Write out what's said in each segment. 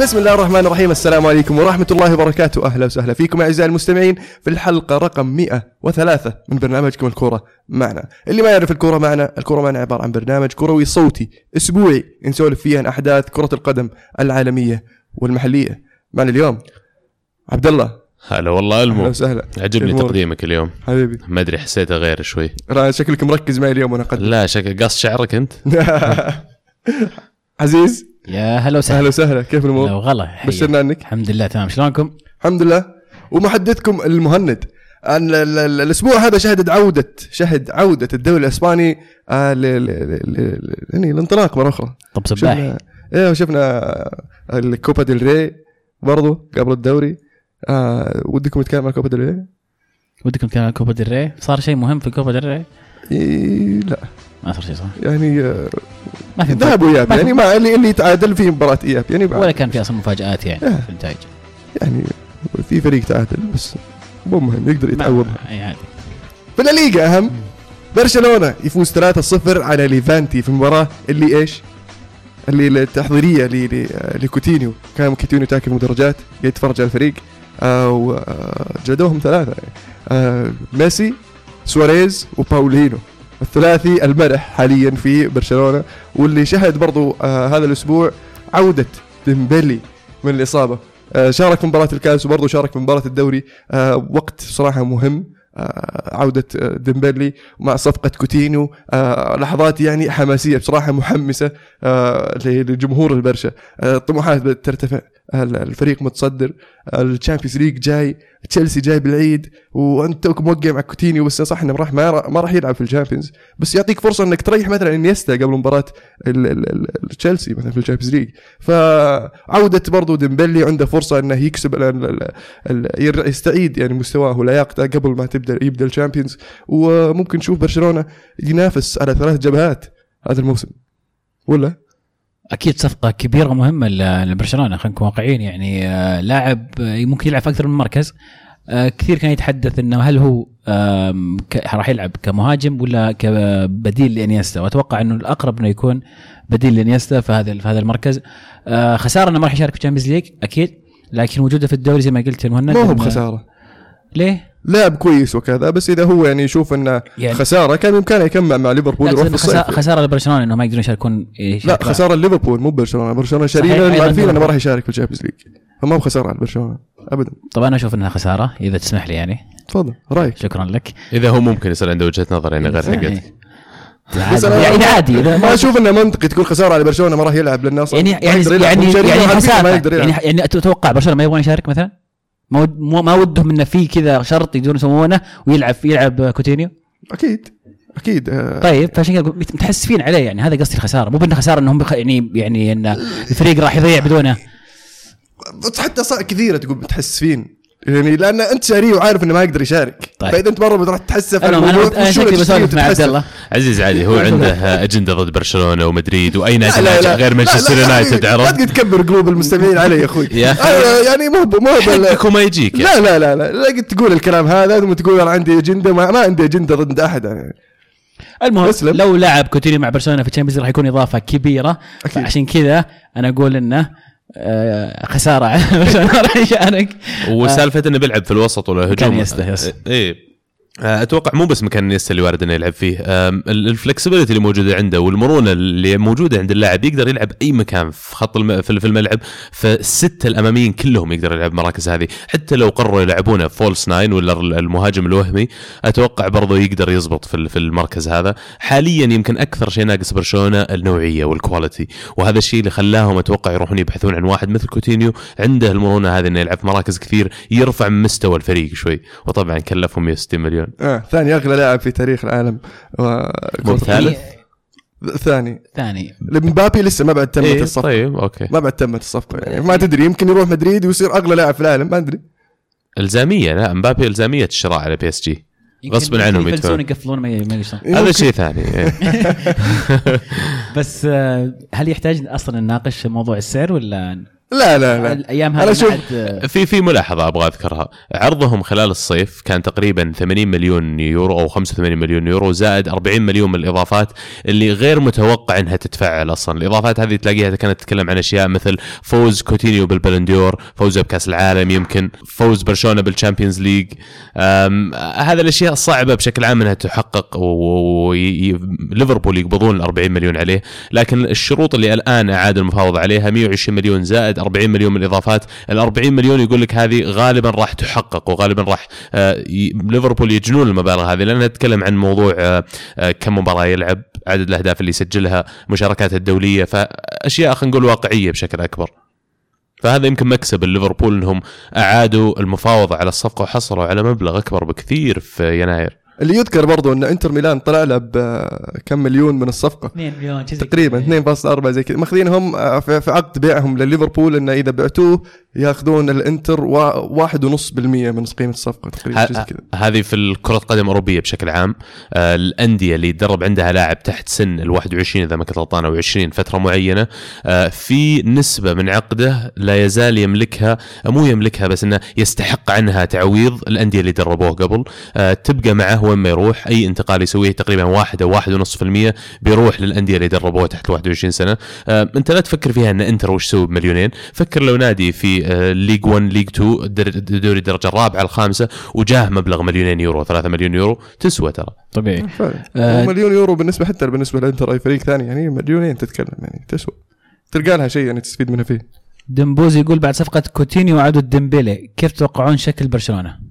بسم الله الرحمن الرحيم. السلام عليكم ورحمة الله وبركاته. أهلا وسهلا فيكم أعزائي المستمعين في الحلقة رقم 103 من برنامجكم الكورة معنا. اللي ما يعرف الكورة معنا الكورة معنا عبارة عن برنامج كروي صوتي أسبوعي نسولف فيه عن أحداث كرة القدم العالمية والمحلية. معنا اليوم عبد الله. هلا والله ألمو. وسهلا. عجبني أمورك؟ تقديمك اليوم. حبيبي. ما أدري حسيته غير شوي. شكلك مركز معي اليوم وأنا قد لا شكل قص شعرك أنت؟ عزيز. يا هلا وسهلا. أهلا وسهلا. كيف الأمور؟ غلا حيا. بشرنا عنك. الحمد لله تمام. شلونكم؟ الحمد لله. ومحدثكم المهند. أن ال- ال- الأسبوع هذا شهدت عوده شهد عودة الدوري الأسباني آه يعني الانطلاق مرة أخرى. طب سباحي. شفنا إيه وشفنا آه، الكوبا ديل ري برضو قبل الدوري. آه ودكم نتكلم عن كوبا ديل ري؟ ودكم كان على كوبا ديل ري؟ صار شيء مهم في كوبا ديل ري؟ إيه لا. ما صار شيء صح؟ يعني آه ما في ذهاب وإياب. ما في- يعني ما اللي اللي يتعادل في مباراة إياب يعني. ولا كان في أصلا مفاجآت يعني آه. في النتائج. يعني في فريق تعادل بس مو مهم يقدر يتعوضها أي عادي. في الليغا أهم. برشلونة يفوز 3-0 على ليفانتي في المباراة. اللي إيش؟ اللي التحضيرية لكوتينيو. كان كوتينيو داخل مدرجات قاعد يتفرج على الفريق. آه وجلدوهم ثلاثة. آه ميسي سواريز وباولينيو. الثلاثي المرح حاليا في برشلونة واللي شهد برضو آه هذا الأسبوع عودة ديمبلي من الإصابة. آه شارك في مباراة الكاس وبرضه شارك في مباراة الدوري. آه وقت صراحة مهم آه، عودة آه، ديمبلي مع صفقة كوتينيو. آه، لحظات يعني حماسية بصراحة محمسة آه، لجمهور البرشا. آه، الطموحات بدأت ترتفع الفريق متصدر ال Champions League جاي تشيلسي جاي بالعيد وأنت توك موقع مع كوتينيو بس صح إنه راح ما راح يلعب في ال Champions. بس يعطيك فرصة إنك تريح مثلا إنيستا قبل مباراة تشيلسي مثلا في ال Champions League فعودة برضو ديمبلي عنده فرصة إنه يكسب يستعيد يعني مستواه ولياقته قبل ما تبدا يبدأ ال Champions. وممكن نشوف برشلونة ينافس على ثلاث جبهات هذا الموسم. ولا؟ أكيد صفقة كبيرة ومهمه ل- لبرشلونة خلينا نكون واقعيين يعني آه، لاعب آه، ممكن يلعب في أكثر من مركز. آه، كثير كان يتحدث إنه هل هو راح يلعب كمهاجم ولا كبديل لإنيستا؟ وأتوقع إنه الأقرب إنه يكون بديل لإنيستا في هذا في هذا المركز. خسارة إنه ما راح يشارك في ال Champions League أكيد. لكن وجوده في الدوري زي ما قلت يا مهند ما هو بخسارة. ليه؟ لاعب كويس وكذا بس إذا هو يعني يشوف انه يعني خسارة كان بامكانه يكمل مع ليفربول لا يروح في خسا- الصيف. خسارة لبرشلونة انه ما يقدرون يشاركون لا خسارة ليفربول مو برشلونة. برشلونة صحيح، شارين أيضاً. عارفين انه ما. راح يشارك في ال Champions League. فما هو خسارة على برشلونه ابدا. طبعا أنا أشوف إنها خسارة إذا تسمح لي يعني. تفضل رأيك؟ شكرا لك. إذا هو ممكن يصير عنده وجهة نظر يعني غير حقتك بس عادي يعني عادي إذا ما أشوف انه منطقي تقول خسارة على برشلونه ما راح يلعب لأنه أصلا يعني يعني. يعني يعني يلعب. يعني يعني تتوقع برشلونة ما يبغون يشارك مثلا؟ ما ودهم انه في كذا شرط يقدرون يسوونه ويلعب يلعب كوتينيو؟ أكيد. أكيد آه، طيب فعشان كذا متحسفين عليه يعني. هذا قصدي الخسارة. مو بأنه خسارة إنهم بخ- يعني يعني إن الفريق راح يضيع بدونه. حتى صار كثيرة تقول متحسفين. يعني لأن أنت شاريه وعارف إنه ما يقدر يشارك طيب. فإذا أنت مرة بتروح تتحسف على أنا أنا شكلي بسولف مع عبد. الله عزيز عادي هو عنده أجندة ضد برشلونة ومدريد وأي لا نادي لا ناجح لا غير لا مانشستر لا يونايتد لا عرفت تقعد تكبر قلوب المستمعين علي يا أخوي يا. أنا يعني مو مو حقك وما يجيك يعني. لا لا لا لا لا قد تقول الكلام هذا ثم تقول أنا عندي أجندة ما, ما عندي أجندة ضد أحد يعني. المهم اسلم. لو لعب كوتينيو مع برشلونة في ال Champions راح يكون إضافة كبيرة أكيد. عشان كذا أنا أقول إنه آه، خسارة. برشلونه راح يشارك وسالفة إنه بيلعب في الوسط ولا هجوم. مكان إنيستا، yes. آه، أتوقع مو بس مكان إنيستا اللي وارد انه يلعب فيه. ال flexibility اللي موجودة عنده والمرونة اللي موجودة عند اللاعب يقدر يلعب أي مكان في خط الم... في الملعب فالسته الأماميين كلهم يقدر يلعب المراكز هذه. حتى لو قرروا يلعبونه false nine ولا المهاجم الوهمي أتوقع برضه يقدر يزبط في في المركز هذا. حاليا يمكن أكثر شيء ناقص برشلونة النوعية وال quality وهذا الشيء اللي خلاهم أتوقع يروحون يبحثون عن واحد مثل كوتينيو. عنده المرونة هذه إنه يلعب في مراكز كثير يرفع من مستوى الفريق شوي وطبعا كلفهم 160 مليون آه ثاني أغلى لاعب في تاريخ العالم. و... ثالث؟ ثاني. ثاني. مبابي لسه ما بعد تمت إيه الصفقة. طيب okay. ما بعد تمت الصفقة. يعني ما تدري يمكن يروح مدريد ويصير أغلى لاعب في العالم ما أدري. الزامية لا مبابي الزامية الشراء على PSG. غصباً عنهم يدفعون. يقفلون ما. هذا شيء ثاني إيه. بس آه، هل يحتاج أصلا نناقش موضوع السعر ولا لا لا لا. الأيام هذه عاد- في في ملاحظة أبغى أذكرها. عرضهم خلال الصيف كان تقريبا 80 مليون يورو أو 85 مليون يورو زائد 40 مليون من الإضافات اللي غير متوقع إنها تتفعل أصلا. الإضافات هذه تلاقيها كانت تتكلم عن أشياء مثل فوز كوتينيو بالبلندور فوزه بكأس العالم يمكن فوز برشلونة بال Champions League. هذا الأشياء صعبة بشكل عام إنها تحقق وليفربول يقبضون ال 40 مليون عليه. لكن الشروط اللي الآن أعاد المفاوضة عليها 120 مليون زائد 40 مليون من الإضافات. ال 40 مليون يقول لك هذه غالبا راح تحقق وغالبا راح آه، ليفربول يجنون المبالغ هذه لأنها تتكلم عن موضوع آه، آه، كم مباراة يلعب عدد الأهداف اللي يسجلها مشاركاته الدولية فأشياء خلينا نقول واقعية بشكل أكبر. فهذا يمكن مكسب ليفربول إنهم أعادوا المفاوضة على الصفقة وحصلوا على مبلغ أكبر بكثير في يناير. اللي يذكر برضو إن إنتر ميلان طلع له بكم مليون من الصفقة 2 مليون تقريبا كذا. 2.4 زي كذا ماخذينهم آه، في في عقد بيعهم لليفربول إنه إذا بعتوه ياخذون الانتر وا- واحد ونص بالمية من قيمة الصفقة تقريبا هذه في كرة القدم الأوروبية بشكل عام. آه، الأندية اللي يتدرب عندها لاعب تحت سن ال 21 إذا ما كنت غلطان أو 20 فترة معينة آه، في نسبة من عقده لا يزال يملكها مو يملكها بس أنه يستحق عنها تعويض الأندية اللي دربوه قبل. آه، تبقى معه وين ما يروح أي انتقال يسويه تقريبا واحد أو واحد ونص في المية بيروح للأندية اللي دربوه تحت 21 سنة. آه، أنت لا تفكر فيها أن إنتر وش سوي بمليونين. فكر لو نادي في آه، ليج 1 ليج 2 الدر- دوري الدرجة الرابعة الخامسة وجاه مبلغ مليونين يورو 3 مليون يورو. تسوى ترى. طبيعي. فعلا. آه، ومليون يورو بالنسبة حتى بالنسبة للانتر أي فريق ثاني يعني مليونين تتكلم يعني تسوى. تلقى لها شيء يعني تستفيد منها فيه. دمبوزي يقول بعد صفقة كوتينيو وعودة ديمبيلي كيف تتوقعون شكل برشلونة؟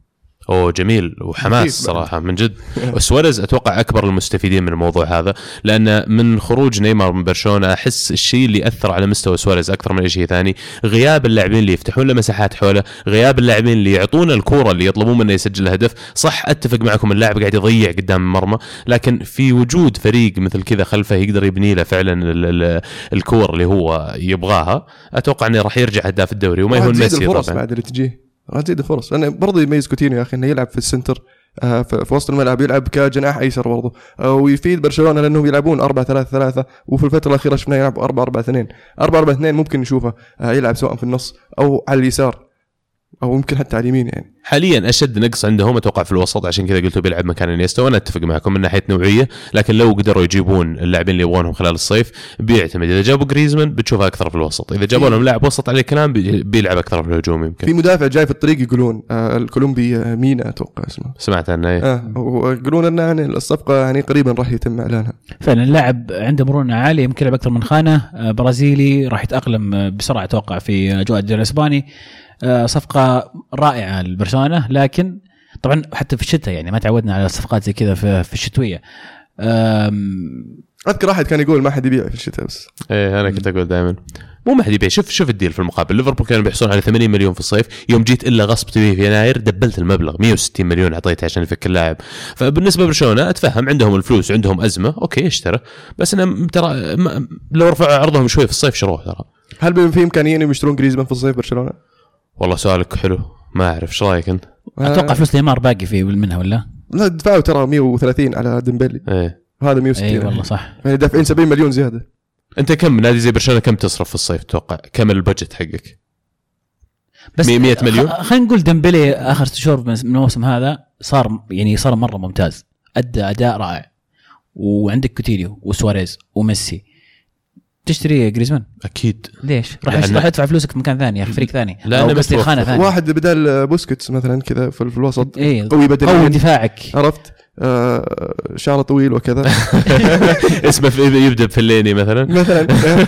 أوه جميل. وحماس. صراحة من جد. وسواريز أتوقع أكبر المستفيدين من الموضوع هذا لأن من خروج نيمار من برشلونة أحس الشيء اللي أثر على مستوى سواريز أكثر من أي شيء ثاني. غياب اللاعبين اللي يفتحون له مساحات حوله غياب اللاعبين اللي يعطونه الكوره اللي يطلبون منه يسجل هدف صح أتفق معكم اللاعب قاعد يضيع قدام المرمى لكن في وجود فريق مثل كذا خلفه يقدر يبني له فعلا ال- ال- الكور اللي هو يبغاها أتوقع إنه راح يرجع هداف الدوري وما يهون ميسي الفرص طبعا. بعد اللي تجيه. راح تزيد الفرص لأنه برضه يميز كوتينيو يا أخي إنه يلعب في ال center آه، في في وسط الملعب يلعب كجناح ايسر برضه آه، ويفيد برشلونة لأنهم يلعبون 4 3 3 وفي الفترة الأخيرة شفناه يلعب 4 4 2 4 4 2 ممكن نشوفه آه، يلعب سواء في النص أو على اليسار. أو يمكن حتى على اليمين يعني. حاليا أشد نقص عندهم أتوقع في الوسط عشان كذا قلتوا بيلعب مكان إنيستا وأنا أتفق معكم من ناحية نوعية لكن لو قدروا يجيبون اللاعبين اللي يبغونهم خلال الصيف بيعتمد. إذا جابوا جريزمان بتشوفها أكثر في الوسط. إذا جابوا لهم لاعب وسط عليه كلام بي- بيلعب أكثر في الهجوم في يمكن مدافع جاي في الطريق يقولون آه، الكولومبي آه، مينا أتوقع اسمه. سمعت عنه إيه. آه ويقولون ان يعني الصفقة يعني قريبا راح يتم إعلانها. فعلا اللاعب عنده مرونة عالية يمكن يلعب أكثر من خانة آه، برازيلي راح يتأقلم آه، بسرعة أتوقع في اجواء الدوري الإسباني. آه، صفقة رائعة لبرشلونة لكن طبعا حتى في الشتاء يعني ما تعودنا على صفقات زي كذا في في الشتوية. أذكر أحد كان يقول ما حد يبيع في الشتاء بس. إيه أنا كنت أقول دائما. مو ما حد يبيع. شوف شوف ال deal في المقابل. ليفربول كانوا بيحصلون على 80 مليون في الصيف. يوم جيت إلا غصب تبيه في يناير دبلت المبلغ. 160 مليون أعطيته عشان يفك اللاعب. فبالنسبة لبرشلونة أتفهم. عندهم الفلوس عندهم أزمة. okay اشترى. بس أنا ترى لو رفعوا عرضهم شوي في الصيف شروه ترى؟ هل في إمكانية إنهم يشترون جريزمان في الصيف برشلونة؟ والله سؤالك حلو ما أعرف إيش رأيك أنت؟ أتوقع فلوس نيمار باقي في منها ولا؟ لا دفعوا ترى 130 على ديمبلي إيه هذا 160 اي والله صح يعني دافعين 70 مليون زيادة أنت كم نادي زي برشلونة كم تصرف في الصيف تتوقع؟ كم ال budget حقك؟ بس 100 مليون؟ خلينا نقول ديمبلي آخر ست شهور من من الموسم هذا صار يعني صار مرة ممتاز ادى أداء رائع وعندك كوتينيو وسواريز وميسي تشتري جريزمان أكيد. ليش؟ راح راح يدفع فلوسك في مكان ثاني يا أخي فريق ثاني. لا، قصدي متوقع. خانة ثانية. واحد بدال بوسكيتس مثلا كذا في الوسط اي قوي بدنيا. قوي دفاعك. عرفت؟ آه شعره طويل وكذا. اسمه في- يبدأ بفيلايني مثلا. مثلا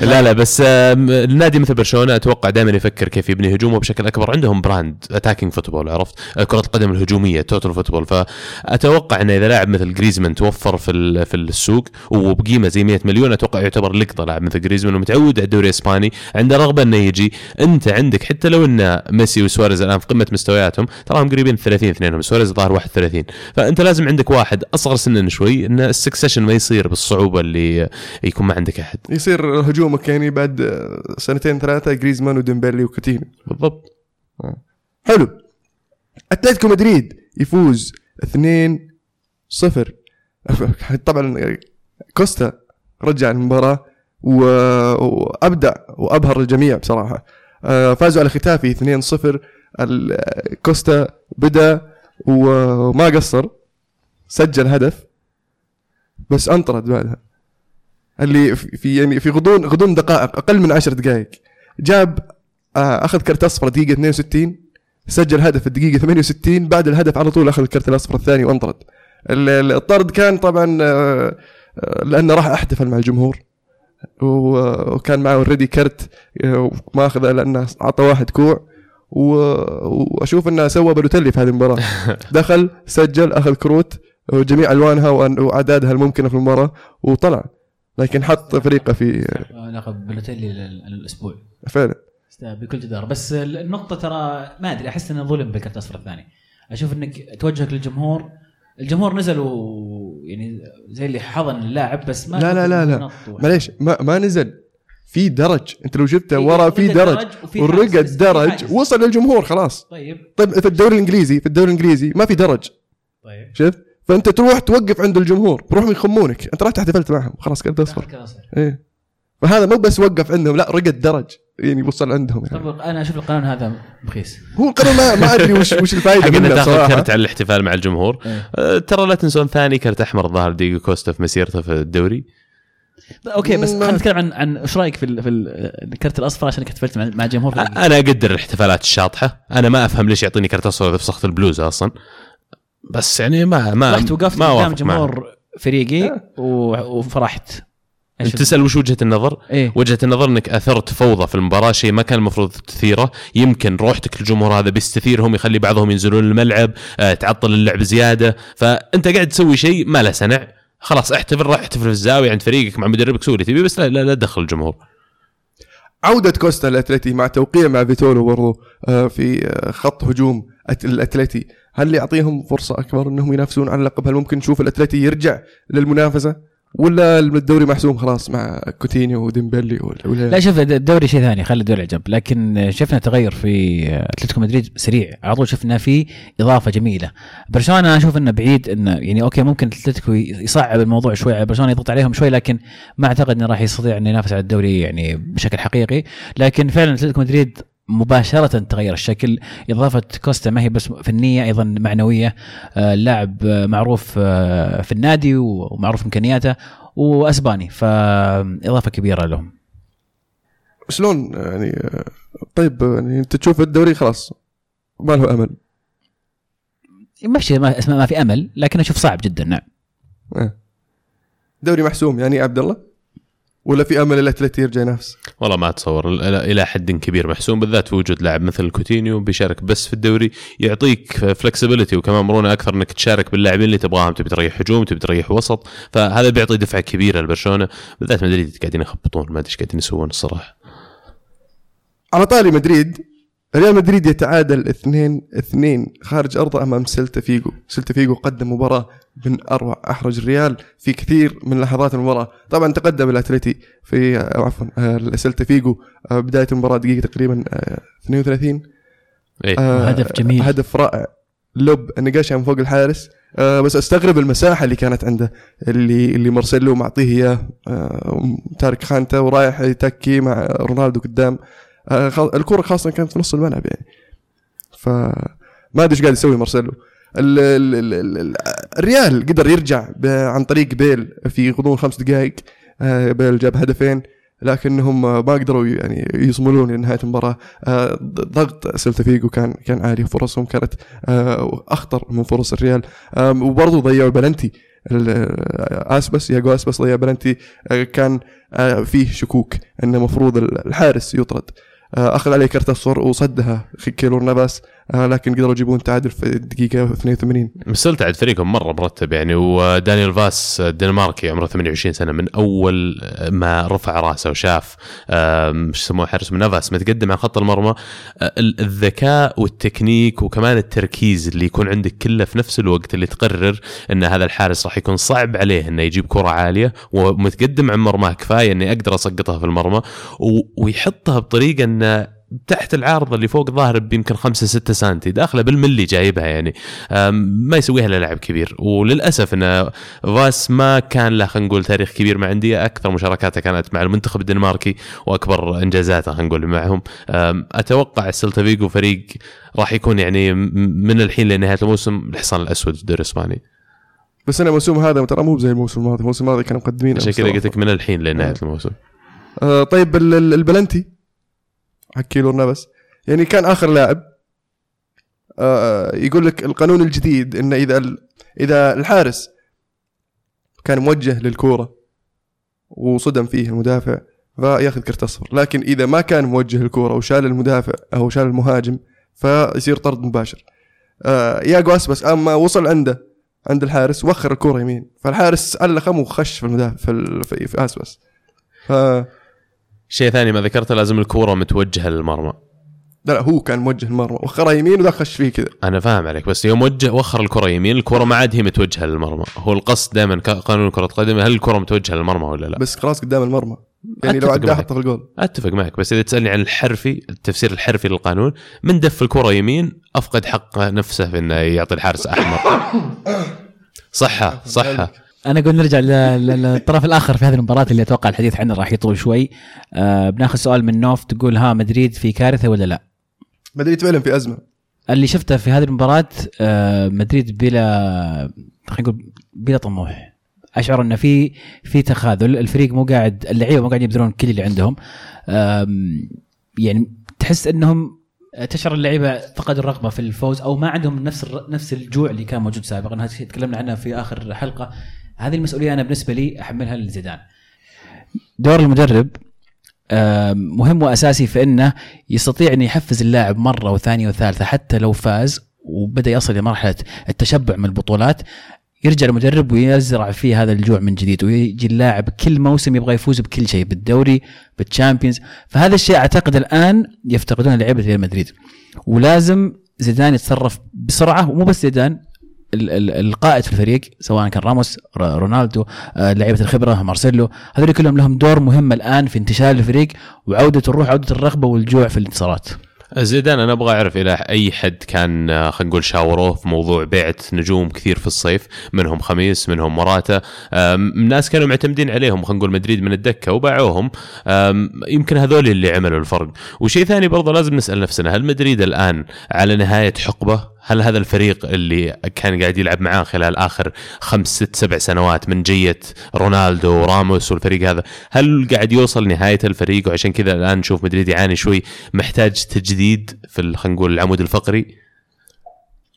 لا لا بس النادي مثل برشلونة أتوقع دائما يفكر كيف يبني هجومه بشكل أكبر. عندهم brand attacking football عرفت؟ آه، كرة القدم الهجومية total football فأتوقع انه إذا لاعب مثل جريزمان توفر في في السوق وبقيمة زي 100 مليون أتوقع يعتبر لقطة لاعب مثل جريزمان ومتعود على الدوري الإسباني. عنده رغبه إنه يجي أنت عندك حتى لو إن ميسي وسواريز الآن في قمة مستوياتهم تراهم قريبين 30 اثنينهم سواريز ظهر 31 فأنت لازم عندك واحد أصغر سنا شوي إن ال succession ما يصير بالصعوبة اللي يكون ما عندك أحد. يصير هجومك يعني بعد سنتين ثلاثة جريزمان وديمبلي وكوتينيو بالضبط. حلو. أتلتيكو مدريد يفوز 2 0 طبعا كوستا رجع المباراة و- وأبدع وأبهر الجميع بصراحة. آه، فازوا على ختافي 2-0 ال- كوستا بدأ وما قصر. سجل هدف. بس أنطرد بعدها. اللي في يعني في غضون غضون دقائق أقل من عشر دقائق. جاب آه، أخذ كرت اصفر دقيقة 62 سجل هدف الدقيقة 68 بعد الهدف على طول أخذ الكرت الأصفر الثاني وانطرد. ال- ال- الطرد كان طبعا آه، آه، لأنه راح احتفل مع الجمهور. وكان معه already كرت آه، ما اخذه لأنه أعطى واحد كوع. وأشوف أنه سوى بلوتيلي في هذه المباراة. دخل سجل أخذ كروت وجميع ألوانها وأعدادها الممكنة في المباراة وطلع. لكن حط فريقه في لقب بلوتيلي الأسبوع فعلا. بكل جدارة بس النقطة ترى ما أدري أحس إنه ظلم بالكرت الاصفر الثاني. أشوف إنك توجهك للجمهور. الجمهور نزل و يعني زي اللي حضن اللاعب بس ما لا لا لا لا. معليش ما, ما نزل. في درج. أنت لو جبته في- ورا في درج في درج. وصل للجمهور خلاص. طيب. طيب في الدوري الإنجليزي في الدوري الإنجليزي ما في درج. طيب. شفت؟ فأنت تروح توقف عند الجمهور بروحهم يخمونك. أنت رحت احتفلت معهم خلاص كرت اصفر. إيه. فهذا مو بس وقف عندهم لا رقد درج يعني وصل عندهم يعني. طب أنا أشوف القانون هذا رخيص. هو القانون ما, ما أدري وش وش الفائده منه تاخذ صراحة. كرت على الاحتفال مع الجمهور. إيه. أه، ترى لا تنسون ثاني كرت أحمر ظهر ديجو كوستا في مسيرته في الدوري. okay بس خلينا نتكلم عن عن إيش رأيك في ال- في ال- الكرت الأصفر عشان احتفلت مع مع جمهور فريقك. أنا أقدر الاحتفالات الشاطحة. أنا ما أفهم ليش يعطيني كرت أصفر في فصخة البلوزه أصلا. بس يعني ما ما رحت وقفت ما قدام أوافق معه. جمهور فريقي و- وفرحت. أنت تسأل وش وجهة النظر؟ إيه. وجهة النظر إنك أثرت فوضى في المباراة شيء ما كان المفروض تثيره. يمكن روحتك للجمهور هذا بيستثيرهم يخلي بعضهم ينزلون الملعب آه، تعطل اللعب زيادة. فأنت قاعد تسوي شيء ما له سنع. خلاص احتفل روح احتفل في الزاوية عند فريقك مع مدربك سوي اللي تبي بس لا لا, لا تدخل الجمهور. عودة كوستا الأتلتي مع توقيع مع فيتولو برضو آه، في آه، خط هجوم الأتلتي. هل يعطيهم فرصة أكبر أنهم ينافسون على اللقب؟ هل ممكن نشوف الأتلتي يرجع للمنافسة؟ ولا الدوري محسوم خلاص مع كوتينيو وديمبلي ولا- لا شوف الدوري شيء ثاني. خلي الدوري عجنب لكن شفنا تغير في أتلتيكو مدريد سريع. على طول شفنا في إضافة جميلة. برشلونة أشوف إنه بعيد إنه يعني okay ممكن أتلتيكو يصعب الموضوع شوي على برشلونة يضغط عليهم شوي لكن ما أعتقد إنه راح يستطيع إنه ينافس على الدوري يعني بشكل حقيقي. لكن فعلا أتلتيكو مدريد مباشرة تغير الشكل. إضافة كوستا ما هي بس فنية أيضا معنوية. آه، اللاعب آه، معروف آه، في النادي ومعروف إمكانياته وأسباني فإضافة كبيرة لهم. شلون؟ يعني آه، طيب آه، يعني أنت تشوف الدوري خلاص ما له أمل. ماشي ما في أمل لكن أشوف صعب جدا نعم. آه. دوري محسوم يعني عبد الله؟ ولا في أمل الاتلتي يرجع ينافس والله ما أتصور. ال- إلى حد كبير محسوم بالذات في وجود لاعب مثل كوتينيو بيشارك بس في الدوري يعطيك flexibility وكمان مرونة أكثر إنك تشارك باللاعبين اللي تبغاهم تبي تريح هجوم تبي تريح وسط. فهذا بيعطي دفعة كبيرة لبرشلونة بالذات مدريد قاعدين يخبطون ما أدري إيش قاعدين يسوون الصراحة. على طاري مدريد ريال مدريد يتعادل 2 2 خارج أرضه أمام سيلتا فيجو، سيلتا فيجو قدم مباراة من أروع أحرج الريال في كثير من لحظات المباراة، طبعا تقدم الأتلتي في آه، عفوا آه، سيلتا فيجو آه، بداية المباراة دقيقة تقريبا آه، 32 إيه. آه، هدف جميل. هدف رائع. لوب نقاشها من فوق الحارس. آه بس أستغرب المساحة اللي كانت عنده اللي اللي مارسيلو معطيه إياه آه تارك خانته ورايح يتكي مع رونالدو قدام. آه الكره خاصة كانت في نص الملعب يعني. فما أدري إيش قاعد يسوي مارسيلو. ال ال ال ال ال الريال قدر يرجع عن طريق بيل في غضون خمس دقائق. آه بيل جاب هدفين لكنهم آه، ما قدروا يعني يصملون لنهاية المباراة. آه، ضغط سيلتا فيجو كان كان عالي فرصهم كانت آه، أخطر من فرص الريال. وبرضه ضيعوا بلنتي. آه، آسباس ياجو آسباس ضيع بلنتي. آه، كان آه، فيه شكوك إنه المفروض الحارس يطرد. آه، أخذ عليه كرت اصفر وصدها كيلور آه، لكن قدروا يجيبون تعادل في الدقيقه 82 مستعد فريقهم مرة مرتب يعني ودانيال فاس الدنماركي عمره 28 سنة من أول ما رفع رأسه وشاف آم، شو يسموه حارس من نافاس متقدم عن خط المرمى. آه، ال- الذكاء والتكنيك وكمان التركيز اللي يكون عندك كله في نفس الوقت اللي تقرر إن هذا الحارس راح يكون صعب عليه إنه يجيب كرة عالية ومتقدم عن مرماه كفاية إني أقدر أسقطها في المرمى ويحطها بطريقة إنه تحت العارضه اللي فوق ظاهر بيمكن 5 6 سم داخله بالملي جايبها يعني. ما يسويها إلا لاعب كبير. وللأسف إن فاس ما كان له خلينا نقول تاريخ كبير مع أندية أكثر مشاركاته كانت مع المنتخب الدنماركي وأكبر إنجازاته خلينا نقول معهم. أتوقع السلتا فيجو فريق راح يكون يعني من الحين لنهاية الموسم الحصان الأسود في الدوري الإسباني. بس أنا الموسم هذا ترى مو زي الموسم الماضي الموسم الماضي كانوا مقدمين عشان كذا قلت لك من الحين لنهاية الموسم. آه طيب ال- ال- البلنتي. حق كيلور نافاس يعني كان آخر لاعب. آه يقول لك القانون الجديد انه إذا إذا الحارس كان موجه للكورة وصدم فيه المدافع فياخذ كرت أصفر. لكن إذا ما كان موجه للكورة وشال المدافع أو شال المهاجم فيصير طرد مباشر. آه ياجو اسبس أما وصل عنده عند الحارس وخر الكورة يمين. فالحارس علقم وخش في المدافع في, في, في اسبس ف شيء ثاني ما ذكرته لازم الكورة متوجهة للمرمى. لا لا هو كان موجه المرمى وخرها يمين وذا خش فيه كذا. أنا فاهم عليك بس يوم وجه وخر الكرة يمين الكرة ما عاد هي متوجهة للمرمى. هو القصد دائما قانون كرة القدم هل الكرة متوجهة للمرمى ولا لا؟ بس خلاص قدام المرمى. يعني لو أتفق عداه معك. حطه في الجول. أتفق معك بس إذا تسألني عن الحرفي التفسير الحرفي للقانون من دف الكرة يمين أفقد حق نفسه في إنه يعطي الحارس أحمر. صحة صحة. أنا أقول نرجع للطرف الآخر في هذه المباراة اللي أتوقع الحديث عنها راح يطول شوي. آه بناخذ سؤال من نوف تقول ها مدريد في كارثة ولا لا؟ مدريد فعلا في أزمة. اللي شفته في هذه المباراة آه مدريد بلا خلينا نقول بلا طموح. أشعر إنه في في تخاذل. الفريق مو قاعد اللعيبة مو قاعدين يبذلون كل اللي عندهم. يعني تحس إنهم تشعر اللعيبة فقدوا الرغبة في الفوز أو ما عندهم نفس نفس الجوع اللي كان موجود سابقا. تكلمنا عنها في آخر حلقة. هذه المسؤولية أنا بالنسبة لي أحملها لزيدان دور المدرب مهم وأساسي في إنه يستطيع انه يحفز اللاعب مرة وثانية وثالثة حتى لو فاز وبدأ يصل لمرحله التشبع من البطولات يرجع المدرب ويزرع فيه هذا الجوع من جديد ويجي اللاعب كل موسم يبغى يفوز بكل شيء بالدوري بالتشامبيونز فهذا الشيء أعتقد الآن يفتقدونه لعيبة ريال مدريد. ولازم زيدان يتصرف بسرعة ومو بس زيدان القائد في الفريق سواء كان راموس رونالدو آه، لعيبة الخبرة مارسيلو هذول كلهم لهم دور مهم الآن في انتشال الفريق وعودة الروح عودة الرغبة والجوع في الانتصارات. زيدان أنا أبغى أعرف إلى أي حد كان آه، خلينا نقول شاوروه في موضوع بيعة نجوم كثير في الصيف منهم خميس منهم مراتا ناس كانوا معتمدين عليهم خلينا نقول مدريد من الدكة وباعوهم يمكن هذول اللي عملوا الفرق. وشيء ثاني برضه لازم نسأل نفسنا هل مدريد الآن على نهاية حقبة؟ هل هذا الفريق اللي كان قاعد يلعب معاه خلال آخر خمس ست سبع سنوات من جية رونالدو وراموس والفريق هذا هل قاعد يوصل نهاية الفريق؟ وعشان كذا الآن نشوف مدريد يعاني شوي محتاج تجديد في خلينا نقول العمود الفقري؟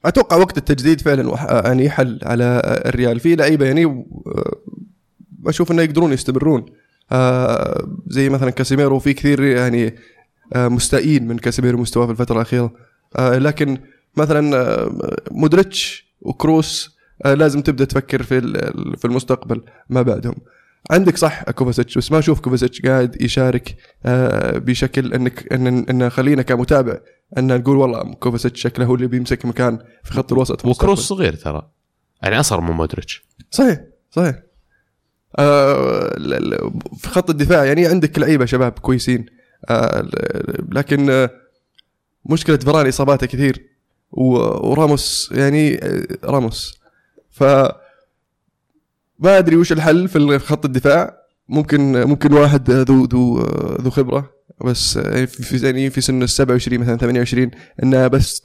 أتوقع وقت التجديد فعلا وح- يعني يحل على الريال. في لعيبة يعني آه، أشوف إنه يقدرون يستمرون. آه، زي مثلا كاسيميرو في كثير يعني آه، مستائين من كاسيميرو مستواه في الفترة الأخيرة. آه، لكن مثلا آه، مودريتش وكروس آه، لازم تبدأ تفكر في في المستقبل ما بعدهم. عندك صح كوفاسيتش بس ما أشوف كوفاسيتش قاعد يشارك آه، بشكل إنك إن إن خلينا كمتابع إن نقول والله كوفاسيتش شكله هو اللي بيمسك مكان في خط الوسط في وكروس. صغير ترى. يعني أصغر من مودريتش. صحيح صحيح. آه في خط الدفاع يعني عندك لعيبة شباب كويسين. آه لكن آه مشكلة فران إصاباته كثير. وراموس يعني آه، راموس. ف ما أدري وش الحل في خط الدفاع. ممكن ممكن واحد ذو ذو ذو خبرة. بس في في- يعني في سن ال 27 مثلا 28 إنه بس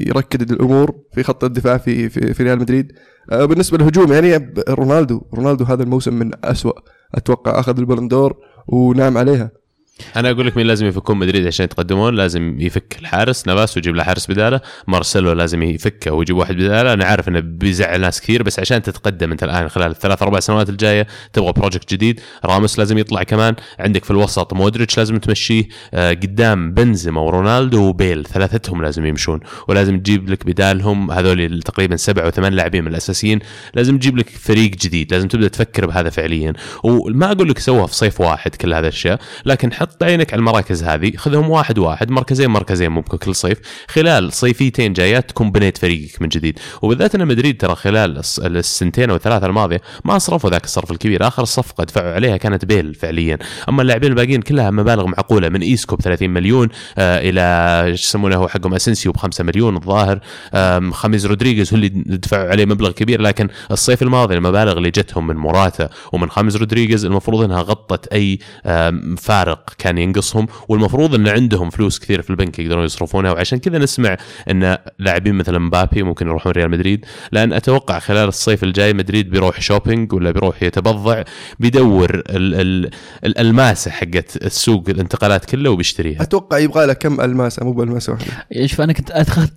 يركد الأمور في خط الدفاع في في, في ريال مدريد. آه، بالنسبة للهجوم يعني رونالدو رونالدو هذا الموسم من أسوأ أتوقع أخذ البالون دور ونام عليها. أنا أقول لك مين لازم يفكون مدريد عشان يتقدمون. لازم يفك الحارس نافاس ويجيب له حارس بداله. مارسيلو لازم يفكه ويجيب واحد بداله. أنا عارف إنه بيزعل ناس كثير بس عشان تتقدم أنت الآن خلال الثلاث أربع سنوات الجاية تبغى project جديد. راموس لازم يطلع كمان. عندك في الوسط مودريتش لازم تمشيه. آه، قدام بنزيما ورونالدو وبيل ثلاثتهم لازم يمشون. ولازم تجيب لك بدالهم. هذول تقريبا سبع أو ثمان لاعبين من الأساسيين. لازم تجيب لك فريق جديد. لازم تبدأ تفكر بهذا فعليا. وما أقول لك سوها في صيف واحد كل هذه الأشياء. لكن حط عينك على المراكز هذه خذهم واحد واحد مركزين مركزين ممكن كل صيف خلال صيفيتين جايات تكون بنيت فريقك من جديد. وبالذات ان مدريد ترى خلال الس- السنتين أو الثلاثة الماضية ما صرفوا ذاك الصرف الكبير آخر صفقة دفعوا عليها كانت بيل فعليا. أما اللاعبين الباقيين كلها مبالغ معقولة من إيسكو ب 30 مليون آه إلى يسمونه حقهم اسنسيو ب 5 مليون الظاهر خاميس رودريغيز هو اللي دفعوا عليه مبلغ كبير لكن الصيف الماضي المبالغ اللي جتهم من موراتا ومن خاميس رودريغيز المفروض إنها غطت أي فارق كان ينقصهم والمفروض إن عندهم فلوس كثير في البنك يقدرون يصرفونها وعشان كذا نسمع إن لاعبين مثل مبابي ممكن يروحون ريال مدريد. لأن أتوقع خلال الصيف الجاي مدريد بيروح shopping ولا بيروح يتبضع بيدور ال- ال- الألماسة حقت السوق الانتقالات كله وبيشتريها. أتوقع يبغى له كم ألماسة مو بألماسة واحدة. شوف أنا كنت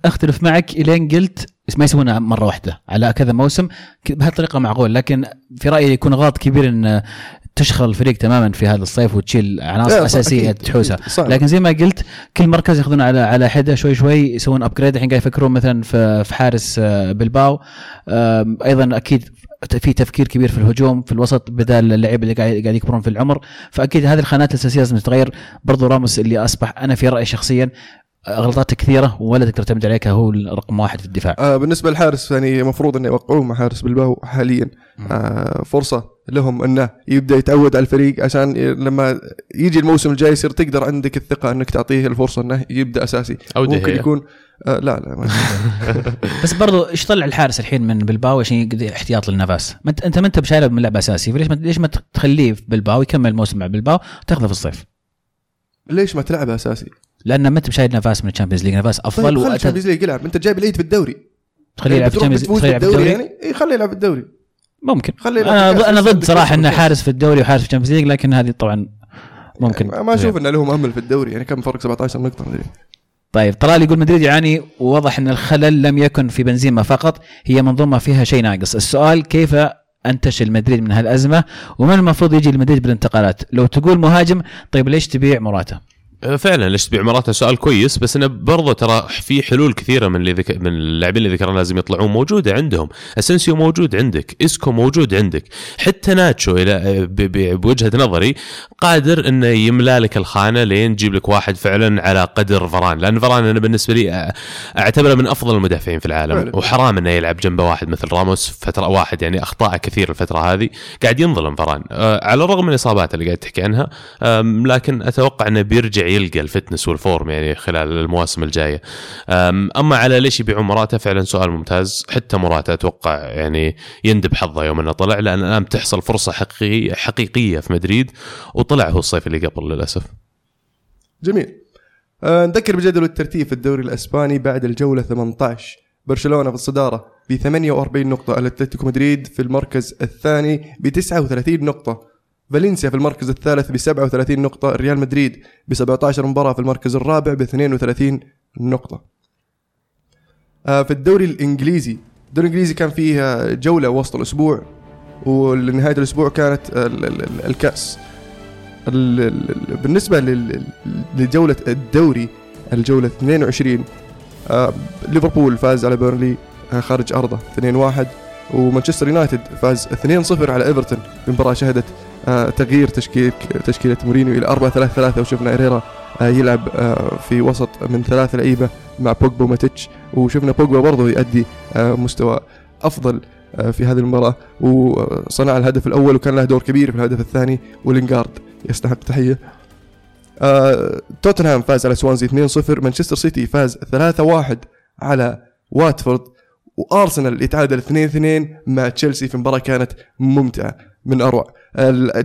أختلف معك إلين قلت بس ما يسوونها مرة واحدة على كذا موسم. بهالطريقة معقول لكن في رأيي يكون غلط كبير إن تشغل الفريق تماما في هذا الصيف وتشيل عناصر صح، أساسية تحوسها. لكن زي ما قلت كل مركز ياخذون على على حدة. شوي شوي يسوون ابجريد الحين قاعد يفكرون مثلا في في حارس آه، بلباو. أيضا أكيد في تفكير كبير في الهجوم في الوسط بدل اللعيبه اللي قاعد قاعد يكبرون في العمر. فأكيد هذه الخانات الأساسية لازم تتغير. برضو راموس اللي أصبح أنا في رأيي شخصيا غلطاته كثيرة ولا تقدر تعتمد عليه هو رقم واحد في الدفاع. آه بالنسبة للحارس يعني المفروض انه يوقعوه مع حارس بالباو حاليا. آه فرصة لهم إنه يبدأ يتعود على الفريق عشان لما يجي الموسم الجاي يصير تقدر عندك الثقة إنك تعطيه الفرصة إنه يبدأ أساسي. أو ممكن. يكون آه لا لا ما بس برضو إيش طلع الحارس الحين من بلباو عشان احتياط للنفاس؟ ما انت ما أنت بشايله من لعب اساسي فليش ما ليش ما تخليه في بلباو يكمل الموسم مع بلباو وتاخذه في الصيف؟ ليش ما تلعبه أساسي؟ لأن ما أنت بشايل نفاس من ال Champions League نفاس أفضل طيب خلي وأت- الشامبيونز ليج يلعب. أنت جايب لعيب في الدوري. يلعب ال Champions بتفوز تخليه يلعب في بالدوري الدوري؟ يعني؟ اي خليه يلعب في الدوري. ممكن. خليه يلعب أنا أنا ضد صراحة إنه. حارس في الدوري وحارس في ال Champions League لكن هذه طبعا ممكن. يعني ما أشوف إنه لهم امل في الدوري. يعني كم فرق؟ 17 نقطة مدري طيب طلال يقول مدريد يعاني وواضح إن الخلل لم يكن في بنزيما فقط هي منظومة فيها شيء ناقص. السؤال كيف أنتشل مدريد من هالأزمة؟ ومن المفروض يجي لمدريد بالانتقالات؟ لو تقول مهاجم طيب ليش تبيع مراته؟ فعلا ليش تبيع مراته سؤال كويس بس إنه برضه ترى في حلول كثيرة من اللي ذك... من اللاعبين اللي ذكرنا لازم يطلعون موجودة عندهم. اسنسيو موجود عندك إسكو موجود عندك حتى ناتشو إلى ب... ب... بوجهة نظري قادر إنه يملا لك الخانة لين تجيب لك واحد فعلا على قدر فران لأن فران أنا بالنسبة لي أ- أعتبره من أفضل المدافعين في العالم. فعلا. وحرام إنه يلعب جنبه واحد مثل راموس فترة واحد يعني أخطاء كثير الفترة هذه. قاعد ينظلم فران على الرغم من الإصابات اللي قاعد تحكي عنها لكن أتوقع إنه بيرجع يلقى ال fitness وال form يعني خلال المواسم الجاية. أما على ليش يبيعون موراتا فعلا سؤال ممتاز. حتى موراتا أتوقع يعني يندب حظه يوم إنه طلع لأن الآن تحصل فرصة حقيقية حقيقية في مدريد وطلع هو الصيف اللي قبل للأسف. جميل. آه نذكر بجدول الترتيب في الدوري الأسباني بعد الجولة 18 برشلونة في الصدارة ب 48 نقطة الأتلتيكو مدريد في المركز الثاني ب 39 نقطة. فالنسيا في المركز الثالث ب 37 نقطة ريال مدريد ب 17 مباراة في المركز الرابع ب 32 نقطة. آه في الدوري الإنجليزي الدوري الإنجليزي كان فيه آه، جولة وسط الأسبوع ولنهايه الأسبوع كانت ال- ال- ال- الكأس. ال- ال- ال- بالنسبة لل- لجولة الدوري الجولة 22 آه، ليفربول فاز على بيرنلي خارج أرضه 2-1 ومانشستر يونايتد فاز 2-0 على إيفرتون في مباراه شهدت تغيير تشكيل تشكيلة مورينيو إلى 4 3 3 وشفنا إيريرا آه، يلعب آه، في وسط من ثلاث لعيبة مع بوجبا وماتيتش وشفنا بوجبا برضه يؤدي آه، مستوى أفضل آه، في هذه المباراة. وصنع الهدف الأول وكان له دور كبير في الهدف الثاني ولينغارد يستحق تحيه آه، توتنهام فاز على سوانزي 2-0 مانشستر سيتي فاز 3-1 على واتفورد وأرسنال يتعادل 2-2 مع تشيلسي في مباراة كانت ممتعة. من أروع.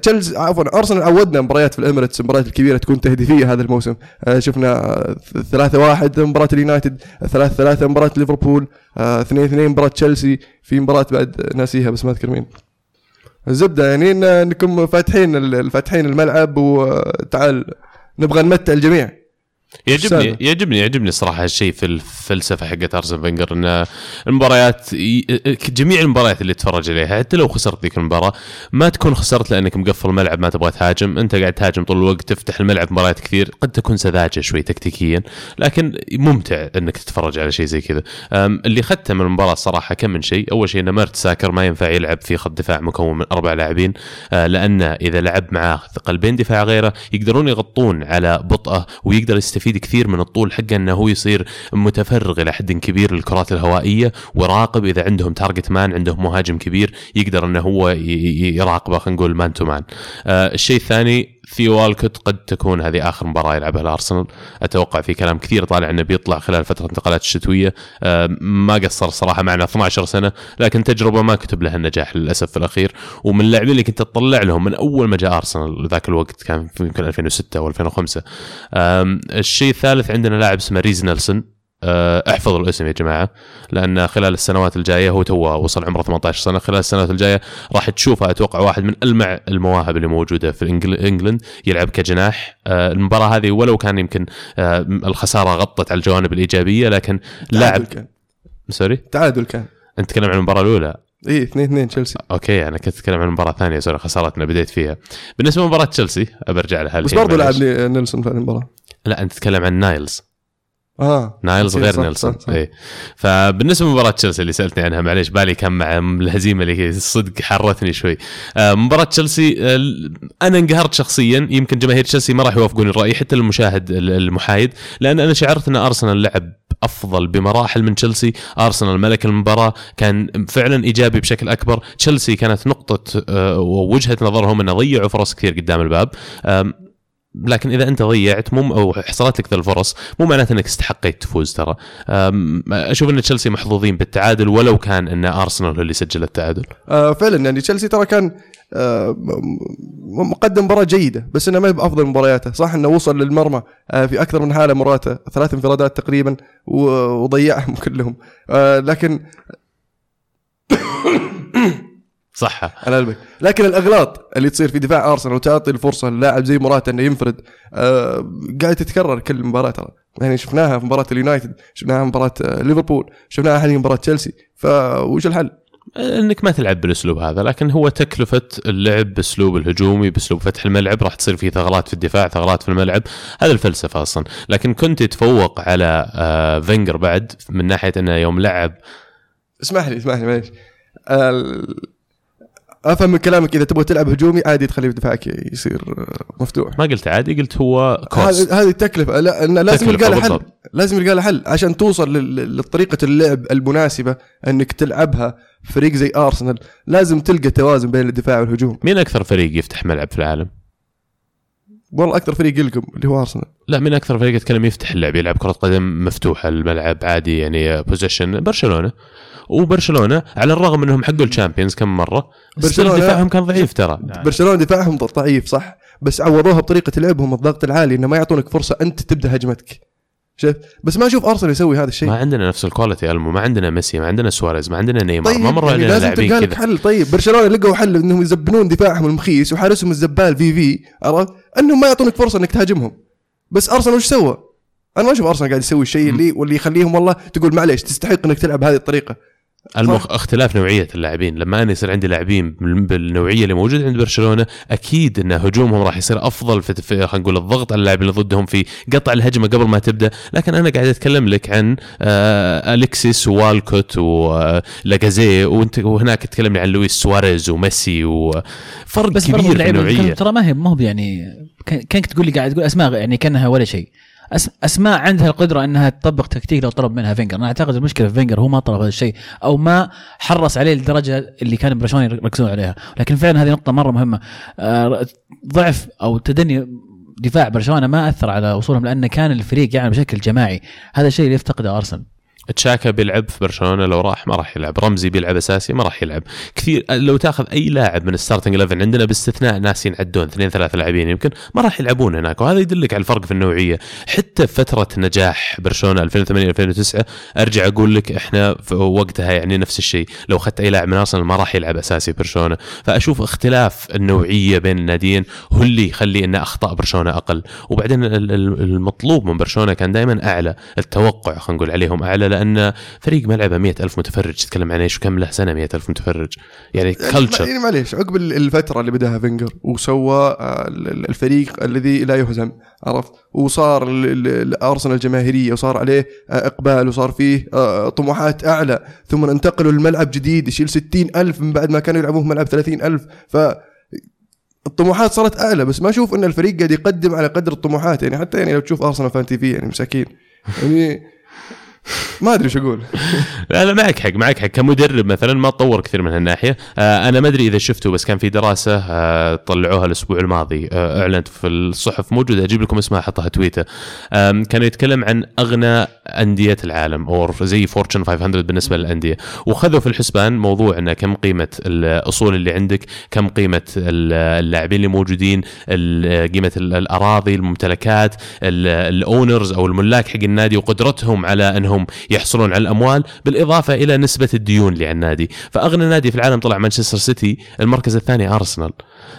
تشيلسي عفوا أرسنال عودنا مباريات في الإميريتس المباريات الكبيرة تكون تهديفية هذا الموسم. آه، شفنا آه، 3-1 مباراة اليونايتد 3-3 مباراة ليفربول آه، 2-2 مباراة تشيلسي في مباراة بعد ناسيها بس ما أذكر مين. الزبده يعني إنكم فاتحين فاتحين الملعب وتعال نبغى نمتع الجميع. يعجبني؟ يعجبني يعجبني الصراحه هالشيء في الفلسفة حقت ارسن فينجر إن المباريات جميع المباريات اللي تتفرج عليها حتى لو خسرت ذيك المباراة ما تكون خسرت لأنك مقفل الملعب ما تبغى تهاجم. أنت قاعد تهاجم طول الوقت تفتح الملعب مباريات كثير قد تكون سذاجة شوي تكتيكيا لكن ممتع إنك تتفرج على شيء زي كذا. اللي اخذته من المباراة الصراحه كم من شيء. أول شيء إن مارت ساكر ما ينفع يلعب في خط دفاع مكون من أربع لاعبين آه، لأن إذا لعب معاه قلبين دفاع غيره يقدرون يغطون على بطئه ويقدر يستفيد كثير من الطول حقه إنه هو يصير متفرغ إلى حد كبير للكرات الهوائية وراقب إذا عندهم target man عندهم مهاجم كبير يقدر إنه هو يراقبه خلينا نقول man to man الشيء الثاني في والكوت قد تكون هذه آخر مباراة يلعبها الأرسنال. أتوقع في كلام كثير طالع إنه بيطلع خلال فترة الانتقالات الشتوية. آه، ما قصر صراحة معنا 12 سنة لكن تجربة ما كتب لها النجاح للأسف في الأخير. ومن اللاعبين اللي كنت تطلع لهم من أول ما جاء أرسنال ذاك الوقت كان يمكن 2006 أو 2005 آم، الشيء الثالث عندنا لاعب اسمه ريز نيلسون. احفظوا الاسم يا جماعة لأن خلال السنوات الجاية هو توه وصل عمره 18 سنة خلال السنوات الجاية راح تشوفه. أتوقع واحد من ألمع المواهب اللي موجودة في England يلعب كجناح. آه، المباراة هذه ولو كان يمكن آه، الخسارة غطت على الجوانب الإيجابية لكن لاعب كان. sorry? تعادل كان. أنت تتكلم عن المباراة الأولى؟ اي 2 2 تشيلسي. okay أنا كنت أتكلم عن المباراه الثانية sorry خسارتنا بديت فيها. بالنسبة لمباراة تشيلسي برجع لها بس برضه. لعب نيلسون في المباراة. لا أنت تتكلم عن نايلز. آه. نايلز غير نيلسون. اي فبالنسبة لمباراة تشيلسي اللي سألتني عنها معليش بالي كان مع الهزيمة اللي صدق حرتني شوي. آه، مباراة تشيلسي آه، أنا انقهرت شخصيا. يمكن جماهير تشيلسي ما راح يوافقون الرأي حتى المشاهد ال- المحايد لأن أنا شعرت أن أرسنال لعب أفضل بمراحل من تشيلسي. أرسنال ملك المباراة كان فعلا إيجابي بشكل أكبر. تشيلسي كانت نقطة آه، ووجهة نظرهم انه ضيعوا فرص كثير قدام الباب. لكن إذا أنت ضيعت مو أو حصلت لك ذا الفرص مو معناته إنك استحقيت تفوز ترى. أشوف إن تشيلسي محظوظين بالتعادل ولو كان إن أرسنال هو اللي سجل التعادل. آه فعلا يعني تشيلسي ترى كان آه مقدم مباراة جيدة بس إنه ما هي بافضل مبارياته. صح إنه وصل للمرمى آه في أكثر من حالة مراته ثلاث انفرادات تقريبا وضيعهم كلهم. آه لكن صح. على قلبك. لكن الأغلاط اللي تصير في دفاع أرسنال وتعطي الفرصة للاعب زي موراتا إنه ينفرد آه قاعد تتكرر كل مباراة ترى. يعني شفناها في مباراة اليونايتد شفناها في مباراة آه، ليفربول شفناها حاليا مباراة تشيلسي. فوش الحل؟ إنك ما تلعب بالأسلوب هذا لكن هو تكلفة اللعب بأسلوب الهجومي بأسلوب فتح الملعب. راح تصير فيه ثغرات في الدفاع ثغرات في الملعب. هذا الفلسفة أصلا. لكن كونتي تفوق على آه، فينجر بعد من ناحية إنه يوم لعب. اسمح لي اسمح لي معليش. أفهم من كلامك إذا تبغى تلعب هجومي عادي تخلي دفاعك يصير آه، مفتوح. ما قلت عادي قلت هو cost هذه التكلفة. لا إنه لازم يلقى لها حل. لازم يلقى لها حل عشان توصل لطريقة اللعب المناسبة إنك تلعبها فريق زي أرسنال. لازم تلقى توازن بين الدفاع والهجوم. مين أكثر فريق يفتح ملعب في العالم؟ والله أكثر فريق يلقم اللي هو أرسنال. لا من أكثر فريق أتكلم يفتح اللعب يلعب كرة قدم مفتوحة الملعب عادي يعني possession برشلونة. وبرشلونة على الرغم انهم حقوا ال Champions كم مرة برشلونة دفاعهم كان ضعيف ترى. برشلونة دفاعهم ضعيف صح؟ بس عوضوها بطريقة لعبهم الضغط العالي إنه ما يعطونك فرصة أنت تبدأ هجمتك. شوف بس ما أشوف أرسنال يسوي هذا الشيء. ما عندنا نفس ال quality ألمو ما عندنا ميسي ما عندنا سواريز ما عندنا نيمار طيب ما مر يعني علينا لازم لاعبين تلقى لك حل. طيب برشلونة لقوا حل إنهم يزبنون دفاعهم المخيس وحارسهم الزبال في في عرفت؟ إنهم ما يعطونك فرصة إنك تهاجمهم. بس أرسنال وش سوى؟ أنا ما أشوف أرسنال قاعد يسوي الشيء اللي واللي يخليهم والله تقول معليش تستحق إنك تلعب بهذه الطريقة. المخ... اختلاف نوعية اللاعبين. لما أنا يصير عندي لاعبين بال- بالنوعية اللي موجودة عند برشلونة أكيد إن هجومهم راح يصير أفضل في, في خلينا نقول الضغط على اللاعب اللي ضدهم في قطع الهجمة قبل ما تبدأ. لكن أنا قاعد أتكلم لك عن آه الكسيس ووالكوت ولاكازيت وانت وهناك تكلمني عن لويس سواريز وميسي وفرق كبير في النوعية. ترى ما هي ما هو يعني كان- كانك تقول لي قاعد تقول أسماء يعني كأنها ولا شيء. أسماء عندها القدرة إنها تطبق تكتيك لو طلب منها فينجر. أنا أعتقد المشكلة في فينجر هو ما طلب هذا الشيء أو ما حرص عليه للدرجه اللي كان برشلونة يركزون عليها. لكن فعلا هذه نقطة مرة مهمة. آه، ضعف أو تدني دفاع برشلونة ما أثر على وصولهم لأن كان الفريق يعني بشكل جماعي. هذا الشيء اللي يفتقده أرسنال. تشاكا بيلعب في برشلونة لو راح ما راح يلعب. رمزي بيلعب أساسي ما راح يلعب. كثير لو تاخذ أي لاعب من الستارتنج 11 عندنا باستثناء ناس ينعدون اثنين ثلاث لاعبين يمكن ما راح يلعبون هناك. وهذا يدلك على الفرق في النوعية. حتى فترة نجاح برشلونة 2008 2009 أرجع أقول لك إحنا في وقتها يعني نفس الشيء. لو أخذت أي لاعب من أرسنال ما راح يلعب أساسي برشلونة. فأشوف اختلاف النوعية بين الناديين هو اللي يخلي إن أخطاء برشلونة أقل. وبعدين ال- ال- المطلوب من برشلونة كان دائما أعلى التوقع خلينا نقول عليهم أعلى. لأن فريق ملعبه مئة ألف متفرج. تتكلم عن إيش؟ وكم له سنة مئة ألف متفرج؟ يعني culture يعني معليش عقب ال- الفترة اللي بداها فينجر وسوى آه، ال- ال- الفريق الذي لا يهزم عرفت؟ وصار ال- ال- الأرسنال جماهيريه وصار عليه آه، إقبال وصار فيه آه، طموحات أعلى ثم انتقلوا لملعب جديد يشيل ستين ألف من بعد ما كانوا يلعبون في ملعب ثلاثين ألف. ف الطموحات صارت أعلى بس ما أشوف إن الفريق قاعد يقدم على قدر الطموحات. يعني حتى يعني لو تشوف Arsenal Fan TV يعني مساكين. يعني ما أدري إيش أقول. لا لا معك حق معك حق. كمدرب مثلا ما تطور كثير من هالناحية. آه أنا ما أدري إذا شفتوا بس كان في دراسة آه طلعوها الأسبوع الماضي آه أعلنت في الصحف. موجودة أجيب لكم اسمها أحطها تويتر. آم، كان يتكلم عن أغنى أندية العالم أو زي فورتشن 500 بالنسبة للأندية. وخذوا في الحسبان موضوع إنه كم قيمة الأصول اللي عندك كم قيمة ال- اللاعبين اللي موجودين قيمة ال- الأراضي الممتلكات ال owners أو الملاك حق النادي وقدرتهم على أنهم يحصلون على الأموال بالإضافة إلى نسبة الديون اللي على النادي فأغنى نادي في العالم طلع مانشستر سيتي المركز الثاني أرسنال.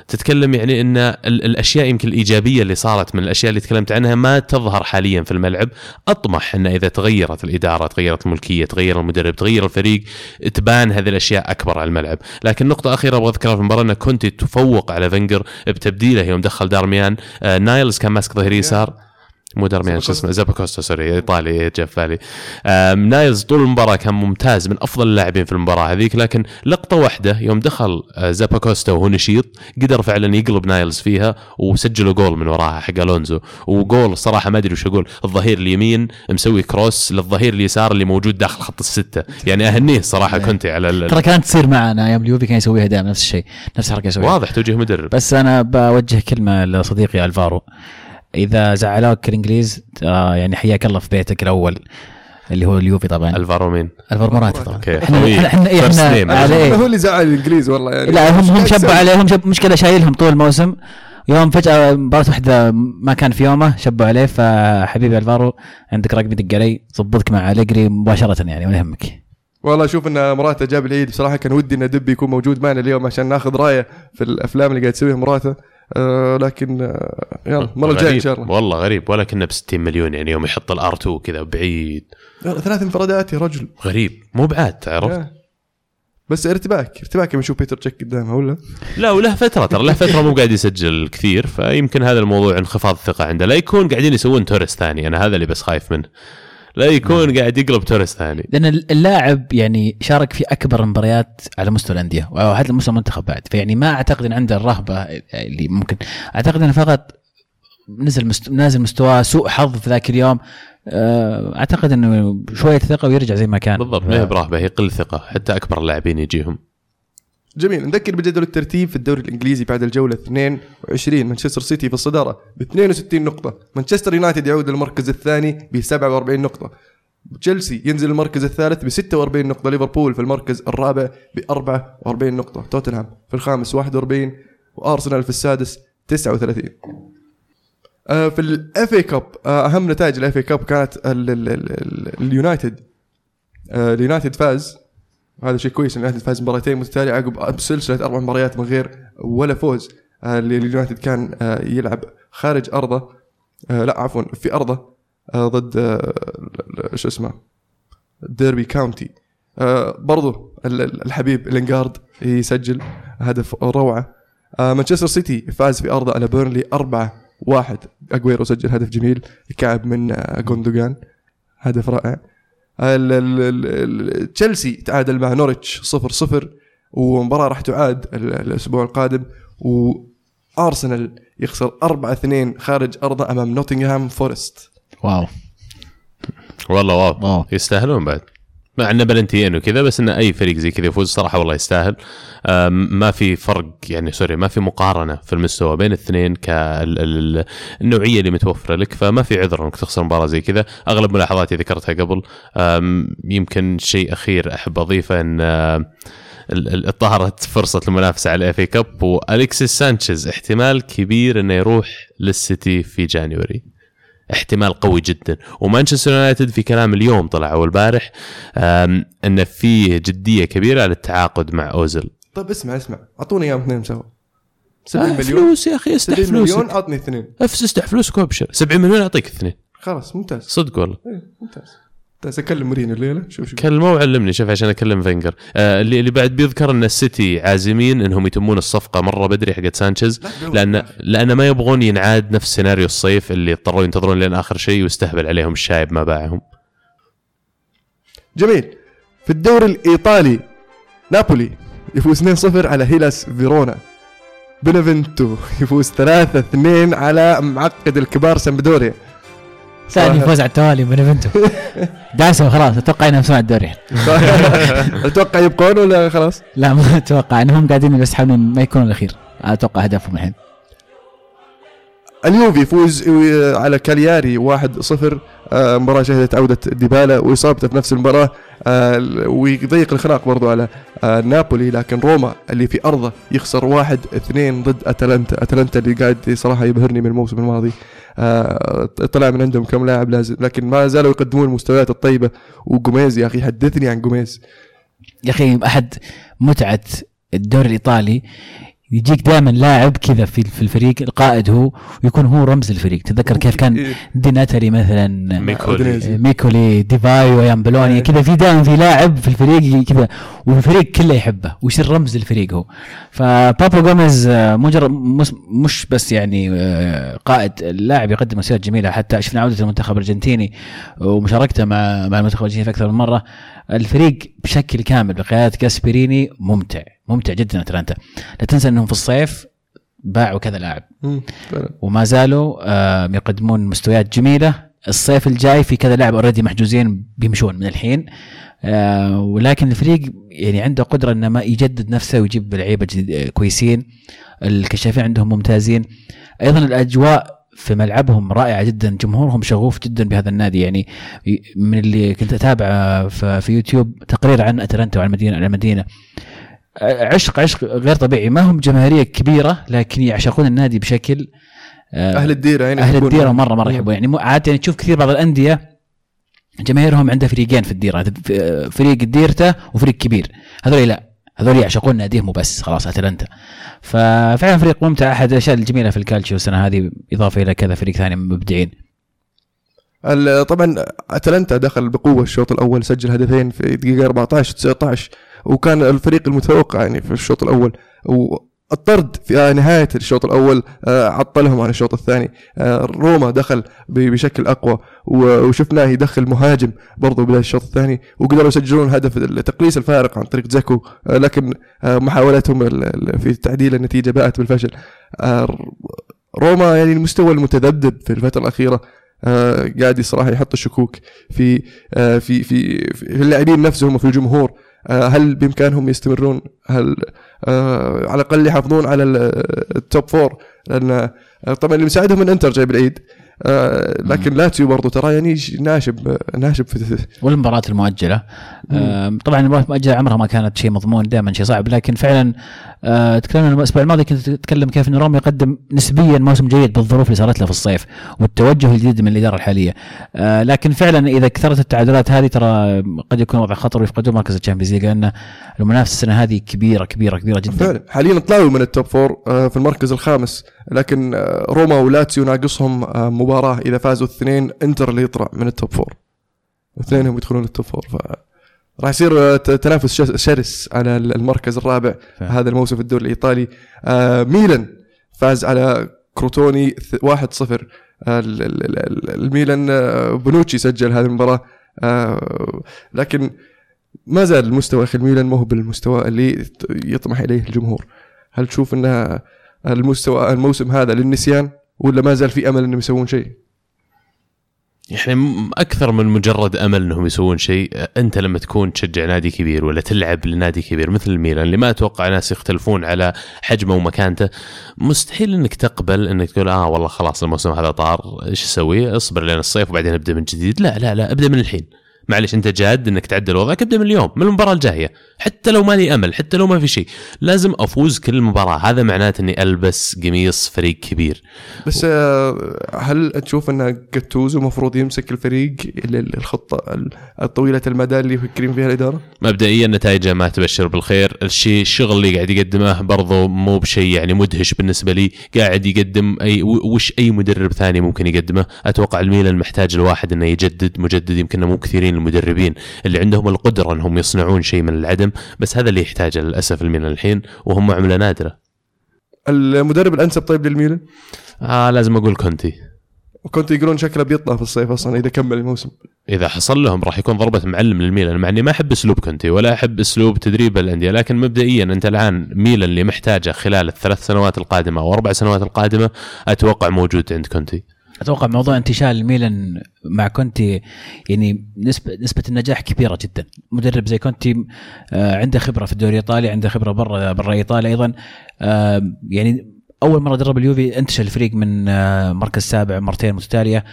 تتكلم يعني إن ال- الأشياء يمكن الإيجابية اللي صارت من الأشياء اللي تكلمت عنها ما تظهر حاليا في الملعب. أطمح إن إذا تغيرت الإدارة تغيرت الملكية تغير المدرب تغير الفريق تبان هذه الأشياء أكبر على الملعب. لكن نقطة أخيرة أبغى أذكرها في المباراة إن كونتي تفوق على فينجر بتبديله يوم دخل دارميان آه نايلز كان ماسك ظهير يسار. مو دارميان شو اسمه زاباكوستا sorry إيطالي جاء في بالي نايلز طول المباراة كان ممتاز من أفضل اللاعبين في المباراة هذيك لكن لقطة واحدة يوم دخل آه، زاباكوستا وهو نشيط قدر فعلا يقلب نايلز فيها وسجلوا جول من وراها حق ألونزو. وجول الصراحه ما أدري وش أقول الظهير اليمين مسوي cross للظهير اليسار اللي موجود داخل خط الستة. يعني أهنيه صراحة كونتي على ترى كانت تصير معنا أيام اليوفي كان يسويها دائما نفس الشيء نفس الحركة يسويها. واضح توجيه مدرب. بس أنا بوجه كلمة لصديقي ألفارو. إذا زعلوك الإنجليز آه يعني حياك الله في بيتك الأول اللي هو اليوفي طبعا. الفارو مين؟ الفارو موراتا طبعا. okay. إحنا. إحنا إحنا. عليه. هو اللي زعل الإنجليز والله يعني. لا هم هم شبوا عليهم شب مشكلة شايلهم طول الموسم. يوم فجأة مباراة واحدة ما كان في يومه شبوا عليه. فحبيبي الفارو عندك رقم دق علي ظبطك مع أليجري مباشرة يعني ولا يهمك. والله أشوف إن موراتا جاب العيد بصراحة كان ودي إن دبي يكون موجود معنا اليوم عشان ناخذ رأيه في الأفلام اللي قاعد تسويها موراتا. آه لكن آه يلا المره الجايه ان. شاء الله والله غريب ولا كنا ب 60 مليون يعني يوم يحط ال R2 كذا بعيد. ثلاث انفرادات يا رجل. غريب. مو بعاد تعرف. بس ارتباك ارتباك لما نشوف بيتر تشيك قدامها ولا؟ لا وله فترة ترى له فترة مو قاعد يسجل كثير فيمكن هذا الموضوع انخفاض الثقه عنده. لا يكون قاعدين يسوون تورس ثاني أنا هذا اللي بس خايف منه. لا يكون قاعد يقلب تورس ثاني. لأن اللاعب يعني شارك في أكبر المباريات على مستوى الأندية وحتى مستوى المنتخب بعد. فيعني ما أعتقد إن عنده الرهبة اللي ممكن. أعتقد إنه فقط نزل مست... نازل مستواه سوء حظ في ذاك اليوم. آه، أعتقد إنه شوية ثقة ويرجع زي ما كان. بالضبط ما هي برهبة هي قل ثقة. حتى أكبر اللاعبين يجيهم. جميل. نذكر بجدول الترتيب في الدوري الإنجليزي بعد الجولة 22 مانشستر سيتي في الصدارة ب 62 نقطة. مانشستر يونايتد يعود للمركز الثاني ب 47 نقطة. تشيلسي ينزل المركز الثالث ب 46 نقطة. ليفربول في المركز الرابع ب 44 نقطة. توتنهام في الخامس 41 وأرسنال في السادس 39 آه، في ال FA Cup أهم نتائج ال FA Cup كانت ال- ال- ال- ال- اليونايتد. آه، اليونايتد فاز هذا شيء كويس اليونايتد فاز مباراتين متتالية عقب سلسلة أربع مباريات من غير ولا فوز. آه، اليونايتد كان آه، يلعب خارج أرضه. آه، لا عفوا في أرضه آه، ضد آه، شو اسمه ديربي كاونتي. آه، برضو ال- ال- الحبيب لينجارد يسجل هدف روعة. آه، مانشستر سيتي فاز في أرضه على بيرنلي أربعة واحد. اجويرو سجل هدف جميل كعب من آه، جوندوجان هدف رائع. تشيلسي تعادل مع نورتش صفر صفر ومباراة راح تعاد ال- الأسبوع القادم وأرسنال يخسر 4 2 خارج أرضه أمام نوتنغهام فورست. واو. والله واو. واو. يستاهلون بعد. مع إنه بلنتيين وكذا بس انه أي فريق زي كذا يفوز صراحة والله يستاهل. ما في فرق يعني sorry ما في مقارنة في المستوى بين الاثنين كالنوعية اللي متوفرة لك فما في عذر إنك تخسر مباراة زي كذا. أغلب ملاحظاتي ذكرتها قبل. يمكن شيء أخير أحب أضيفه إن طارت فرصة المنافسة على ال FA Cup والكسيس سانشيز احتمال كبير إنه يروح للسيتي في January احتمال قوي جدا. ومانشستر يونايتد في كلام اليوم طلع أو البارح أم، انه فيه جدية كبيرة على التعاقد مع اوزل طيب اسمع اسمع. أعطوني إياهم اثنين سوا. 70 آه مليون. فلوس يا أخي استح 70 مليون أعطني اثنين. افس استح فلوسك وأبشر. 70 مليون أعطيك اثنين. خلاص ممتاز. صدق والله. ممتاز ممتاز. أكلم مورينيو الليلة. شوف شوف. كلمه وعلمني شوف عشان أكلم فينجر. آه اللي اللي بعد بيذكر إن السيتي عازمين إنهم يتمون الصفقة مرة بدري حقت سانشيز لا، لأن لأن ما يبغون ينعاد نفس سيناريو الصيف اللي اضطروا ينتظرون لين آخر شيء ويستهبل عليهم الشايب ما باعهم. جميل. في الدوري الإيطالي نابولي يفوز 2-0 على هيلاس فيرونا. بنفنتو يفوز 3-2 على معقد الكبار سامبدوريا. ثاني صراحة. فوز على التوالي بنفنتو داسوا خلاص أتوقع إنهم سمعوا الدوري. أتوقع يبقون ولا خلاص؟ لا ما أتوقع إنهم قاعدين يسحبون ما يكون الأخير. أتوقع هدفهم الحين. اليوفي يفوز على كالياري 1-0 آه، مباراة شهدت عودة ديبالا وإصابته في نفس المباراة آه، ويضيق الخناق برضو على آه، نابولي لكن روما اللي في أرضه يخسر 1-2 ضد أتلانتا. أتلانتا اللي قاعد صراحة يبهرني من الموسم الماضي. آه، طلع من عندهم كم لاعب لازم لكن ما زالوا يقدمون المستويات الطيبة. وجوميز يا أخي حدثني عن جوميز. يا أخي أحد متعة الدوري الإيطالي يجيك دائما لاعب كذا في في الفريق القائد هو ويكون هو رمز الفريق تذكر كيف كان إيه. دي ناتالي مثلا ميكولي أودينيزي. ميكولي ديفايو يامبلوني إيه. كذا في دائما في لاعب في الفريق كذا والفريق كله يحبه ويصير رمز الفريق هو فبابا جوميز آه، مجرد مش, مش بس يعني آه، قائد اللاعب يقدم مستويات جميلة حتى شفنا عودة المنتخب الأرجنتيني ومشاركته مع مع المنتخب الأرجنتيني في أكثر من مرة الفريق بشكل كامل بقيادة كاسبريني ممتع ممتع جدا اتلانتا لا تنسى إنهم في الصيف باعوا كذا لاعب. وما زالوا آه، يقدمون مستويات جميلة. الصيف الجاي في كذا لاعب اوريدي محجوزين بيمشون من الحين. آه، ولكن الفريق يعني عنده قدرة إنه ما يجدد نفسه ويجيب لعيبة آه، كويسين. الكشافين عندهم ممتازين. أيضا الأجواء في ملعبهم رائعة جدا. جمهورهم شغوف جدا بهذا النادي. يعني من اللي كنت اتابع آه، في يوتيوب تقرير عن أتلانتا وعن المدينة المدينة. عشق عشق غير طبيعي. ما هم جماهيرية كبيرة لكن يعشقون النادي بشكل آه، أهل الديرة يعني أهل الديرة مرة مرة يحبون يعني عادة يعني تشوف كثير بعض الأندية جماهيرهم عندها فريقين في الديرة. ف- فريق ديرته وفريق كبير. هذول لا. هذول يعشقون ناديهم وبس خلاص أتلانتا. ففعلا فريق ممتع. أحد الأشياء الجميلة في الكالتشيو السنة هذه إضافة إلى كذا فريق ثاني مبدعين. طبعا أتلانتا دخل بقوة الشوط الأول سجل هدفين في دقيقة 14 19 وكان الفريق المتفوق يعني في الشوط الأول. والطرد في نهاية الشوط الأول آه، عطلهم عن الشوط الثاني. آه، روما دخل بشكل أقوى و- وشفناه يدخل مهاجم برضو بداية الشوط الثاني وقدروا يسجلون هدف تقليص الفارق عن طريق زاكو آه، لكن آه، ال- في تعديل النتيجة باءت بالفشل. آه، روما يعني المستوى المتذبذب في الفترة الأخيرة آه، قاعد صراحة يحط الشكوك في آه، في في في اللاعبين نفسهم وفي الجمهور. آه، هل بإمكانهم يستمرون؟ هل آه، على الأقل يحافظون على ال- ال top four لأن آه، طبعا اللي مساعدهم إن انتر جايب العيد آه، لكن لاتسيو برضو ترى يعني ناشب ناشب في والمباراة المؤجلة. آم، طبعا المباراة المؤجلة عمرها ما كانت شيء مضمون دائما شيء صعب لكن فعلا آه، تكلمنا الأسبوع الماضي كنت تتكلم كيف إن روما يقدم نسبيا موسم جيد بالظروف اللي صارت له في الصيف والتوجه الجديد من الإدارة الحالية. آه، لكن فعلا إذا كثرت التعادلات هذه ترى قد يكون وضع خطر ويفقدون مركز ال Champions League لأن المنافسة السنة هذه كبيرة كبيرة كبيرة جدا. فعلا حاليا طلعوا من ال top four آه، في المركز الخامس. لكن آه، روما ولاتسيو ناقصهم آه، مباراة إذا فازوا الاثنين إنتر اللي يطلع من ال top four اثنينهم يدخلون ال top four ف راح يصير آه، تنافس شرس على المركز الرابع فعلا. هذا الموسم في الدوري الإيطالي. ميلان فاز على كروتوني ث- 1-0 آه، ال- ال- ال- الميلان بونوتشي سجل هذه المباراة. لكن ما زال المستوى أخي الميلان مو هو بالمستوى اللي يطمح إليه الجمهور. هل تشوف ان المستوى الموسم هذا للنسيان ولا ما زال في أمل إنهم يسوون شيء؟ يعني أكثر من مجرد أمل إنهم يسوون شيء أنت لما تكون تشجع نادي كبير ولا تلعب لنادي كبير مثل الميلان اللي ما أتوقع ناس يختلفون على حجمه ومكانته مستحيل إنك تقبل إنك تقول آه والله خلاص الموسم هذا طار إيش أسوي؟ أصبر لين الصيف وبعدين أبدأ من جديد لا لا لا أبدأ من الحين معلش أنت جاد إنك تعدل وضعك ابدا من اليوم من المباراة الجاية. حتى لو مالي أمل حتى لو ما في شيء لازم أفوز كل مباراة. هذا معناته إني ألبس قميص فريق كبير. بس آه، هل تشوف أن جاتوزو المفروض يمسك الفريق ال- ال- الخطة ال- الطويلة المدى اللي يفكرين فيها الإدارة؟ مبدئيا نتائجه ما تبشر بالخير. الشيء الشغل اللي قاعد يقدمه برضو مو بشيء يعني مدهش بالنسبة لي. قاعد يقدم أي و- وش أي مدرب ثاني ممكن يقدمه؟ أتوقع الميلان محتاج الواحد إنه يجدد مجدد يمكن مو كثيرين المدربين اللي عندهم القدرة أنهم يصنعون شيء من العدم بس هذا اللي يحتاجه للأسف الميلان الحين وهم عمله نادرة. المدرب الأنسب طيب للميلان؟ آه لازم أقول كونتي. وكنت يقولون شكله بيطلع في الصيف أصلا إذا كمل الموسم. إذا حصل لهم راح يكون ضربة معلم للميلان مع إني ما أحب أسلوب كونتي ولا أحب أسلوب تدريب الأندية لكن مبدئيا أنت الآن ميلان اللي محتاجة خلال الثلاث سنوات القادمة أو أربع سنوات القادمة أتوقع موجود عند كونتي. أتوقع موضوع انتشال الميلان مع كونتي يعني نسبه نسبة النجاح كبيرة جدا. مدرب زي كونتي آه، عنده خبرة في الدوري الإيطالي عنده خبرة برا برا إيطاليا أيضا. آه، يعني أول مرة درب اليوفي انتشل الفريق من آه، مركز سابع مرتين متتالية.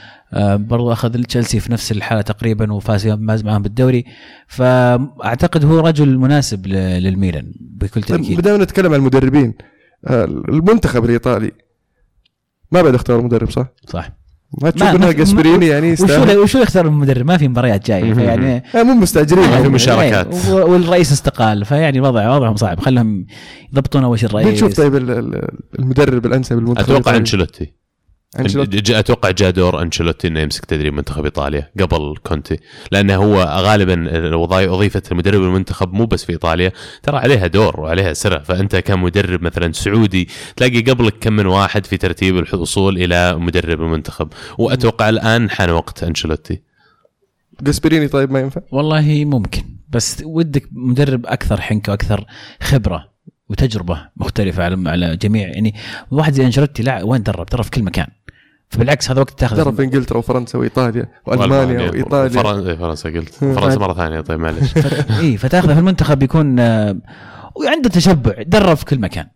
برضو أخذ تشيلسي في نفس الحالة تقريبا وفاز فاز معهم بالدوري. فأعتقد هو رجل مناسب للميلان بكل طيب تأكيد. بدأنا نتكلم عن المدربين. المنتخب الإيطالي ما بعد اختار مدرب صح؟ صح ما تشوف انها ما- جاسبريني يعني وشو يستاهل وشو يختار المدرب ما في مباريات جاية فيعني آه، مو مستعجلين ما في يعني. مشاركات. إيه، والرئيس استقال فيعني وضع وضعهم صعب خلهم يضبطون أول شيء الرئيس بنشوف طيب ال- ال- المدرب الأنسب للمنتخب أتوقع الإيطالي. أنشيلوتي. أتوقع جاء دور أنشيلوتي إنه يمسك تدريب منتخب إيطاليا قبل كونتي لأنه هو غالبا الوظائف- وظيفة مدرب المنتخب مو بس في إيطاليا ترى عليها دور وعليها سرة فأنت كمدرب مثلا سعودي تلاقي قبلك كم من واحد في ترتيب الوصول إلى مدرب المنتخب. وأتوقع الآن حان وقت أنشيلوتي. جاسبريني طيب ما ينفع؟ والله ممكن بس ودك مدرب أكثر حنكه وأكثر خبرة. وتجربة مختلفة على على جميع. يعني واحد زي أنشيلوتي لا وين درب؟ درب في كل مكان. فبالعكس هذا وقت تاخذ. درب في إنجلترا وفرنسا وإيطاليا وألمانيا وإيطاليا. فرن- إيه، فرنسا قلت. فرنسا مرة ثانية طيب معلش إي فتاخذه في المنتخب بيكون آه، وعنده تشبع. درب في كل مكان.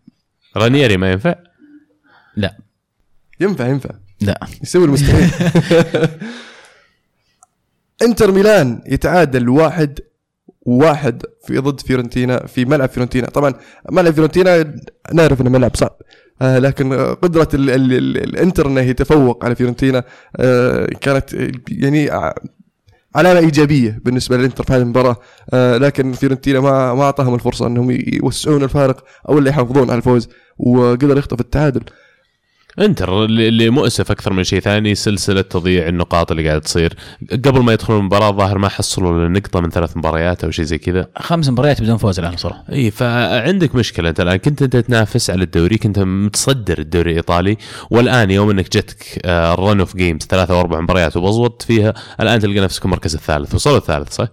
رانييري ما ينفع؟ لا. ينفع ينفع. لا. يسوي المستحيل. إنتر ميلان يتعادل واحد واحد في ضد فيورنتينا في ملعب فيورنتينا. طبعا ملعب فيورنتينا نعرف إنه ملعب صعب. آه لكن آه، قدرة ال ال ال الإنتر إنه يتفوق على فيورنتينا آه كانت آه، يعني علامة إيجابية بالنسبة للإنتر في هذه المباراة. آه لكن فيورنتينا ما ما أعطاهم الفرصة إنهم يوسعون الفارق أو اللي يحافظون على الفوز وقدر يخطف التعادل. انتر اللي مؤسف أكثر من شيء ثاني سلسلة تضييع النقاط اللي قاعد تصير. قبل ما يدخلون المباراة الظاهر ما حصلوا نقطة من ثلاث مباريات أو شيء زي كذا. خمس مباريات بدون فوز الآن صراحة. إي فعندك مشكلة. أنت الآن كنت أنت تنافس على الدوري كنت متصدر الدوري الإيطالي والآن يوم إنك جتك run of games ثلاثة أو أربع مباريات وبزوت فيها الآن تلقى نفسك المركز الثالث وصلوا الثالث صح؟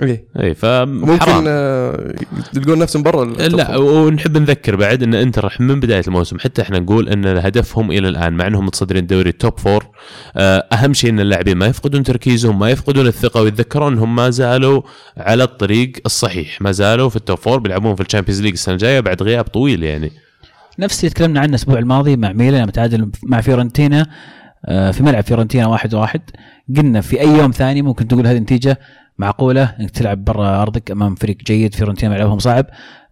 إيه. اي ممكن فحرام آه، يلقون نفسهم برا لا ونحب نذكر بعد إن انتر من بداية الموسم حتى إحنا نقول إن هدفهم إلى الآن مع إنهم متصدرين الدوري ال top four آه، أهم شيء إن اللاعبين ما يفقدون تركيزهم ما يفقدون الثقة ويتذكرون إنهم ما زالوا على الطريق الصحيح ما زالوا في ال top four بيلعبون في ال Champions League السنة الجاية بعد غياب طويل يعني. نفس اللي تكلمنا عنه الأسبوع الماضي مع ميلان لما تعادل مع فيورنتينا آه، في ملعب فيورنتينا واحد واحد قلنا في أي يوم ثاني ممكن تقول هذه النتيجة معقولة إنك تلعب برا أرضك أمام فريق جيد فيورنتينا ملعبهم صعب.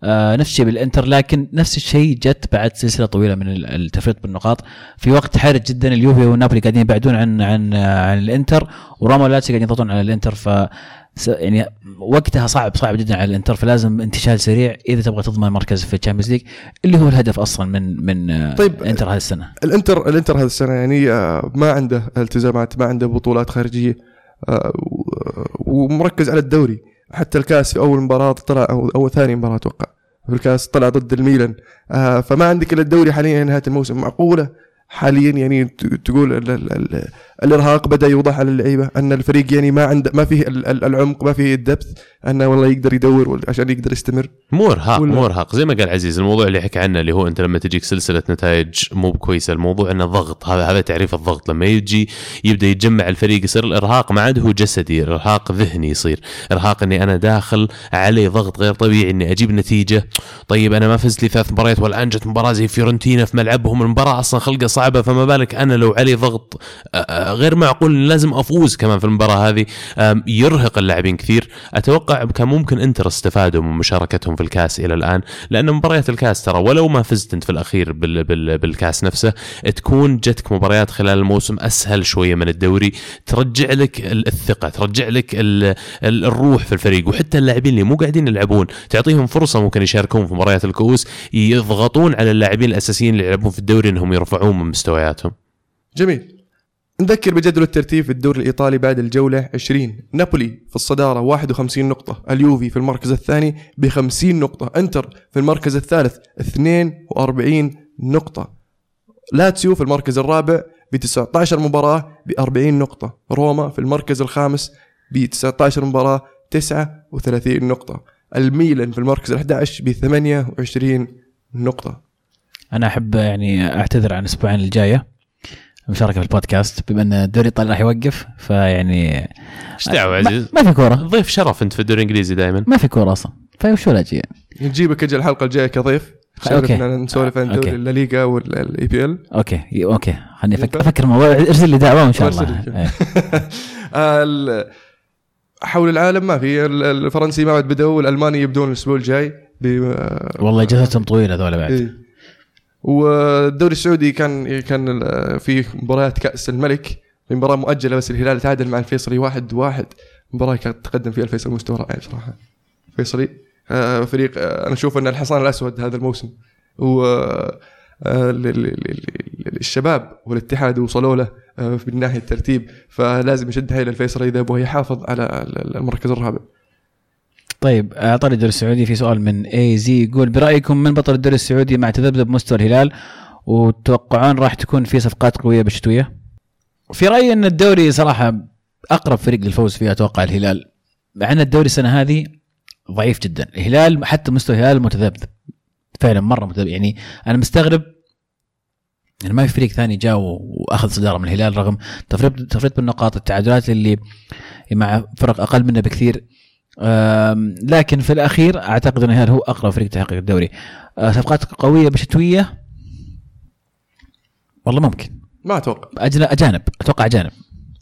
آه نفس الشيء بالإنتر لكن نفس الشيء جت بعد سلسلة طويلة من ال- التفريط بالنقاط. في وقت حرج جدا اليوفي ونابولي قاعدين يبعدون عن عن عن الإنتر وروما ولاتسيو قاعدين يضغطون على الإنتر ف يعني وقتها صعب صعب جدا على الإنتر فلازم انتشال سريع إذا تبغى تضمن مركز في ال Champions League اللي هو الهدف أصلا من من آه، طيب. الانتر هذه السنة. الانتر الإنتر هذه السنة يعني آه، ما عنده التزامات ما عنده بطولات خارجية. ومركز على الدوري. حتى الكاس في أول مباراة طلع أو, أو ثاني مباراة أتوقع في الكاس طلع ضد الميلان. آه، فما عندك إلا الدوري حاليا نهاية الموسم. معقولة؟ حاليا يعني تقول الإرهاق بدأ يوضح على اللعيبة أن الفريق يعني ما عنده ما فيه ال- ال- العمق ما فيه الدبث أنه والله يقدر يدور عشان يقدر يستمر. مو إرهاق مو إرهاق. زي ما قال عزيز الموضوع اللي حكى عنه اللي هو أنت لما تجيك سلسلة نتائج مو بكويسة الموضوع إنه ضغط. هذا هذا تعريف الضغط. لما يجي يبدأ يتجمع الفريق يصير الإرهاق ما عاد هو جسدي الإرهاق ذهني يصير. إرهاق إني أنا داخل علي ضغط غير طبيعي إني أجيب نتيجة. طيب أنا ما فزت لي ثلاث مباريات والان جت مباراة زي فيورنتينا في ملعبهم المباراة أصلا خلقة صعبة فما بالك أنا لو علي ضغط غير معقول لازم أفوز كمان في المباراة هذه. يرهق اللاعبين كثير. أتوقع كان ممكن انتر استفادوا من مشاركتهم في الكاس إلى الآن لأن مباريات الكاس ترى ولو ما فزت انت في الأخير بال بال بالكاس نفسه تكون جتك مباريات خلال الموسم أسهل شوية من الدوري. ترجع لك ال- الثقة ترجع لك ال ال الروح في الفريق وحتى اللاعبين اللي مو قاعدين يلعبون تعطيهم فرصة ممكن يشاركون في مباريات الكؤوس يضغطون على اللاعبين الأساسيين اللي يلعبون في الدوري إنهم يرفعون من مستوياتهم. جميل. نذكر بجدول الترتيب في الدوري الإيطالي بعد الجولة 20 نابولي في الصدارة 51 نقطة. اليوفي في المركز الثاني ب 50 نقطة. إنتر في المركز الثالث 42 نقطة. لاتسيو في المركز الرابع ب 19 مباراة ب 40 نقطة. روما في المركز الخامس ب 19 مباراه 39 نقطة. الميلان في المركز ال 11 ب 28 نقطة. أنا أحب يعني أعتذر عن الأسبوعين الجاية. المشاركه في البودكاست بما إن الدوري الايطالي راح يوقف فيعني إيش دعوة ما, عزيز ما في كورة ضيف شرف أنت في الدوري الإنجليزي دائما ما في كورة أصلا فوش ولا أجي يعني. نجيبك أجل الحلقة الجاية كضيف. شاركنا نسولف عن. دوري الليغا وال EPL okay okay خليني ينفع؟ أفكر الموضوع ارسل لي دعوة وإن شاء الله. إيه. حول العالم ما في ال- الفرنسي ما بعد بدأوا والألماني يبدون الأسبوع الجاي ب- والله إجازتهم طويلة هذول بعد إيه. والدوري السعودي كان كان ال- في مباريات كأس الملك في مباراة مؤجلة بس الهلال تعادل مع الفيصلي واحد واحد. مباراة كانت تقدم فيها الفيصلي مستوى رائع بصراحة. الفيصلي آه، فريق آه، أنا أشوف أن الحصان الأسود هذا الموسم. و آه، ال- ال- ال- ال- الشباب والاتحاد وصلوا له آه، من ناحية الترتيب. فلازم يشد حيل الفيصلي إذا يبغى يحافظ على ال- المركز الرابع. طيب اعطاني الدوري السعودي في سؤال من اي زي يقول برأيكم من بطل الدوري السعودي مع تذبذب مستوى الهلال؟ وتتوقعون راح تكون في صفقات قوية بالشتويه؟ في رأيي إن الدوري صراحة أقرب فريق للفوز فيه أتوقع الهلال. مع إن الدوري السنة هذه ضعيف جدا. الهلال حتى مستوى الهلال متذبذب. فعلا مرة متذبذب. يعني أنا مستغرب يعني ما في فريق ثاني جاء وأخذ صدارة من الهلال رغم تفريط تفريط بالنقاط التعادلات اللي مع فرق أقل منه بكثير. لكن في الأخير أعتقد ان الهلال هو أقرب فريق تحقيق الدوري. أه، صفقات قوية بشتوية؟ والله ممكن. ما أتوقع. أجانب. أتوقع أجانب.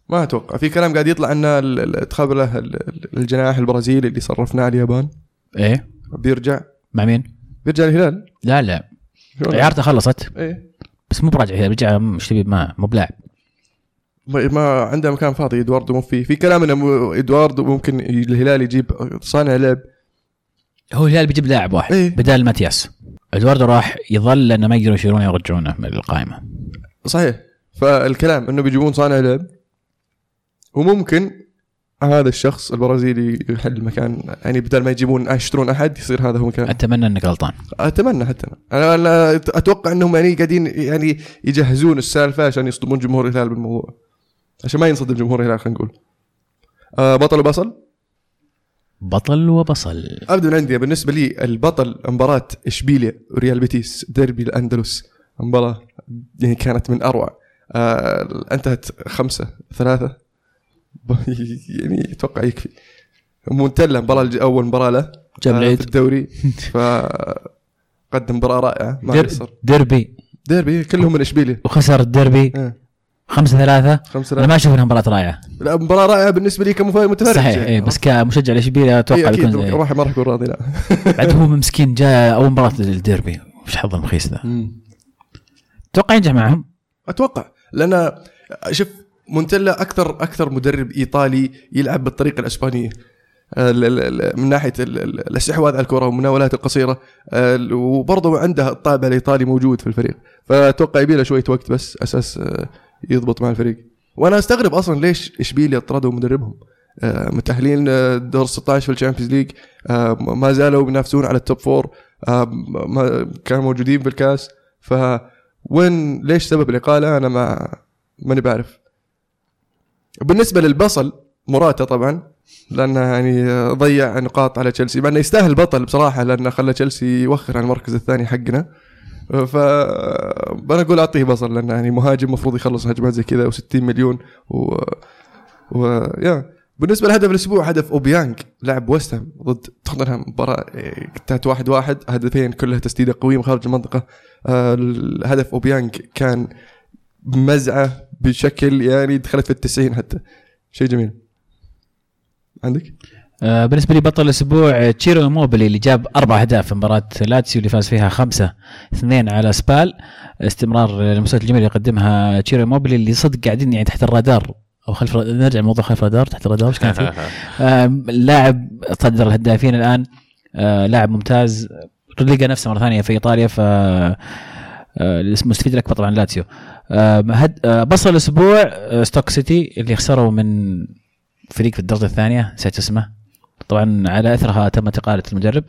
ما أتوقع. في كلام قاعد يطلع أن تخبله ال- ال- الجناح البرازيلي اللي صرفناه اليابان. إيه. بيرجع. مع مين؟ بيرجع الهلال. لا لا؟ اعارته خلصت. إيه. بس مو براجع الهلال رجع مش تبي ما مو بلاعب. ما ما عنده مكان فاضي إدواردو مو فيه في كلام إنه إدواردو ممكن الهلال يجيب صانع لعب. هو الهلال بيجيب لاعب واحد إيه. بدال ماتياس. إدواردو راح يظل لأنه ما يقدروا يشيلونه يرجعونه من القائمة. صحيح. فالكلام إنه بيجيبون صانع لعب. وممكن هذا الشخص البرازيلي يحل مكان يعني بدل ما يجيبون يشترون أحد يصير هذا هو مكان. أتمنى إنك غلطان. أتمنى حتى. أنا أنا أتوقع إنهم يعني قاعدين يعني يجهزون السالفة عشان يصدمون جمهور الهلال بالموضوع. عشان ما ينصدم جمهور الهلال خلينا نقول. آه بطل وبصل؟ بطل وبصل. ابدا من عندي بالنسبة لي البطل مباراة اشبيليا وريال بيتيس ديربي الأندلس. مباراة يعني كانت من أروع. آه انتهت خمسة ثلاثة. يعني أتوقع يكفي. مونتلا مباراة أول مباراة له جاب آه، العيد. في الدوري. ف قدم مباراة رائعة ما دير ديربي. ديربي كلهم من اشبيليا وخسر الديربي. آه. خمسة ثلاثة. خمسة أنا ثلاثة. ما أشوف إنها مباراة رائعة. لا مباراة رائعة بالنسبة لي كمتفرج صحيح يعني. اي بس كمشجع لاشبيليا أتوقع إيه، بيكون إيه. راح ما راح يكون راضي لا. بعد هو مسكين جاء أول مباراة للديربي. وش حظ المخيس ذا؟ أتوقع ينجح معهم؟ أتوقع لأن شوف مونتلا أكثر أكثر مدرب إيطالي يلعب بالطريقة الإسبانية. ال- ال- ال- من ناحية ال- ال- الاستحواذ على الكرة والمناولات القصيرة. ال- وبرضه عنده الطابع الإيطالي موجود في الفريق. فأتوقع يبي له شوية وقت بس أساس آه، يضبط مع الفريق. وأنا أستغرب أصلا ليش إشبيليا طردوا مدربهم. آه، متأهلين آه، دور 16 في ال Champions League. آه، ما زالوا بينافسون على ال top four كانوا موجودين في الكاس. ف وين ليش سبب الإقالة؟ أنا ما ماني بعرف. بالنسبة للبصل مراتا طبعا لأنه يعني ضيع نقاط على تشيلسي. مع إنه يستاهل بطل بصراحة لأنه خلى تشيلسي يوخر عن المركز الثاني حقنا. ف أنا أقول أعطيه بصل لأنه يعني مهاجم المفروض يخلص هجمات زي كذا و60 مليون و, و... يا. بالنسبة لهدف الأسبوع هدف أوبيانج لاعب وستهام ضد توتنهام. مباراة إيه، انتهت واحد واحد هدفين كلها تسديدة قوية من خارج المنطقة. آه، الهدف أوبيانج كان مزعة بشكل يعني دخلت في التسعين حتى. شيء جميل. عندك؟ آه، بالنسبة لي بطل الأسبوع تشيرو موبيلي اللي جاب أربع أهداف في مباراة لاتسيو اللي فاز فيها خمسة اثنين على سبال. استمرار المستوى الجميل اللي يقدمها تشيرو موبيلي اللي صدق قاعدين يعني تحت الرادار. أو خلف نرجع لموضوع خلف الرادار تحت الرادار إيش كان فيه؟ لاعب صدر الهدافين الآن آه، لاعب ممتاز. لقى نفسه مرة ثانية في إيطاليا ف آه، المستفيد الاكبر طبعا لاتسيو. بصل الأسبوع ستوك سيتي اللي خسروا من فريق في الدرجة الثانية نسيت اسمه. طبعا على أثرها تمت إقالة المدرب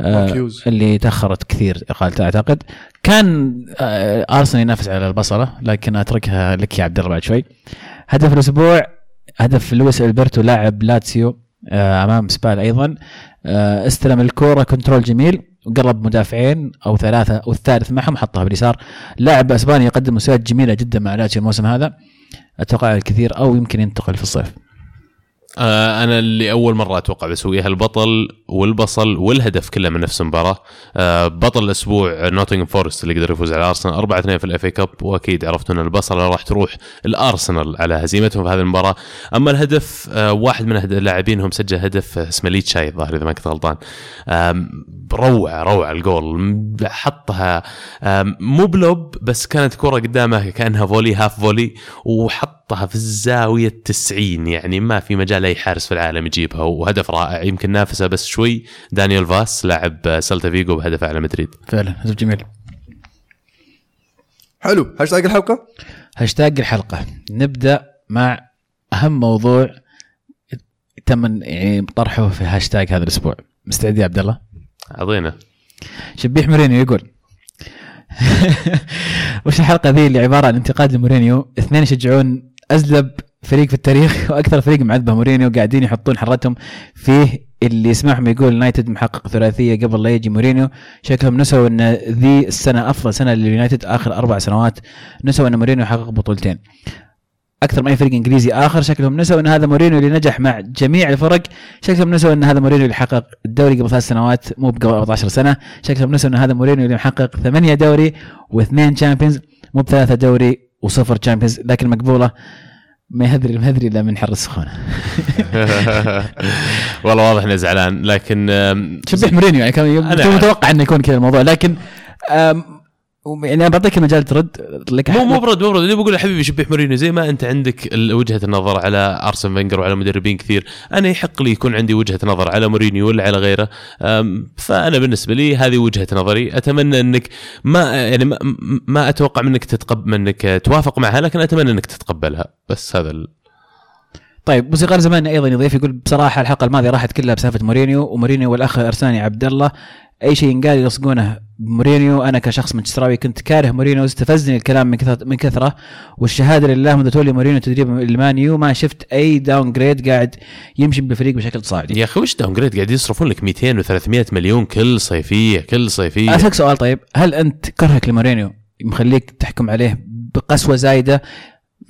آه،. اللي تأخرت كثير اقالته أعتقد. كان آه، أرسنال ينافس على البصلة لكن أتركها لك يا عبد الله بعد شوي. هدف الأسبوع هدف لويس ألبرتو لاعب لاتسيو آه، أمام سبال أيضا. آه، استلم الكورة control جميل وقرب مدافعين أو ثلاثة أو الثالث معهم حطها باليسار. لاعب أسباني يقدم مستويات جميلة جدا مع لاتسيو الموسم هذا. أتوقع الكثير أو يمكن ينتقل في الصيف. آه أنا اللي أول مرة أتوقع بسويها البطل والبصل والهدف كله من نفس المباراة. آه بطل الأسبوع نوتنغهام فورست اللي قدر يفوز على ارسنال 4 2 في ال FA Cup وأكيد عرفتوا إن البصلة راح تروح لارسنال على هزيمتهم في هذه المباراة. أما الهدف آه واحد من لاعبينهم سجل هدف اسمه ليتشاي الظاهر إذا ما كنت غلطان. روعة روعة الجول. حطها مو ب lob بس كانت كرة قدامه كأنها volley half volley وحطها في الزاوية التسعين يعني ما في مجال أي حارس في العالم يجيبها وهدف رائع يمكن نافسه بس شوي. دانيال فاس لاعب سلتا فيجو بهدف على مدريد. فعلا هدف جميل. حلو هاشتاج الحلقة؟ هاشتاج الحلقة. نبدأ مع أهم موضوع تم يعني طرحه في هاشتاج هذا الأسبوع. مستعد يا عبد الله؟ أعطينا. شبيح مورينيو يقول. وش الحلقة ذي اللي عبارة عن انتقاد لمورينيو؟ اثنين يشجعون أزلب فريق في التاريخ وأكثر فريق معذبه مورينيو قاعدين يحطون حرتهم فيه اللي يسمعهم يقول اليونايتد محقق ثلاثية قبل لا يجي مورينيو. شكلهم نسوا إن ذي السنة أفضل سنة لليونايتد آخر أربع سنوات نسوا إن مورينيو حقق بطولتين. أكثر من أي فريق إنجليزي آخر شكلهم نسوا إن هذا مورينيو اللي نجح مع جميع الفرق. شكلهم نسوا إن هذا مورينيو اللي حقق الدوري قبل ثلاث سنوات مو قبل 14 سنة. شكلهم نسوا إن هذا مورينيو اللي محقق ثمانية دوري واثنين Champions مو بثلاثة دوري وصفر Champions لكن مقبوله ما يهدري المهدري إلا من حر السخونة والله واضح انه زعلان لكن شبيح مورينيو يعني كان. متوقع إنه يكون كذا الموضوع لكن يعني أنا بعطيك المجال ترد لك مو مو برد مو برد. اللي بقول حبيبي شبيح مورينيو زي ما أنت عندك وجهة النظر على أرسن فينجر وعلى مدربين كثير أنا يحق لي يكون عندي وجهة نظر على مورينيو ولا على غيره. فأنا بالنسبة لي هذه وجهة نظري. أتمنى إنك ما يعني ما, ما أتوقع منك تتقبل منك توافق معها لكن أتمنى إنك تتقبلها. بس هذا ال... طيب موسيقار زمان أيضا يضيف يقول بصراحة الحلقة الماضية راحت كلها بسالفة مورينيو ومورينيو والأخ أرساني عبد الله. أي شيء ينقال يلصقونه بمورينيو أنا كشخص مانشستراوي كنت كاره مورينيو استفزني الكلام من كثره من كثرة والشهادة لله منذ تولي مورينيو تدريب المان ما شفت أي downgrade قاعد يمشي بالفريق بشكل تصاعدي يا أخي وش downgrade قاعد يصرفون لك 200 و300 مليون كل صيفية كل صيفية؟ أسألك سؤال طيب هل أنت كرهك لمورينيو؟ مخليك تحكم عليه بقسوة زايدة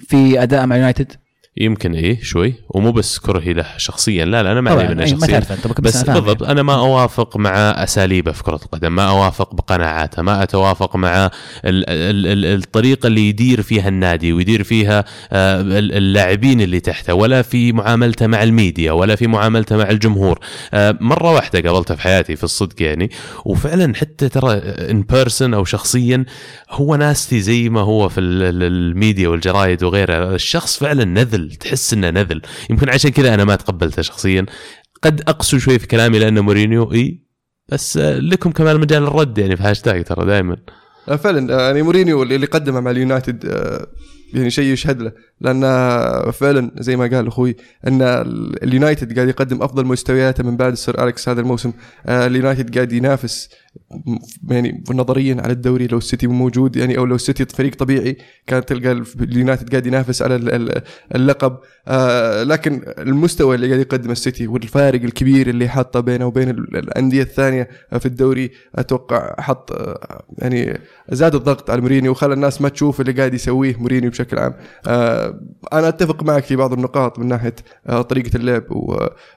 في أداء مع يونايتد؟ يمكن إيه شوي ومو بس كرهي له شخصيا لا لا أنا ما علي منه أي، ما شخصيا. تعرف أنت، بس بالضبط أنا ما أوافق مع أساليبه في كرة القدم ما أوافق بقناعاته ما أتوافق مع ال ال ال الطريقة اللي يدير فيها النادي ويدير فيها آه، ال- اللاعبين اللي تحته ولا في معاملته مع الميديا ولا في معاملته مع الجمهور. آه، مرة واحدة قابلته في حياتي في الصدق يعني وفعلا حتى ترى ان بيرسونالي أو شخصيا هو nasty زي ما هو في ال- ال- الميديا والجرايد وغيرها الشخص فعلا نذل تحس إنه نذل. يمكن عشان كذا أنا ما تقبلته شخصيا. قد أقسو شوي في كلامي لأنه مورينيو إي. بس آه، لكم كمان مجال الرد يعني في هاشتاج ترى دائما آه، فعلا آه، يعني مورينيو اللي قدمه مع اليونايتد يعني شيء يشهد له. لأن فعلا زي ما قال أخوي أن ال- اليونايتد قاعد يقدم أفضل مستوياته من بعد السير أليكس هذا الموسم. آه، اليونايتد قاعد ينافس يعني نظريا على الدوري لو السيتي مو موجود يعني أو لو السيتي فريق طبيعي كانت تلقى ال- اليونايتد قاعد ينافس على ال- ال- اللقب. آه لكن المستوى اللي قاعد يقدم السيتي والفارق الكبير اللي حاطه بينه وبين ال- الأندية الثانية في الدوري أتوقع حط آه، يعني زاد الضغط على مورينيو وخلى الناس ما تشوف اللي قاعد يسويه مورينيو بشكل عام. أنا أتفق معك في بعض النقاط من ناحية آه طريقة اللعب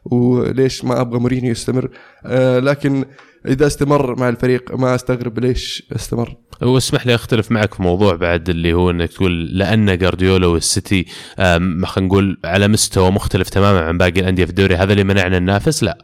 وليش ما أبغى مورينيو يستمر. آه لكن إذا استمر مع الفريق ما أستغرب ليش استمر. واسمح لي أختلف معك في موضوع بعد اللي هو إنك تقول لأن جارديولا والسيتي خلينا نقول على مستوى مختلف تماما عن باقي الأندية في الدوري هذا اللي منعنا ننافس لا.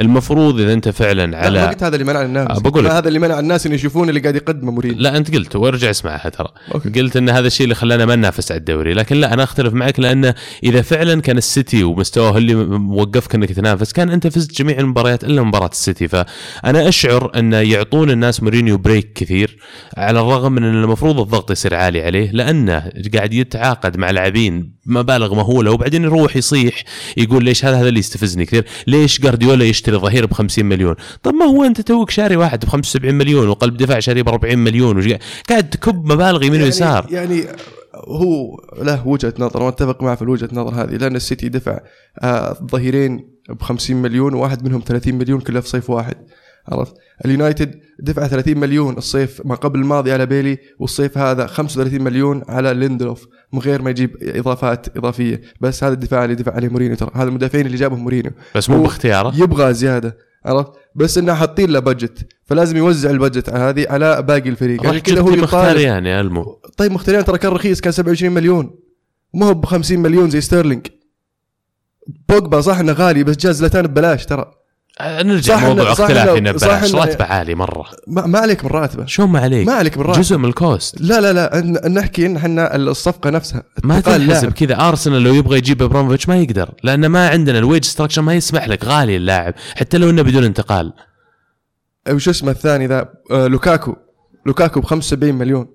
المفروض إذا أنت فعلا لا ما على قلت هذا اللي منع الناس آه، بقول هذا اللي منع الناس إن يشوفون اللي قاعد يقدمه مورينيو. لا أنت قلت وأرجع اسمعها ترى. قلت إن هذا الشيء اللي خلانا ما ننافس على الدوري لكن لا أنا أختلف معك لأن إذا فعلا كان السيتي ومستواه اللي موقفك إنك تنافس كان أنت فزت جميع المباريات إلا مباراة السيتي. فأنا أشعر أن يعطون الناس مورينيو break كثير على الرغم من أن المفروض الضغط يصير عالي عليه لأنه قاعد يتعاقد مع لاعبين مبالغ مهولة وبعدين يروح يصيح يقول ليش هذا هذا اللي يستفزني كثير ليش جارديولا يشتري ظهير ب 50 مليون؟ طب ما هو أنت توك شاري واحد ب 75 مليون وقلب دفاع شاري ب 40 مليون وش- قاعد تكب مبالغ يمين ويسار. يعني, يعني هو له وجهة نظر واتفق معه في الوجهة نظر هذه لأن السيتي دفع آه ظهيرين ب 50 مليون وواحد منهم 30 مليون كلها في صيف واحد. عرفت؟ اليونايتد دفع 30 مليون الصيف ما قبل الماضي على بيلي والصيف هذا 35 مليون على ليندلوف من غير ما يجيب إضافات إضافية. بس هذا الدفاع اللي دفع عليه مورينيو ترى هذا المدافعين اللي جابهم مورينيو. بس مو باختياره؟ يبغى زيادة عرفت؟ بس إنه حاطين له budget فلازم يوزع ال budget على هذه على باقي الفريق. عشان كذا هو مخيتاريان يا ألمو. طيب مخيتاريان ترى كان رخيص كان 27 مليون. ما هو ب 50 مليون زي ستيرلينج. بوجبا صح إنه غالي بس جاب زلاتان ببلاش ترى. نرجع صح موضوع صح ببلاش راتبه عالي مرة؟ ما, ما عليك من راتبه شلون ما عليك؟ ما عليك من راتبه جزء من ال cost. لا لا لا ن- نحكي إن إحنا الصفقة نفسها. ما تنحسب. كذا. ارسنال لو يبغى يجيب ابراهيموفيتش ما يقدر لأن ما عندنا ال wage structure ما يسمح لك. غالي اللاعب. حتى لو إنه بدون انتقال. وش اسمه الثاني ذا؟ آه لوكاكو. لوكاكو ب 75 مليون.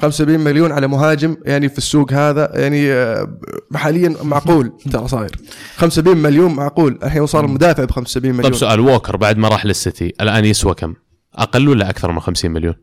75 مليون على مهاجم يعني في السوق هذا يعني آه، حاليا معقول. ترى صاير. 75 مليون معقول. الحين صار المدافع ب 75 مليون طيب سؤال ووكر بعد ما راح للسيتي الآن يسوى كم؟ أقل ولا أكثر من 50 مليون؟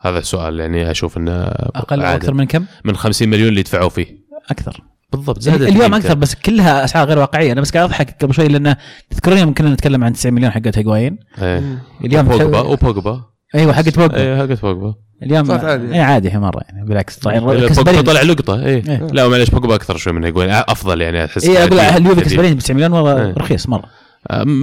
هذا السؤال يعني أشوف إنه أقل أو عادل. أكثر من كم؟ من 50 مليون اللي دفعوا فيه. أكثر. بالضبط زادت اليوم قيمته. أكثر بس كلها اسعار غير واقعية. أنا بس قاعد أضحك قبل شوي لأن تذكرون يوم كنا نتكلم عن 90 مليون حقت هيجواين؟ إيه. اليوم بوجبا وبوجبا. أيوه حقت بوجبا إيه حقت بوجبا اليوم عادي. اي عادي هي مرة يعني بالعكس طلع طلع لقطة إيه إيه. لا معلش بوجبا أكثر شوي من هيجوين أفضل يعني أحس اي أقول اليوفي. كسبانين ب 90 مليون والله إيه. رخيص مرة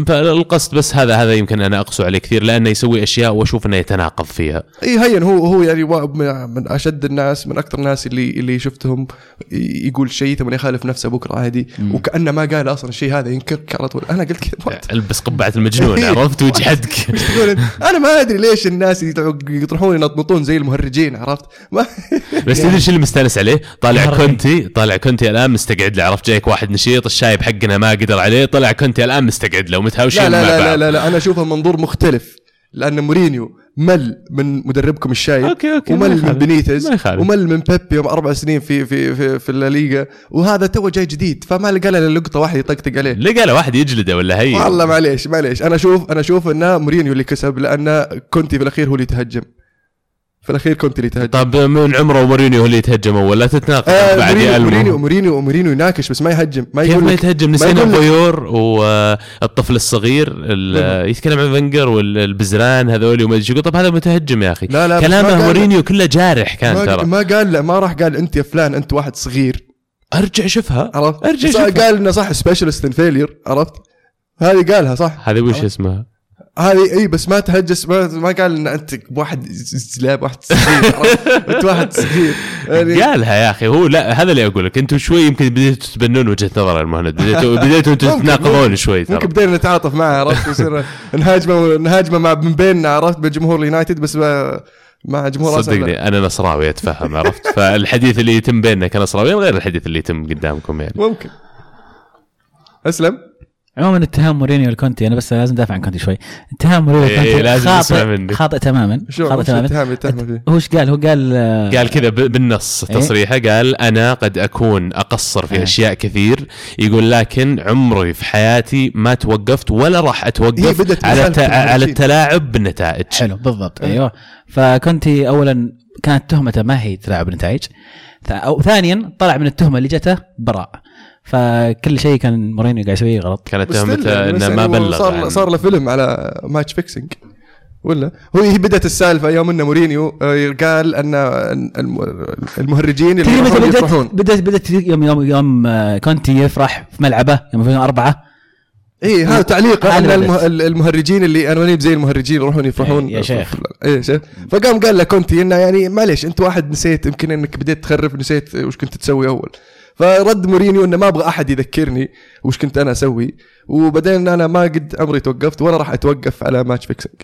فالقصد بس هذا هذا يمكن أنا أقسو عليه كثير لأنه يسوي أشياء وأشوف إنه يتناقض فيها إي هين هو هو يعني من من أشد الناس من أكثر الناس اللي اللي شفتهم يقول شيء ثم يخالف نفسه بكرة عادي وكأنه ما قال أصلا الشيء هذا ينكرك على طول أنا قلت كذا? ألبس قبعة المجنون عرفت تقول أنت؟ أنا ما أدري ليش الناس يطرحون ينطنطون زي المهرجين عرفت ما بس تدري إيش اللي مستانس عليه؟ طالع. كونتي طالع كونتي الآن مستقعد له عرفت جايك واحد نشيط الشايب حقنا ما قدر عليه طلع كونتي الآن مستقعد له ومتهاوشين لا لا لا, لا بعض لا لا أنا أشوفها منظور مختلف لأن مورينيو مل من مدربكم الشايب أوكي، أوكي، ومل من. بنيتز. ومل من بيب يوم أربع سنين في في في, في الليغا وهذا تو جاي جديد فما لقى له لقطة واحد يطقطق عليه لقى له واحد يجلده ولا هي والله معليش معليش أنا أشوف أنا أشوف انه مورينيو اللي كسب لأن كونتي في الأخير هو اللي تهجم في الأخير كونتي اللي تهجم. طب من عمره ومورينيو هو اللي يتهجم اول لا تتناقض آه بعد مورينيو. مورينيو مورينيو مورينيو يناكش بس ما يهجم. ما كيف يقول ما لك- يتهجم؟ ما نسينا بويور والطفل الصغير ال- يتكلم عن فنجر والبزران هذول وما أدري طب هذا متهجم يا أخي. لا لا ما كلامه مورينيو كله جارح كان ما, ترى. ما قال لا ما راح قال أنت يا فلان أنت واحد صغير. أرجع شوفها. عرفت؟ أرجع شوفها. قال إنه صح سبيشالست ان فيلير عرفت؟ هذه قالها صح؟ هذه وش اسمها؟ هذه إي بس ما تهجس ما, ما قال إن أنت واحد زلاب واحد صغير؟ أنت واحد صغير. يعني قالها يا أخي هو لا هذا اللي أقول لك أنتم شوي يمكن بديتوا تتبنون وجهة نظر المهند بديتوا بديتوا أنتم تتناقضون شوي ترى. ممكن بدينا نتعاطف معه عرفت؟ يصير نهاجمه نهاجمه مع من بيننا عرفت؟ بجمهور اليونايتد بس مع جمهور. صدقني أنا نصراوي أتفهم عرفت؟ فالحديث اللي يتم بيننا كنصراويين غير الحديث اللي يتم قدامكم يعني. ممكن. أسلم. عموما اتهام مورينيو لكونتي أنا بس لازم أدافع عن كونتي شوي اتهام مورينيو إيه، لكونتي لازم نسمع منك. خاطئ خاطئ تماما خاطئ تماما فيه هو إيش قال؟ هو قال آه، قال كذا بالنص إيه؟ تصريحه قال أنا قد أكون أقصر في إيه. أشياء كثير يقول لكن عمري في حياتي ما توقفت ولا راح أتوقف على الت- على. التلاعب بالنتائج حلو بالضبط إيه. أيوه فكونتي اولا كانت تهمته ما هي تلاعب بالنتائج ثانيا طلع من التهمة اللي جته براء فكل شيء كان مورينيو قاعد يسويه غلط. كانت تهمته يعني إنه ما يعني بلغ صار عن- صار له فيلم على match fixing ولا؟ هو هي بدأت السالفة يوم ان مورينيو آه، قال إن الم- المهرجين اللي متى يروحون بدأت؟ يفرحون بدات بدأت يوم يوم يوم آه، كونتي يفرح في ملعبه يوم يفوزون اربعه اي هذا تعليق إن. المهرجين اللي انوانيب زي المهرجين يروحون يفرحون. إيه، يا شيخ. اي شيخ. فقام قال له كونتي إنه يعني معليش أنت واحد نسيت يمكن إنك بديت تخرف نسيت وش كنت تسوي أول. فرد مورينيو إنه ما أبغى أحد يذكرني وش كنت أنا أسوي. وبعدين أنا ما قد عمري توقفت ولا راح أتوقف على match fixing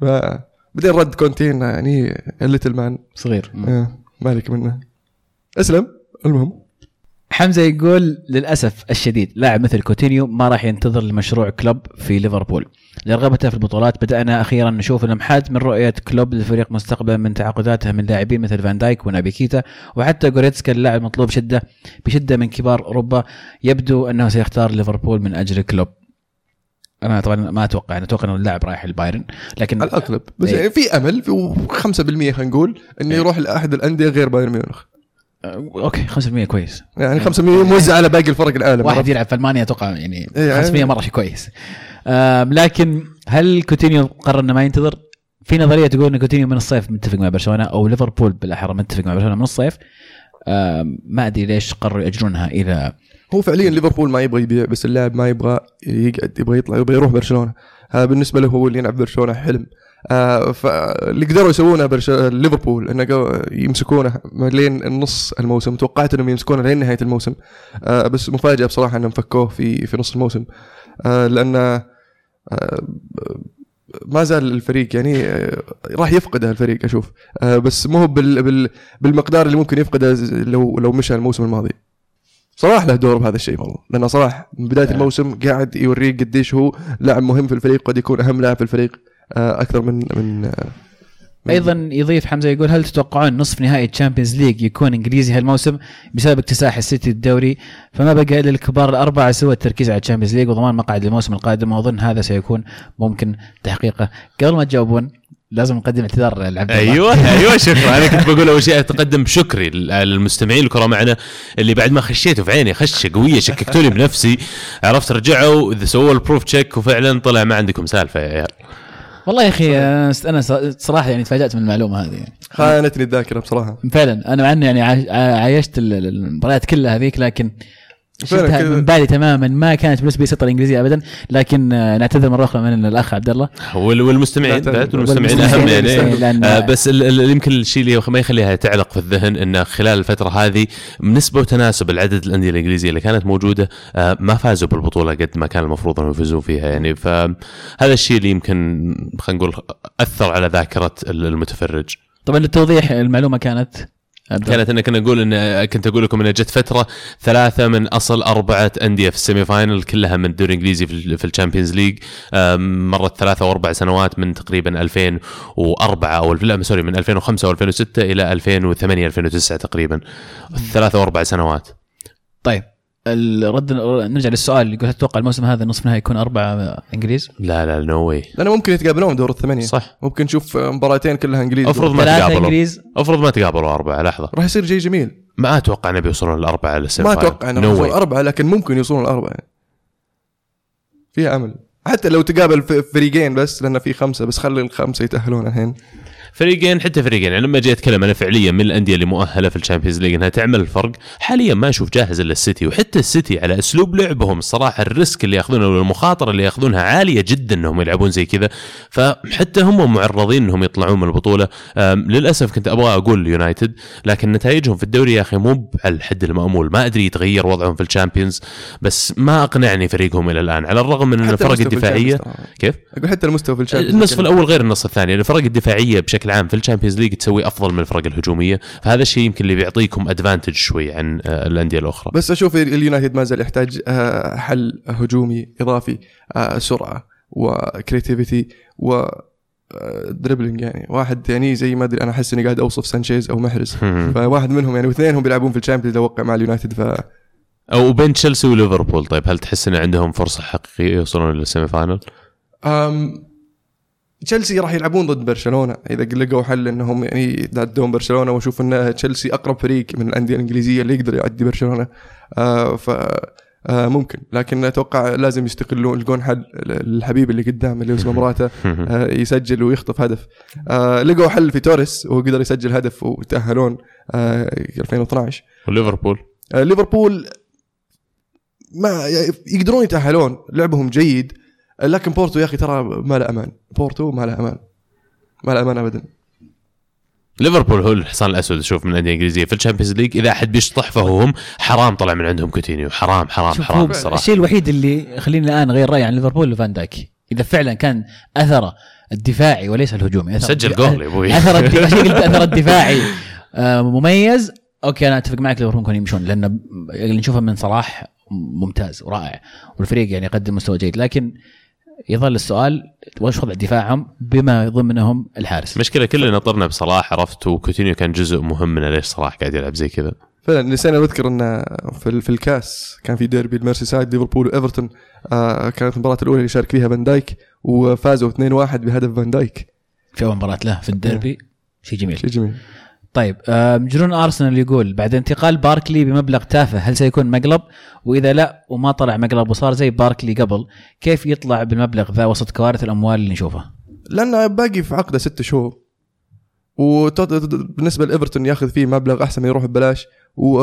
فبعدين رد كونتي انه يعني ال little man صغير. آه، مالك منه. اسلم. المهم. حمزة يقول للأسف الشديد لاعب مثل كوتينيو ما راح ينتظر لمشروع كلوب في ليفربول لرغبته في البطولات بدأنا أخيرا نشوف اللمحات من رؤية كلوب للفريق مستقبلا من تعاقداته من لاعبين مثل فان دايك ونابي كيتا وحتى جوريتسكا اللاعب مطلوب شدة بشدة من كبار أوروبا يبدو أنه سيختار ليفربول من أجل كلوب أنا طبعا ما أتوقع أنا أتوقع إنه اللاعب رايح البايرن لكن على الاغلب بس إيه. في أمل في 5% خلينا نقول إنه إيه. يروح لأحد الأندية غير بايرن ميونخ أوكي 5% كويس. يعني 5% موزع على باقي الفرق العالم واحد يلعب في ألمانيا أتوقع يعني إيه، 500 يعني- مرة شيء كويس. لكن هل كوتينيو قرر إنه ما ينتظر؟ في نظرية تقول إن كوتينيو من الصيف متفق مع برشلونة أو ليفربول بالأحرى متفق مع برشلونة من الصيف. ما أدري ليش قرروا ياجرونها إلى هو فعليا ليفربول ما يبغى يبيع بس اللاعب ما يبغى يقعد يبغى يطلع يبغى يروح برشلونة. هذا بالنسبة له هو اللي يلعب برشلونة حلم. آه فاللي قدروا يسوونه برش... ليفربول إنه قو- يمسكونه لين النص الموسم توقعت إنهم يمسكونه لين نهاية الموسم. آه بس مفاجأة بصراحة إنهم فكوه في في نص الموسم. آه لأن آه ما زال الفريق يعني آه، راح يفقده الفريق أشوف. آه بس مو بال بال بالمقدار اللي ممكن يفقده لو لو مشى الموسم الماضي. صلاح له دور بهذا الشيء والله. لأن صلاح من بداية آه. الموسم قاعد يوريك قديش هو لاعب مهم في الفريق قد يكون أهم لاعب في الفريق. آه، أكثر من من آه، من- أيضا يضيف حمزة يقول هل تتوقعون نصف نهائي Champions League يكون إنجليزي هالموسم بسبب اكتساح السيتي الدوري؟ فما بقى إلا الكبار الأربعة سوى التركيز على ال Champions League وضمان مقاعد الموسم القادم وأظن هذا سيكون ممكن تحقيقه. قبل ما تجاوبون لازم نقدم اعتذار لعبد الله. أيوه أيوه شكرا. أنا كنت بقول أول شيء أتقدم بشكري للمستمعين الكره معنا اللي بعد ما خشيتوا في عيني خشة قوية شككتوني بنفسي عرفت رجعوا إذا سووا ال proof check وفعلا طلع ما عندكم سالفة يا عيال. والله يا أخي أنا أنا صراحة يعني تفاجأت من المعلومة هذه يعني. خانتني الذاكرة بصراحة فعلا أنا مع اني يعني عايشت ال- ال- المباريات كلها هذيك لكن شلتها كذا. من بالي تماما. ما كانت بالنسبة لي سطر إنجليزية ابدا لكن آه، نعتذر مره أخرى من الأخ عبد الله. وال- والمستمعين. بعد والمستمعين أهم يعني. لأن- آه بس ال- ال- يمكن الشيء اللي ما يخليها تعلق في الذهن انه خلال الفترة هذه نسبة وتناسب العدد الأندية الإنجليزية اللي كانت موجودة آه ما فازوا بالبطولة قد ما كان المفروض أنهم يفوزون فيها يعني. فهذا الشيء اللي يمكن خلينا نقول أثر على ذاكرة المتفرج. طبعا للتوضيح المعلومة كانت كانت إن كنا نقول ان كنت أقول لكم إن جت فترة ثلاثة من أصل أربعة أندية في ال semi final كلها من الدوري الانجليزي في ال- في ال Champions League. مرت ثلاثة وأربع سنوات من تقريبا 2004 أو لا sorry من 2005 و2006 إلى 2008 2009 تقريبا. ثلاثة وأربع سنوات. طيب الرد نرجع للسؤال اللي قلت أتوقع الموسم هذا نصف نهائي يكون أربعة إنجليز؟ لا لا no way لأنه ممكن يتقابلون دور الثمانية. صح. ممكن نشوف مباراتين كلها انجليزي افرض ما تقابلوا. إنجليز. افرض ما تقابلوا أربعة لحظة. راح يصير شيء جميل. ما أتوقع إنه بيوصلون الأربعة لل semi ما. أتوقع إنه No راح يوصلون way. اربعه لكن ممكن يوصلون الأربعة. فيها امل حتى لو تقابل فريقين بس لأن في خمسة بس خلي الخمسة يتأهلون الحين. فريقين حتى فريقين. يعني لما جيت أتكلم أنا فعليا من الأندية اللي مؤهلة في ال Champions League إنها تعمل الفرق حاليا ما أشوف جاهز إلا السيتي. وحتى السيتي على أسلوب لعبهم الصراحة ال risk اللي ياخذونه والمخاطرة اللي ياخذونها عالية جدا إنهم يلعبون زي كذا. فحتى هم معرضين إنهم يطلعون من البطولة. للأسف كنت أبغى أقول يونايتد لكن نتائجهم في الدوري يا أخي مو على الحد المأمول. ما أدري يتغير وضعهم في ال Champions بس ما أقنعني فريقهم إلى الآن. على الرغم من إن الفرق الدفاعية. كيف؟ أقول حتى المستوى في ال Champions النصف الأول غير النصف الثاني. الفرق الدفاعية بشكل بشكل عام في ال Champions League تسوي أفضل من الفرق الهجومية فهذا الشيء يمكن اللي بيعطيكم advantage شوي عن آه، الأندية الأخرى. بس أشوف اليونايتد ما زال يحتاج آه، حل هجومي إضافي آه، سرعة و creativity و dribbling يعني. واحد يعني زي ما أدري أنا أحس إني قاعد أوصف سانشيز أو محرز. فواحد منهم يعني واثنينهم بيلعبون في ال Champions أتوقع مع اليونايتد ف أو بين تشيلسي وليفربول. طيب هل تحس إن عندهم فرصة حقيقية يوصلون لل semi final؟ أم تشيلسي راح يلعبون ضد برشلونة. إذا لقوا حل إنهم يعني يعدون برشلونة واشوف إن تشيلسي أقرب فريق من الأندية الإنجليزية اللي يقدر يعدي برشلونة. آه ف آه ممكن. لكن أتوقع لازم يستقلون يلقون حل الحبيب اللي قدام اللي اسمه مراته آه يسجل ويخطف هدف. آه لقوا حل في توريس وقدر يسجل هدف وتأهلون آه 2012 وليفربول؟ آه ليفربول ما يقدرون يتأهلون. لعبهم جيد. لكن بورتو يا أخي ترى ما له أمان. بورتو ما له أمان. ما له أمان ابدا. ليفربول هو الحصان الأسود أشوف من الأندية الإنجليزية في ال Champions League. إذا أحد بيشطح فهو هم حرام طلع من عندهم كوتينيو. حرام حرام حرام الصراحة. الشيء الوحيد اللي خليني الآن أغير رأيي عن ليفربول فان دايك. إذا فعلا كان أثره الدفاعي وليس الهجومي أثر سجل جول يا أبوي. أثر أثر الدفاعي. آه، مميز. أوكي أنا أتفق معك ليفربول ممكن يمشون لأن اللي نشوفه من صلاح ممتاز ورائع والفريق يعني يقدم مستوى جيد. لكن يظل السؤال وش وضع دفاعهم بما ضمنهم الحارس. مشكلة كلنا طرنا بصلاح عرفت وكوتينيو كان جزء مهم من ليش صلاح قاعد يلعب زي كذا. فعلا نسينا نذكر ان في, في الكاس كان في ديربي الميرسي سايد ليفربول وايفرتون آه كانت المباراة الأولى اللي شارك فيها فان دايك وفازوا 2-1 بهدف فان دايك. في أول مباراة له في الديربي شيء جميل. شيء جميل. طيب آه، مجنون أرسنال يقول بعد انتقال باركلي بمبلغ تافه هل سيكون مقلب؟ وإذا لا وما طلع مقلب وصار زي باركلي قبل كيف يطلع بالمبلغ ذا وسط كوارث الأموال اللي نشوفها؟ لأنه باقي في عقده ست شهور وبالنسبه لإيفرتون ياخذ فيه مبلغ أحسن من يروح ببلاش و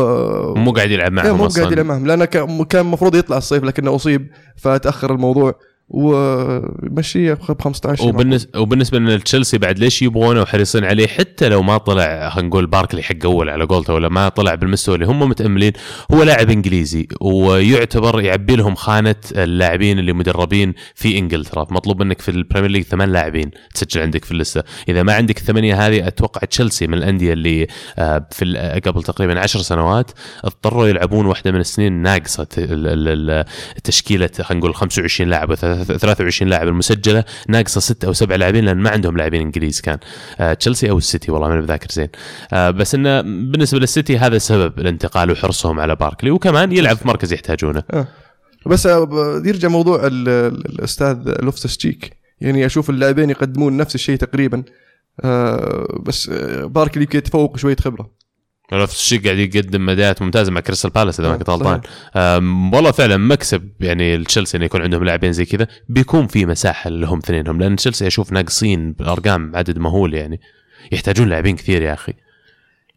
ومو قاعد يلعب إيه، معهم مو أصلا قاعد يلعب معهم لأنه كان كان المفروض يطلع الصيف لكنه أصيب فتأخر الموضوع ومشيه ب 15 وبالنسبة وبالنسبه لتشيلسي بعد ليش يبغونه وحريصين عليه حتى لو ما طلع خلينا نقول باركلي حق أول على قولته ولا ما طلع بالمستوى اللي هم متأملين هو لاعب إنجليزي ويعتبر يعبي لهم خانة اللاعبين اللي مدربين في إنجلترا. مطلوب منك في ال Premier League ثمان لاعبين تسجل عندك في اللسته. إذا ما عندك الثمانية هذه أتوقع تشيلسي من الأندية اللي آه، في ال- قبل تقريبا عشر سنوات اضطروا يلعبون واحدة من السنين ناقصة تشكيلة خلينا نقول 25 لاعب و 23 لاعب المسجلة ناقصة ستة أو سبع لاعبين لأن ما عندهم لاعبين إنجليز كان. آه، تشيلسي أو السيتي والله ماني بذاكر زين. آه، بس إنه بالنسبة للسيتي هذا سبب الانتقال وحرصهم على باركلي وكمان يلعب في مركز يحتاجونه. بس آه، ب- يرجع موضوع ال- ال- الأستاذ لوفتس تشيك يعني أشوف اللاعبين يقدمون نفس الشيء تقريبا. بس باركلي يمكن يتفوق شوية خبرة. نفس الشيء قاعد يقدم اداءات ممتازة مع كريستال بالاس إذا ما آه، كنت غلطان. والله فعلا مكسب يعني التشيلسي إنه يكون عندهم لاعبين زي كذا. بيكون في مساحة لهم اثنينهم لأن تشيلسي أشوف ناقصين بالارقام عدد مهول يعني. يحتاجون لاعبين كثير يا أخي.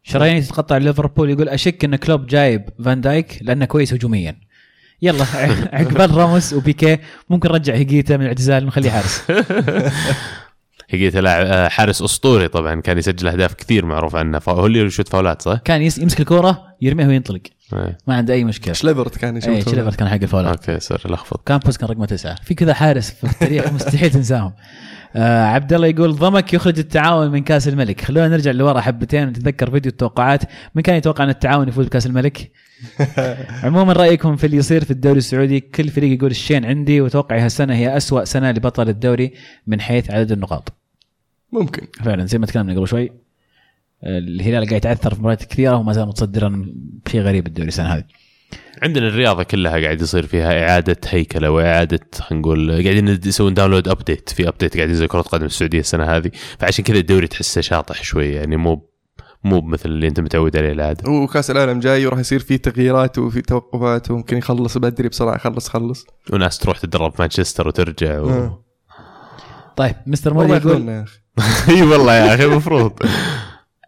شرايين تتقطع ليفربول يقول أشك إن كلوب جايب فان دايك لأنه كويس هجوميا. يلا عقبال راموس وبيكي ممكن نرجع هيجيتا من الاعتزال ونخليه حارس. هيجيتا لاعب آه، حارس أسطوري طبعا كان يسجل أهداف كثير معروف عنه. هو اللي يشوت فاولات صح؟ كان يس- يمسك الكورة يرميها وينطلق. إيه. ما عنده أي مشكلة. تشيلافيرت كان يشوت، اي تشيلافيرت كان حق الفاولات. okay sorry لخبط. كامبوس كان رقمه تسعة. في كذا حارس في التاريخ مستحيل تنساهم. آه عبد الله يقول ضمك يخرج التعاون من كأس الملك. خلونا نرجع لورا حبتين ونتذكر فيديو التوقعات. من كان يتوقع أن التعاون يفوز بكأس الملك؟ عموما رأيكم في اللي يصير في الدوري السعودي؟ كل فريق يقول الشين عندي وتوقعي هالسنه هي أسوأ سنة لبطل الدوري من حيث عدد النقاط. ممكن. فعلا زي ما تكلمنا قبل شوي الهلال قاعد يتعثر في مباريات كثيرة وما زال متصدرا بشيء غريب الدوري السنة هذه. عندنا الرياضة كلها قاعد يصير فيها إعادة هيكلة وإعادة خلينا نقول قاعدين يسوون download update في update قاعد ينزل كرة قدم السعودية السنة هذه. فعشان كذا الدوري تحسه شاطح شوي يعني مو مو مثل اللي أنت متعود عليه العادة. وكاس العالم جاي وراح يصير فيه تغييرات وفي توقفات وممكن يخلص بدري بسرعة خلص خلص. وناس تروح تتدرب في مانشستر وترجع و... آه. طيب مستر مودي يقول يا أخي. اي والله يا أخي المفروض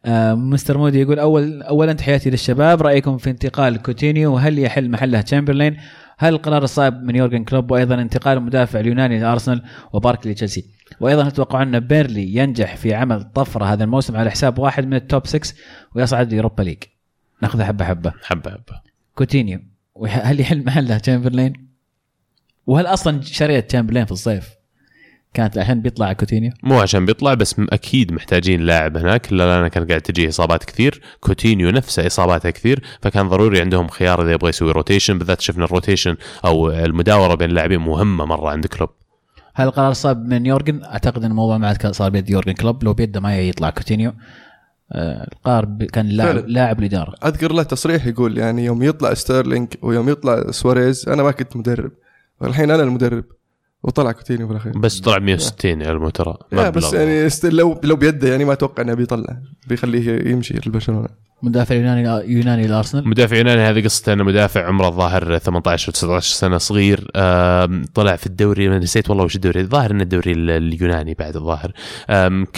آه، مستر مودي يقول اول اولا تحياتي للشباب. رأيكم في انتقال كوتينيو؟ وهل يحل محله تشامبرلين؟ هل القرار الصائب من يورجن كلوب؟ وأيضا انتقال المدافع اليوناني لارسنال وباركلي لتشيلسي وأيضا هل تتوقعون أن بيرنلي ينجح في عمل طفرة هذا الموسم على حساب واحد من ال top 6 ويصعد ل Europa League. ناخذها حبة حبة. حبة حبة. كوتينيو هل يحل محله تشامبرلين؟ وهل أصلا شريت تشامبرلين في الصيف؟ كانت عشان بيطلع كوتينيو؟ مو عشان بيطلع بس أكيد محتاجين لاعب هناك. لأن كان قاعد تجيه إصابات كثير. كوتينيو نفسه إصاباته كثير فكان ضروري عندهم خيار إذا يبغى يسوي rotation بالذات شفنا ال rotation أو المداورة بين اللاعبين مهمة مرة عند كلوب. هل القرار صائب من يورجن؟ أعتقد إن الموضوع ما عاد صار بيد يورجن كلوب. لو بيده ما يطلع كوتينيو آه، القرار كان لاعب. لاعب الإدارة. أذكر له تصريح يقول يعني يوم يطلع ستيرلينج ويوم يطلع سواريز أنا ما كنت مدرب. والحين أنا المدرب. وطلع كوتينيو في الأخير. بس طلع 160 يالمو ترى بس. يعني لو لو بيده يعني ما أتوقع إنه بيطلع بيخليه يمشي لبرشلونة. مدافع يوناني يوناني لأرسنال. مدافع يوناني هذه قصته إنه مدافع عمره الظاهر 18 19 سنة صغير طلع في الدوري نسيت والله وش الدوري الظاهر إنه الدوري ال- اليوناني بعد الظاهر.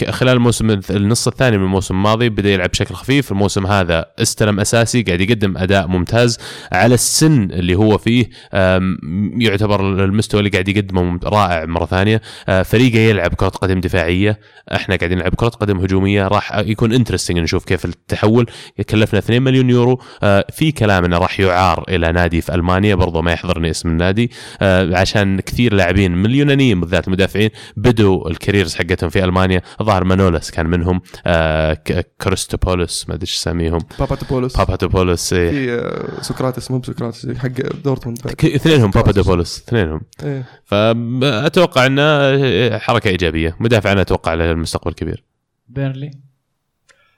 خلال الموسم النص الثاني من الموسم الماضي بدأ يلعب بشكل خفيف الموسم هذا استلم أساسي قاعد يقدم أداء ممتاز على السن اللي هو فيه يعتبر المستوى اللي قاعد يقدمه رائع مرة ثانية. آه، فريقه يلعب كرة قدم دفاعية إحنا قاعدين نلعب كرة قدم هجومية راح يكون انترستنج نشوف كيف التحول. كلفنا 2 مليون يورو. آه، في كلام إنه راح يعار إلى نادي في ألمانيا برضو ما يحضرني اسم النادي. آه، عشان كثير لاعبين من اليونانيين بالذات المدافعين بدوا ال careers حقتهم في ألمانيا. الظاهر مانولس كان منهم. آه، كريستوبولوس ما أدري إيش اساميهم باباتوبولوس باباتوبولوس إيه. في سقراطس مو بسقراطس حق دورتموند. اثنينهم بابادوبولوس اثنينهم. إيه. فأتوقع إنه حركة إيجابية. مدافع أنا أتوقع له المستقبل كبير. بيرنلي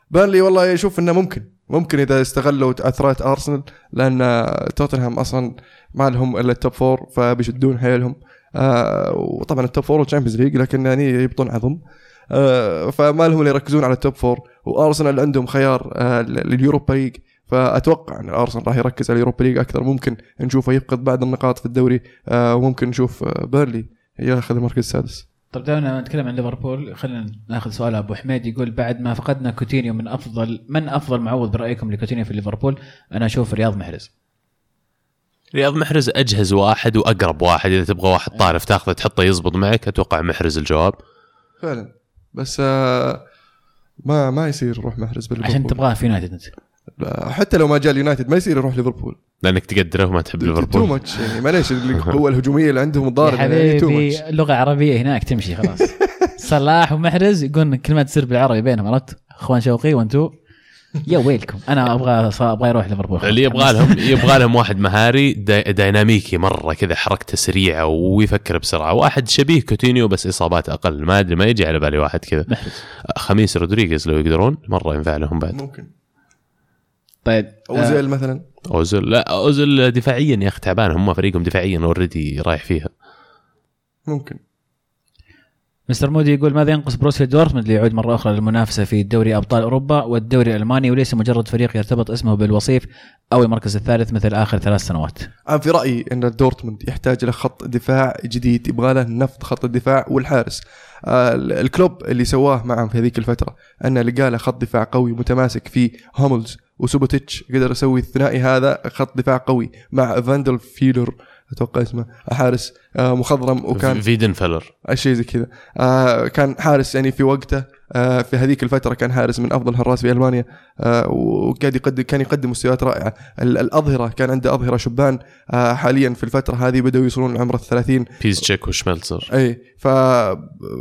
بيرنلي والله يشوف إنه ممكن. ممكن إذا استغلوا عثرات ارسنال لأن توتنهام أصلا ما لهم إلا ال top four فبيشدون حيلهم. آه وطبعا ال top four وال Champions League لكن يعني يبطون عظم. آه فما لهم إلا يركزون على ال top four وارسنال عندهم خيار آه لل Europa League. فأتوقع إن الارسنال راح يركز على ال Europa League أكثر. ممكن نشوفه يفقد بعض النقاط في الدوري. آه وممكن نشوف آه بيرنلي ياخذ المركز السادس. طيب دعونا نتكلم عن ليفربول. خلينا ناخذ سؤال أبو حميد يقول بعد ما فقدنا كوتينيو من أفضل من أفضل معوض برأيكم لكوتينيو في ليفربول؟ أنا أشوف رياض محرز. رياض محرز أجهز واحد وأقرب واحد. إذا تبغى واحد طارف تاخذه تحطه يزبط معك أتوقع محرز الجواب. فعلا. بس آه ما ما يصير يروح محرز بالليفربول. عشان تبغاه في يونايتد. انت حتى لو ما جاء اليونايتد ما يصير يروح ليفربول. لأنك تقدره وما تحب too ليفربول. much يعني معليش القوه الهجومية اللي عندهم يا الضاربه يعني too much اللغة العربيه هناك تمشي خلاص. صلاح ومحرز يقولون كلمات تصير بالعربي بينهم عرفت؟ إخوان شوقي وانتو يا ويلكم. أنا أبغى أبغى يروح ليفربول. اللي يبغى لهم يبغى لهم واحد مهاري داي دايناميكي مرة كذا حركته سريعة ويفكر بسرعة. واحد شبيه كوتينيو بس إصابات أقل. ما أدري ما يجي على بالي واحد كذا. خاميس رودريغيز لو يقدرون مرة ينفع لهم بعد. ممكن. طيب آه، اوزيل مثلا؟ اوزيل لا اوزيل دفاعيا يا أخي تعبان هم فريقهم دفاعيا already رايح فيها. ممكن. مستر مودي يقول ماذا ينقص بروسيا دورتموند ليعود مرة أخرى للمنافسة في دوري أبطال أوروبا والدوري الألماني وليس مجرد فريق يرتبط اسمه بالوصيف أو المركز الثالث مثل آخر ثلاث سنوات. أنا في رأيي إن دورتموند يحتاج له خط دفاع جديد يبغى له نفض خط الدفاع والحارس. آه، الكلوب اللي سواه معهم في هذيك الفترة انه لقى له خط دفاع قوي متماسك في هوملز وسوبوتيتش قدر يسوي الثنائي هذا خط دفاع قوي مع فايدن فيلر. أتوقع اسمه. حارس آه، مخضرم وكان فايدن فيلر شيء زي كذا. آه كان حارس يعني في وقته في هذيك الفترة كان حارس من أفضل الحراس في ألمانيا آه وقاعد يقدم كان يقدم مستويات رائعة. ال- الأظهرة كان عنده أظهرة شبان آه حاليا في الفترة هذه بدأوا يوصلون لعمر الثلاثين. بيزتشيك وشملتزر أي ف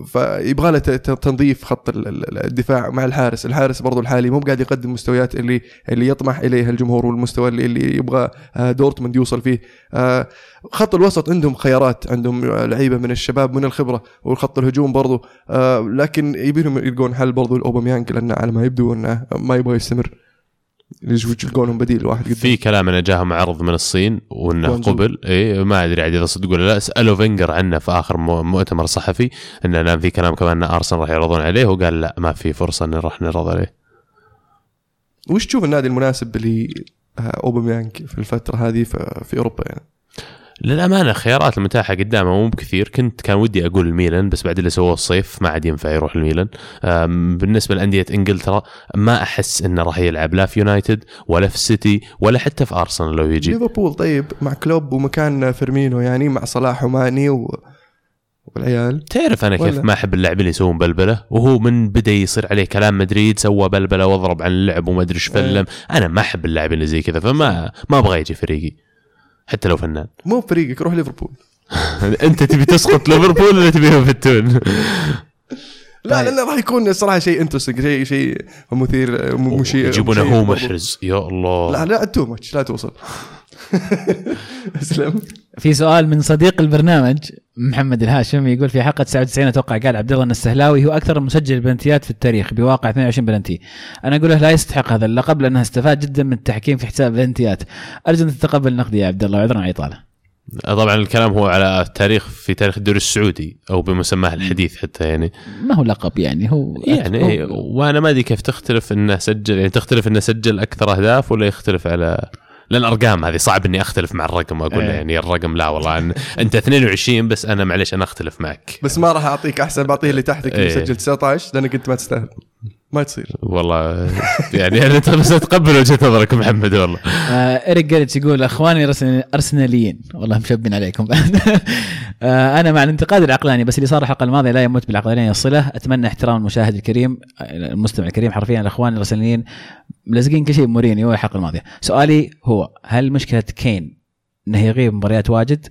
فيبغى له تنظيف خط ال- ال- الدفاع مع الحارس، الحارس برضو الحالي مو قاعد يقدم مستويات اللي اللي يطمح اليها الجمهور والمستوى اللي, اللي يبغى آه، دورتموند يوصل فيه. آه، خط الوسط عندهم خيارات، عندهم لعيبة من الشباب من الخبرة والخط الهجوم برضو. آه، لكن يبيلهم يلقون حل برضو لاوباميانج لأنه على ما يبدو أنه ما يبغى يستمر. يلقون لهم بديل واحد قدام. في كلام انه جاهم عرض من الصين وأنه. قبل اي ما أدري عاد إذا صدق ولا لا سألوا فينغر عنه في آخر مؤتمر صحفي انه نعم في كلام كمان أن ارسنال راح يعرضون عليه وقال لا ما في فرصة أن راح نعرض عليه وش تشوف النادي المناسب اللي اوباميانج في الفترة هذه في أوروبا يعني؟ للأمانة الخيارات المتاحة قدامه مو بكثير. كنت كان ودي أقول الميلان بس بعد اللي سووه الصيف ما عاد ينفع يروح الميلان. بالنسبة لأندية إنجلترا ما أحس إنه راح يلعب لا في يونايتد ولا في السيتي ولا حتى في أرسنال لو يجي. ليفربول طيب مع كلوب ومكان فيرمينو يعني مع صلاح وماني و... والعيال. تعرف أنا كيف. ما أحب اللاعبين اللي يسوون بلبلة؟ وهو من بدا يصير عليه كلام مدريد سوى بلبلة واضرب عن اللعب وما أدري إيش فلم. أنا ما أحب اللاعبين اللي زي كذا فما ما أبغى يجي فريقي. حتى لو فنان مو فريقك روح ليفربول أنت تبي تسقط ليفربول ولا تبيهم يفتون؟ لا طيب. لا راح يكون صراحة شيء interesting شيء شيء مثير م- مشي يجيبونه هو. محرز يا الله لا لا تو ماتش لا توصل أسلم في سؤال من صديق البرنامج محمد الهاشم يقول في حلقة 99 أتوقع قال عبد الله السهلاوي هو أكثر مسجل بلنتيات في التاريخ بواقع 22 بلنتي. أنا أقول له لا يستحق هذا اللقب لأنه استفاد جدا من التحكيم في حساب بلنتيات. أرجو أن تتقبل نقدي يا عبد الله عذرا على الاطاله. طبعا الكلام هو على التاريخ في تاريخ الدوري السعودي أو بمسماه الحديث حتى يعني. ما هو لقب يعني هو يعني هو- إيه، وأنا ما أدري كيف تختلف إنه سجل يعني تختلف إنه سجل أكثر أهداف ولا يختلف على لأن أرقام هذه صعب إني أختلف مع الرقم أقول له إيه. يعني الرقم لا والله أن أنت 22 بس أنا معلش أنا أختلف معك. بس ما راح أعطيك أحسن بعطيه اللي تحتك اللي إيه. سجل 19 لأنك أنت ما تستاهل. ما تصير. والله يعني أنا ترى بس أتقبل وجهة نظرك محمد والله. آه إريك جالتش يقول أخواني أرسناليين. والله مشبن عليكم. بعد آه أنا مع الانتقاد العقلاني بس اللي صار الحلقة الماضية لا يمت بالعقلانية بصلة. أتمنى احترام المشاهد الكريم آه، المستمع الكريم حرفيا الأخوان الأرسناليين ملزقين كل شيء بمورينيو الحلقة الماضية. سؤالي هو هل مشكلة كين انه يغيب مباريات واجد؟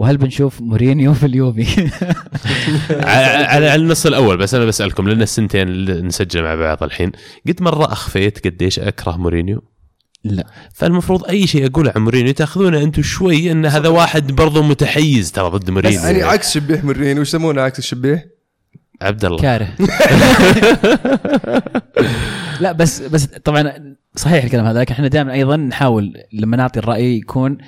وهل بنشوف مورينيو في اليوفي؟ على, النص الأول بس أنا بسألكم لأن السنتين اللي نسجل مع بعض الحين. قد مرة أخفيت قديش أكره مورينيو؟ لا. فالمفروض أي شيء أقوله عن مورينيو تأخذونه أنتم شوي إن هذا واحد برضو متحيز ترى ضد بس مورينيو. يعني عكس شبيه مورينيو وش يسمونه عكس الشبيه؟ عبد الله. كاره. لا بس بس طبعا صحيح الكلام هذا لكن إحنا دائما أيضا نحاول لما نعطي الرأي يكون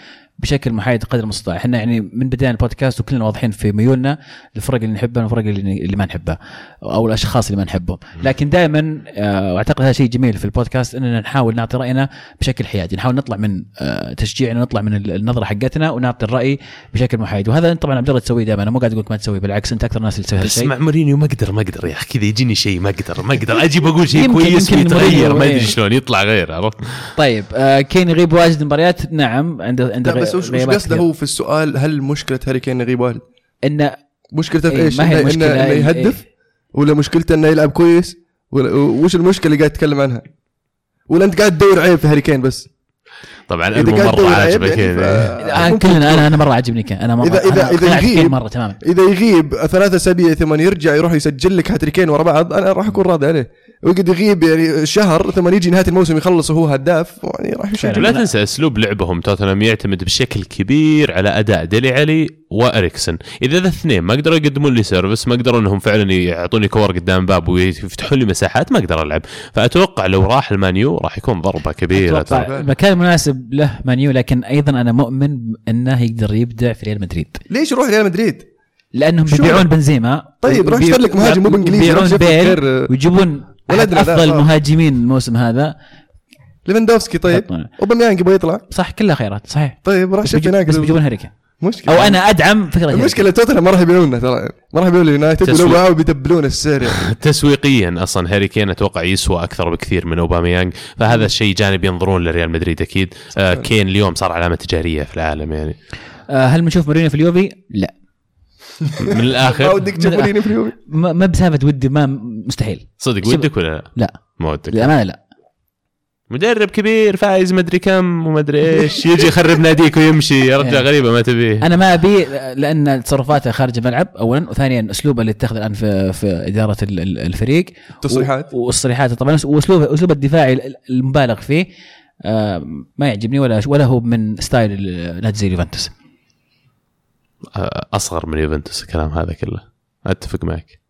بشكل محايد قدر المستطاع. إحنا يعني من بداية البودكاست وكلنا واضحين في ميولنا للفرق اللي نحبها والفرق اللي, اللي ما نحبها أو الأشخاص اللي ما نحبهم. لكن دائما آه، وأعتقد هذا شيء جميل في البودكاست إننا نحاول نعطي رأينا بشكل حيادي. نحاول نطلع من آه، تشجيعنا نطلع من النظرة حقتنا ونعطي الرأي بشكل محايد. وهذا طبعا عبد الله تسويه دائما. أنا مو قاعد أقول لك ما تسويه بالعكس أنت أكثر الناس اللي تسوي هذا بس الشيء. مع مورينيو ما أقدر ما أقدر يا أخي. كذا يجيني شيء ما أقدر ما أقدر. أجي بقول شيء كويس ويتغير ما أدري إيه. شلون يطلع غير عرفت؟ طيب آه كين يغيب واجد مباريات؟ نعم عنده عنده بس وش قصده. هو في السؤال هل مشكلة هاري كين يغيب واجد؟ انه مشكلته في إيه، إيش؟ إنه- انه إنه إيه. يهدف ولا مشكلته إنه يلعب كويس؟ ولا وش المشكلة اللي قاعد تتكلم عنها؟ ولا أنت قاعد تدور عيب في هاري كين بس؟ طبعا إذا المو مرة عاجبك يعني كلنا أنا أنا مرة عجبني كين أنا مره إذا- إذا- أنا إذا اقتنعت يغيب- مرة تماما. إذا يغيب ثلاثة أسابيع ثم يرجع يروح يسجل لك هاتريكين ورا بعض أنا راح أكون راضي عليه. ويقعد يغيب يعني شهر ثم يجي نهاية الموسم يخلص وهو هداف يعني. ولا تنسى أسلوب لعبهم. توتنهام يعتمد بشكل كبير على أداء ديلي علي وإريكسن. إذا ذا الاثنين ما قدروا يقدمون لي service ما قدروا إنهم فعلا يعطوني كور قدام باب ويفتحون لي مساحات ما أقدر ألعب. فأتوقع لو راح المان يو راح يكون ضربة كبيرة ترى. أتوقع المكان المناسب له مان يو لكن أيضا أنا مؤمن انه يقدر يبدع في ريال مدريد. ليش يروح ريال مدريد؟ لأنهم شو؟ بيبيعون بنزيما. طيب، روح اشتري لك مهاجم مو شوف لك بيل ويجيبون أفضل آه. المهاجمين الموسم هذا. ليفاندوفسكي طيب. أوباميانج يبغى يطلع. صح كلها خيارات صحيح. طيب راح هناك بس بيجيبون هاري كين. مشكلة. أو أنا أدعم فكرة. المشكلة توتنهام ما راح يبيعونه ترى. ما راح يبيعون اليونايتد ولو تسويق. باعوا بيدبلون السعر. يعني تسويقيا أصلا هاري كين أتوقع يسوى أكثر بكثير من اوباميانج فهذا الشيء جانب ينظرون لريال مدريد أكيد. آه كين اليوم صار علامة تجارية في العالم يعني. آه، هل بنشوف مورينيو في اليوفي؟ لا. من ما الآخر. ودك تشوفونه في اليوفي ما ما بسالفة ودي ما مستحيل. صدق ودك ولا لا؟ لا. ما ودك. للأمانة لا. مدرب كبير فايز مدري كم ومدري إيش يجي يخرب ناديك ويمشي يا رجال إيه. غريبة ما تبيه أنا ما أبي لأن تصرفاته خارج الملعب اولا وثانيا أسلوبه اللي اتخذ الآن في في إدارة ال- ال- الفريق. تصريحات. و- والتصريحات طبعا واسلوبه أسلوب الدفاعي ال- المبالغ فيه آه، ما يعجبني ولا ولا هو من ستايل نادي زي اليوفنتوس آه، أصغر من يوفنتوس الكلام هذا كله. أتفق معك.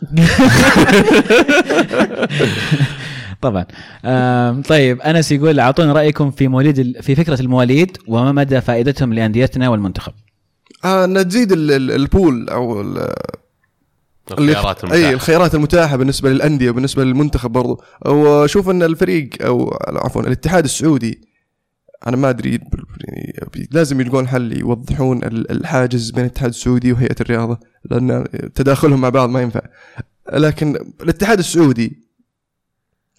طبعا. طيب أنس يقول اعطونا رأيكم في مواليد ال- في فكرة المواليد وما مدى فائدتهم لأنديتنا والمنتخب؟ آه ال- البول أو الخيارات اي المتاحة. الخيارات المتاحة بالنسبة للأندية وبالنسبة للمنتخب برضو. وأشوف أن الفريق أو عفوا الاتحاد السعودي أنا ما أدري يعني لازم يلقون حل يوضحون ال- الحاجز بين الاتحاد السعودي وهيئة الرياضة لأن تداخلهم مع بعض ما ينفع. لكن الاتحاد السعودي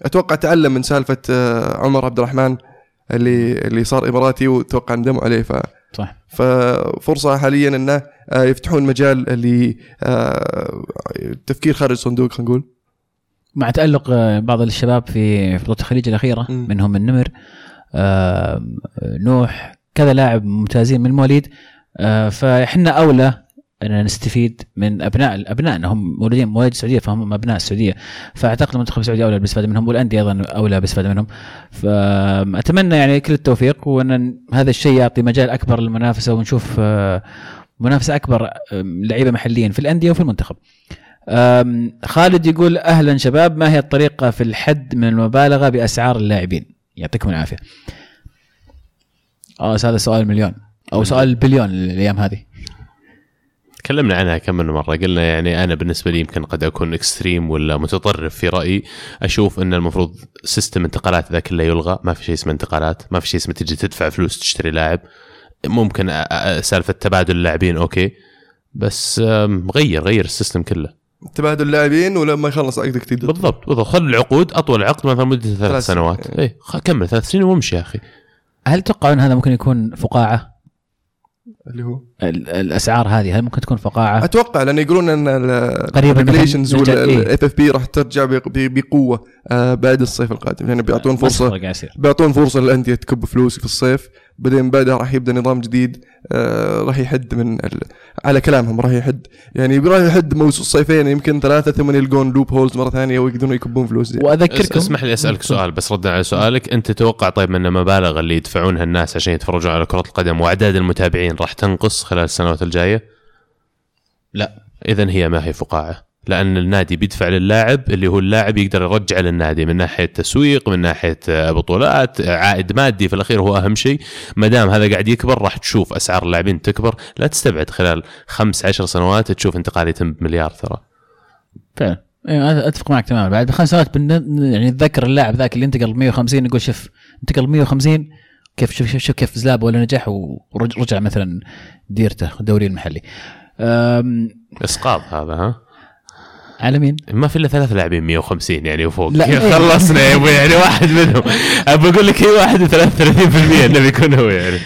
أتوقع تعلم من سالفة آه، عمر عبد الرحمن اللي اللي صار إماراتي وتوقع ندموا عليه. ف صح. ففرصة حاليا إنه آه، يفتحون مجال لتفكير خارج الصندوق خلينا نقول. مع تألق آه، بعض الشباب في بطولة الخليج الأخيرة مم. منهم النمر آه، نوح كذا لاعب ممتازين من المواليد آه، فإحنا أولى ان نستفيد من ابناء ابنائنا هم مولودين مواليد السعودية فهم أبناء السعودية فأعتقد المنتخب السعودي أولى بالاستفاده منهم والأندية أيضا أولى بالاستفاده منهم فأتمنى يعني كل التوفيق وإن هذا الشيء يعطي مجال أكبر للمنافسة ونشوف آه، منافسة أكبر لعيبة محليا في الأندية وفي المنتخب. خالد يقول أهلا شباب ما هي الطريقة في الحد من المبالغة بأسعار اللاعبين؟ يعطيكم العافية. آه هذا سؤال مليون أو سؤال البليون الأيام هذه. تكلمنا عنها كم من مرة. قلنا يعني أنا بالنسبة لي يمكن قد أكون extreme ولا متطرف في رأيي. أشوف إن المفروض system انتقالات ذا كله يلغى. ما في شيء اسمه انتقالات. ما في شيء اسمه تجي تدفع فلوس تشتري لاعب. ممكن سالفة تبادل اللاعبين okay. بس غير غير ال system كله. تبادل اللاعبين ولما يخلص عقدك تقدر بالضبط. بالضبط خل العقود أطول عقد مثلا مدة ثلاث ثلاث سنوات. سنين. اي كمل ثلاث سنين وامشي يا أخي. هل تتوقعون هذا ممكن يكون فقاعة؟ اللي هو ال- الأسعار هذه هل ممكن تكون فقاعة؟ أتوقع لأن يقولون إن قريباً ال regulations. وال FFP راح ترجع بقوة آه، بعد الصيف القادم يعني بيعطون فرصة بيعطون فرصة للأندية تكب فلوس في الصيف بعدين بعدها راح يبدأ نظام جديد آه، راح يحد من ال... على كلامهم راح يحد يعني راح يحد موسم الصيفين يمكن ثلاثة ثم يلقون loopholes مرة ثانية ويقدرون يكبون فلوس زي. أس- واذكركم اسمح لي أسألك سؤال بس ردا على سؤالك أنت تتوقع طيب من المبالغ اللي يدفعونها الناس عشان يتفرجون على كرة القدم وأعداد المتابعين راح تنقص خلال السنوات الجاية؟ لا اذا هي ما هي فقاعة لأن النادي بيدفع للاعب اللي هو اللاعب يقدر يرجع للنادي من ناحية تسويق من ناحية آه، بطولات آه، عائد مادي في الأخير هو أهم شيء. ما دام هذا قاعد يكبر راح تشوف أسعار اللاعبين تكبر. لا تستبعد خلال خمس عشر سنوات تشوف انتقال يتم بمليار ترى. فعلا. أنا أتفق معك تماما. بعد بخمس سنوات بن- يعني نتذكر اللاعب ذاك اللي انتقل 150 نقول شوف انتقل 150 كيف شوف شوف, شوف كيف زلاب ولا نجح ورجع مثلا ديرته الدوري المحلي. إسقاط هذا ها؟ على مين؟ ما في إلا ثلاث لاعبين 150 يعني وفوق. لا، إيه. خلصنا يا أبوي يعني واحد منهم. ابى أقول لك اي واحد 33% انه بيكون هو يعني.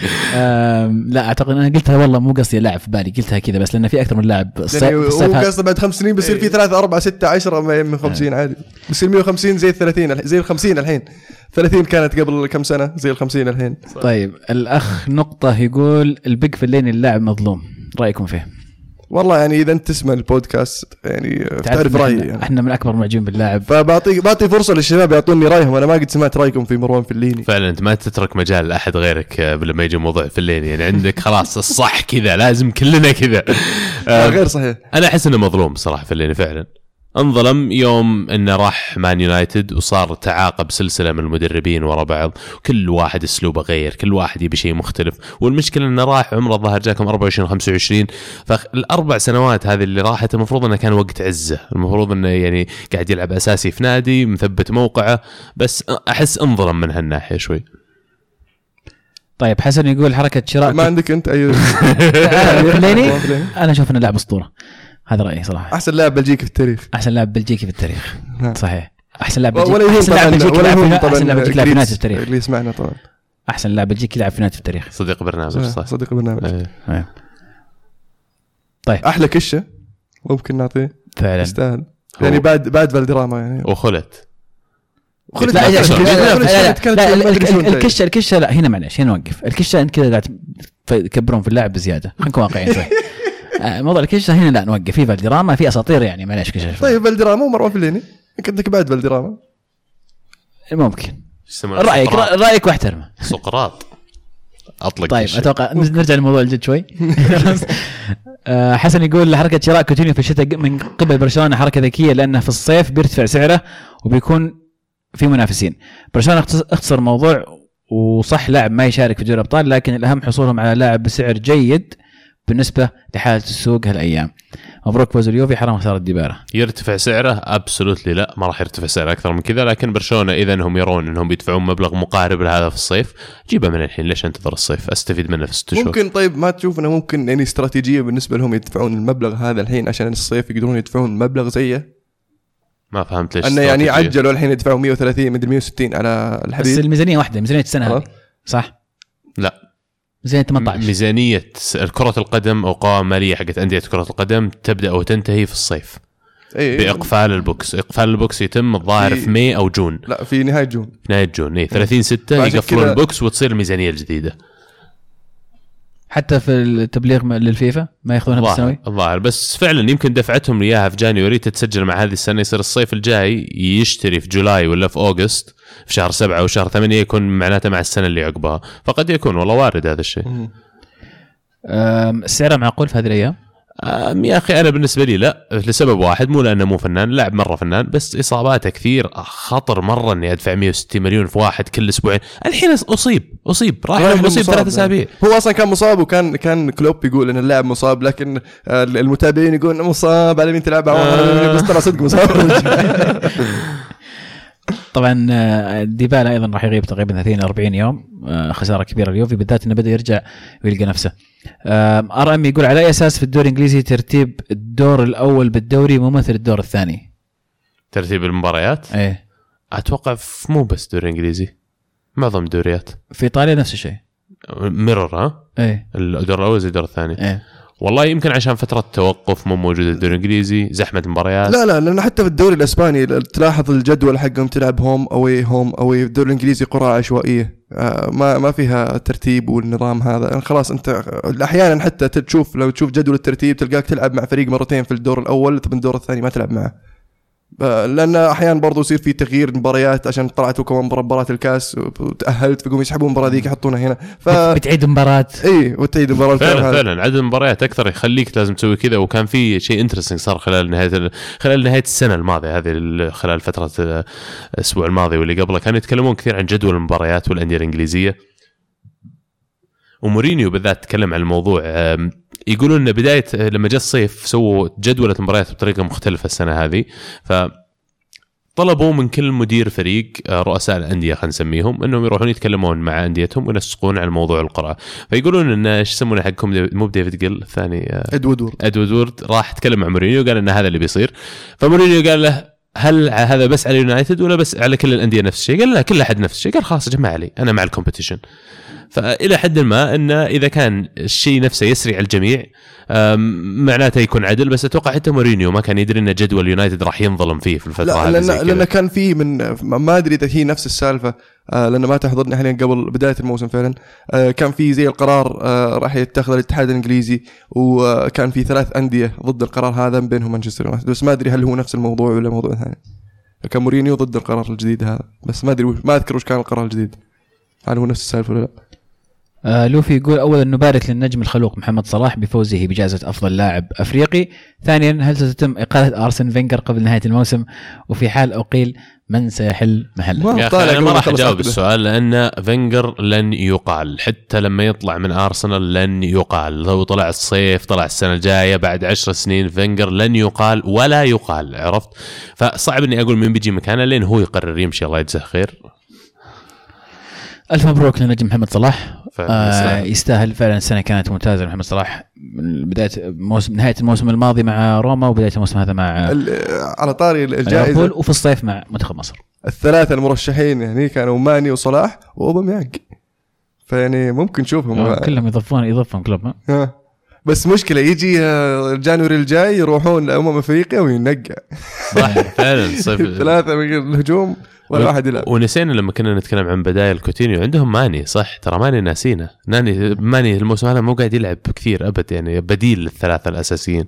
لا أعتقد أنا قلتها والله مو قصدي لاعب في بالي قلتها كذا بس لأن في أكثر من لاعب يعني هو قصده بعد خمس سنين بيصير في ثلاثة أربعة ستة عشرة من 50 عادي. بيصير 150 زي ال 30 الح- زي ال 50 الحين. 30 كانت قبل كم سنة؟ زي ال 50 الحين. طيب الأخ نقطة يقول البيج في اللين اللاعب مظلوم. رأيكم فيه؟ والله يعني إذا أنت تسمع البودكاست يعني تعرف إحنا, يعني. إحنا من أكبر المعجبين باللاعب. فبعطي بعطي فرصة للشباب يعطوني رأيهم. أنا ما قد سمعت رأيكم في مروان فليني. فعلا أنت ما تترك مجال لاحد غيرك آه، لما يجي موضوع في الليل يعني عندك خلاص الصح كذا لازم كلنا كذا. آه، غير صحيح. أنا أحس إنه مظلوم صراحة في الليل فعلا. انظلم يوم انه راح مان يونايتد وصار تعاقب سلسلة من المدربين ورا بعض. كل واحد اسلوبه غير كل واحد يبي شيء مختلف. والمشكلة انه راح عمره الظاهر جاكم 24 25 فالاربع سنوات هذه اللي راحت المفروض انه كان وقت عزه. المفروض انه يعني قاعد يلعب أساسي في نادي مثبت موقعه. بس أحس انظلم من هالناحية شوي. طيب حسن يقول حركة شراء ما عندك مروان فليني؟ أنا أشوف إنه لاعب أسطورة. هذا رأيي صراحة. أحسن لاعب بلجيكي في التاريخ. أحسن لاعب بلجيكي في التاريخ. نعم. صحيح. أحسن لاعب بلجيكي أحسن لاعب بلجيكي أحسن لاعب بلجيكي في جريتس التاريخ. اللي يسمعنا طبعا. أحسن لاعب بلجيكي لعب في في التاريخ. صديق برنامج صح. صديق البرنامج إيه. إيه. أحلى كشة ممكن نعطيه. فعلا. يستاهل. يعني بعد بعد فالدراما يعني. وخلت. خلت لا. الكشه الكشة لا هنا معلش هنا نوقف. الكشة أنت كذا قاعد تكبرون في اللاعب بزيادة. خلينا نكون واقعيين شوي. موضوع الكشه هنا لا نوقف. في فالدراما في أساطير يعني معلش كشه شوي. طيب فالدراما ومروان فليني يمكن انك بعد فالدراما. ممكن. رأيك سقراط. رأيك واحترمه. سقراط. أطلق طيب الشيء. أتوقع نرجع لموضوع الجد شوي. آه، حسن يقول حركة شراء كوتينيو في الشتاء من قبل برشلونة حركة ذكية لأنه في الصيف بيرتفع سعره وبيكون في منافسين. برشلونة اختص- اختصر الموضوع وصح لاعب ما يشارك في دوري الأبطال لكن الأهم حصولهم على لاعب بسعر جيد. بالنسبة لحالة السوق هالأيام. مبروك فوز اليوفي حرام خسارة ديبالا يرتفع سعره؟ ابسولوتلي لا ما راح يرتفع سعره أكثر من كذا لكن برشلونة إذا انهم يرون إنهم بيدفعون مبلغ مقارب لهذا في الصيف جيبه من الحين ليش أنتظر الصيف؟ أستفيد منه في ست شهور. ممكن طيب ما تشوف إنه ممكن يعني استراتيجية بالنسبة لهم يدفعون المبلغ هذا الحين عشان الصيف يقدرون يدفعون مبلغ زيه؟ ما فهمت ليش أنه يعني. عجلوا الحين يدفعوا 130 مدري 160 على بس الحبيب الميزانية واحدة ميزانية السنة هذه. صح؟ لا. ميزانيه 18 ميزانية كرة القدم أو قوائم مالية حقت أندية كرة القدم تبدأ وتنتهي في الصيف. إي بإقفال ال books. إقفال ال books يتم الظاهر في- في May أو June. لا في نهاية June. في نهاية June إي 30 6 فعشان يقفلون ال books وتصير الميزانية الجديدة. حتى في التبليغ للفيفا ما ياخذونها بالسنوي؟ الظاهر. بس فعلا يمكن دفعتهم اياها في جانيوري تتسجل مع هذه السنة يصير الصيف الجاي يشتري في جولاي ولا في أوغست. في شهر سبعة أو شهر ثمانية يكون معناته مع السنة اللي عقبها. فقد يكون والله وارد هذا الشيء. أم، سعرها معقول في هذه الأيام؟ أم يا أخي أنا بالنسبة لي لا لسبب واحد مو لأنه مو فنان لاعب مرة فنان بس اصاباته كثير خطر مرة إني أدفع 160 مليون في واحد كل أسبوعين. الحين أصيب أصيب راح أصيب مصاب ثلاث أسابيع. يعني. هو أصلا كان مصاب وكان كان كلوب يقول إن اللاعب مصاب لكن آه، المتابعين يقولون مصاب على مين تلعب؟ آه. بس ترى صدق مصاب. طبعا آه، ديبالا أيضا راح يغيب تقريبا 30 40 يوم آه، خسارة كبيرة اليوفي بالذات إنه بدأ يرجع ويلقى نفسه. آر إم يقول على أي أساس في الدوري الإنجليزي ترتيب الدور الأول بالدوري ممثل الدور الثاني؟ ترتيب المباريات؟ إيه. أتوقع في مو بس دوري إنجليزي معظم الدوريات في إيطاليا نفس الشيء. ميرور ها؟ إيه. الدور الأول زي الدور الثاني. إيه. والله يمكن عشان فترة توقف مو موجودة الدوري الإنجليزي زحمة المباريات. لا لا لأن حتى في الدوري الإسباني تلاحظ الجدول حقهم تلعب هوم اوي هوم اوي الدوري الإنجليزي قرعه عشوائية. آه، ما ما فيها ترتيب والنظام هذا. يعني خلاص أنت أحيانا حتى تشوف لو تشوف جدول الترتيب تلقاك تلعب مع فريق مرتين في الدور الأول طب الدور الثاني ما تلعب معه. لأن أحيانا برضو يصير في تغيير مباريات عشان طلعتوا كمان مباراه الكاس وتأهلت فيقوم يسحبون المباراة ذيك يحطونها هنا. ف بتعيد مباراة. اي وتعيد المباراه فعلا هذا. فعلا. عدد المباريات أكثر يخليك لازم تسوي كذا. وكان في شيء interesting صار خلال نهاية ال- خلال نهاية السنة الماضية هذه ال- خلال فترة ال- الأسبوع الماضي واللي قبله كانوا يتكلمون كثير عن جدول المباريات والأندية الإنجليزية. ومورينيو بالذات تكلم عن الموضوع. يقولون إن بداية لما جاء الصيف سووا جدوله مباريات بطريقة مختلفة السنة هذه. ف طلبوا من كل مدير فريق آه، رؤساء الأندية خلينا نسميهم إنهم يروحون يتكلمون مع أنديتهم وينسقون عن موضوع القرعه فيقولون إن إيش يسمونه حقكم؟ مو بديفيد جيل الثاني آه، إد وودوارد. إد وودوارد راح تكلم مع مورينيو قال إن هذا اللي بيصير. فمورينيو قال له هل هذا بس على يونايتد ولا بس على كل الأندية نفس الشيء؟ قال لا كل أحد نفس الشيء، قال خلاص يا جماعة علي أنا مع ال competition. فإلى حد ما أن إذا كان الشيء نفسه يسري على الجميع معناته يكون عدل بس أتوقع حتى مورينيو ما كان يدري أن جدول يونايتد راح ينظلم فيه في الفترة هذه لأن. لأن كان في من ما أدري إذا هي نفس السالفة آه لأن ما تحضرني حاليا قبل بداية الموسم فعلا. آه كان في زي القرار آه راح يتخذ الاتحاد الإنجليزي وكان في ثلاث أندية ضد القرار هذا من بينهم مانشستر يونايتد. بس ما أدري هل هو نفس الموضوع ولا موضوع ثاني. كان مورينيو ضد القرار الجديد هذا بس ما أدري ما أذكر وش كان القرار الجديد. هل هو نفس السالفة ولا لا؟ آه لوفي يقول اولا نبارك للنجم الخلوق محمد صلاح بفوزه بجائزة أفضل لاعب أفريقي. ثانيا هل ستتم إقالة أرسن فينجر قبل نهاية الموسم؟ وفي حال أقيل من سيحل محله؟ يا أنا قبل ما راح أجاوب. السؤال لأن فينجر لن يقال. حتى لما يطلع من أرسنال لن يقال. لو طلع الصيف طلع السنة الجاية بعد عشر سنين فينجر لن يقال ولا يقال عرفت؟ فصعب إني أقول مين بيجي مكانه لين هو يقرر. يمشي الله يجزاه خير. ألف مبروك للنجم محمد صلاح. آه يستاهل. فعلا السنة كانت ممتازة لمحمد صلاح. من بداية موسم نهاية الموسم الماضي مع روما وبداية الموسم هذا مع على طاري ليفربول الجائزة. وفي الصيف مع منتخب مصر. الثلاثة المرشحين يعني كانوا ماني وصلاح وأوباميانج. فيعني ممكن نشوفهم. آه، كلهم يضيفون يضيفهم كلوب. بس مشكلة يجي آه، جانوري الجاي يروحون لأمم أفريقيا وينقع. صح فعلا صيف ثلاثة من الهجوم. ولا واحد يلعب. ونسينا لما كنا نتكلم عن بدايل كوتينيو. عندهم ماني صح؟ ترى ماني ناسينه. ناني ماني الموسم هذا مو قاعد يلعب كثير أبد يعني بديل للثلاثة الأساسيين.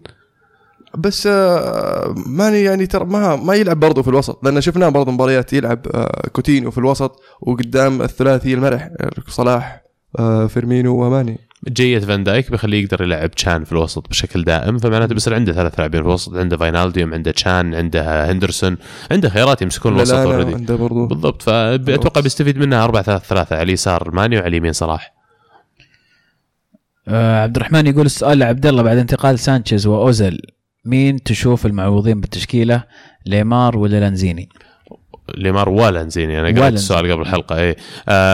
بس آه، ماني يعني ترى ما ما يلعب برضه في الوسط لأن شفناه برضه مباريات يلعب آه، كوتينيو في الوسط وقدام الثلاثي المرح آه، صلاح فيرمينو وماني. جية فان دايك بيخليه يقدر يلعب تشان في الوسط بشكل دائم فمعناته بيصير عنده ثلاث لاعبين في الوسط عنده فاينالديوم عنده تشان عنده هندرسون عنده خيارات يمسكون الوسط already عنده برضه بالضبط فأتوقع بيستفيد منها 4 3 3 على اليسار ماني وعلى اليمين صلاح. آه عبد الرحمن يقول السؤال لعبد الله بعد انتقال سانشيز واوزل مين تشوف المعوضين بالتشكيلة ليمار ولا لانزيني؟ ليمار أنا قرأت ولانزيني. السؤال قبل الحلقة اي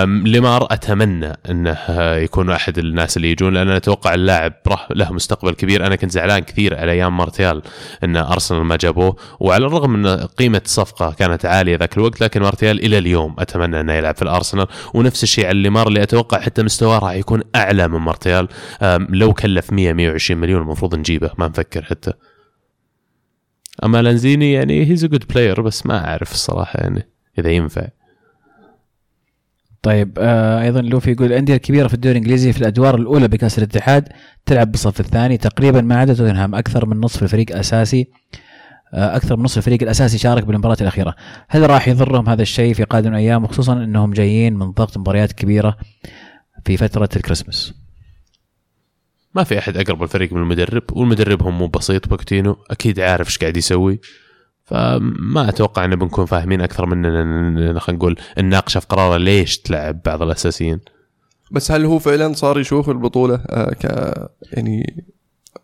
ليمار أتمنى إنه يكون أحد الناس اللي يجون لأن أتوقع اللاعب ره- له مستقبل كبير. أنا كنت زعلان كثير على أيام مارتيال إن أرسنال ما جابوه وعلى الرغم إن قيمة الصفقه كانت عالية ذاك الوقت لكن مارتيال إلى اليوم أتمنى إنه يلعب في الأرسنال. ونفس الشيء على ليمار اللي أتوقع حتى مستواه راح يكون أعلى من مارتيال. لو كلف 100 120 مليون المفروض نجيبه ما نفكر حتى. أما لانزيني يعني he's a good player بس ما أعرف الصراحة يعني إذا ينفع. طيب آه أيضا لوفي يقول الأندية الكبيرة في الدوري الإنجليزي في الأدوار الأولى بكأس الاتحاد تلعب بالصف الثاني تقريبا ما عدا توتنهام أكثر من نصف الفريق أساسي آه أكثر من نصف الفريق الأساسي شارك بالمباراة الأخيرة. هل راح يضرهم هذا الشيء في قادم الأيام وخصوصا إنهم جايين من ضغط مباريات كبيرة في فترة الكريسماس؟ ما في أحد أقرب الفريق من المدرب والمدرب هم مو بسيط بوكتينو أكيد عارف إيش قاعد يسوي. فما أتوقع إن بنكون فاهمين أكثر مننا خلينا نقول نناقشه في قراره ليش تلعب بعض الأساسيين. بس هل هو فعلا صار يشوف البطولة آه ك يعني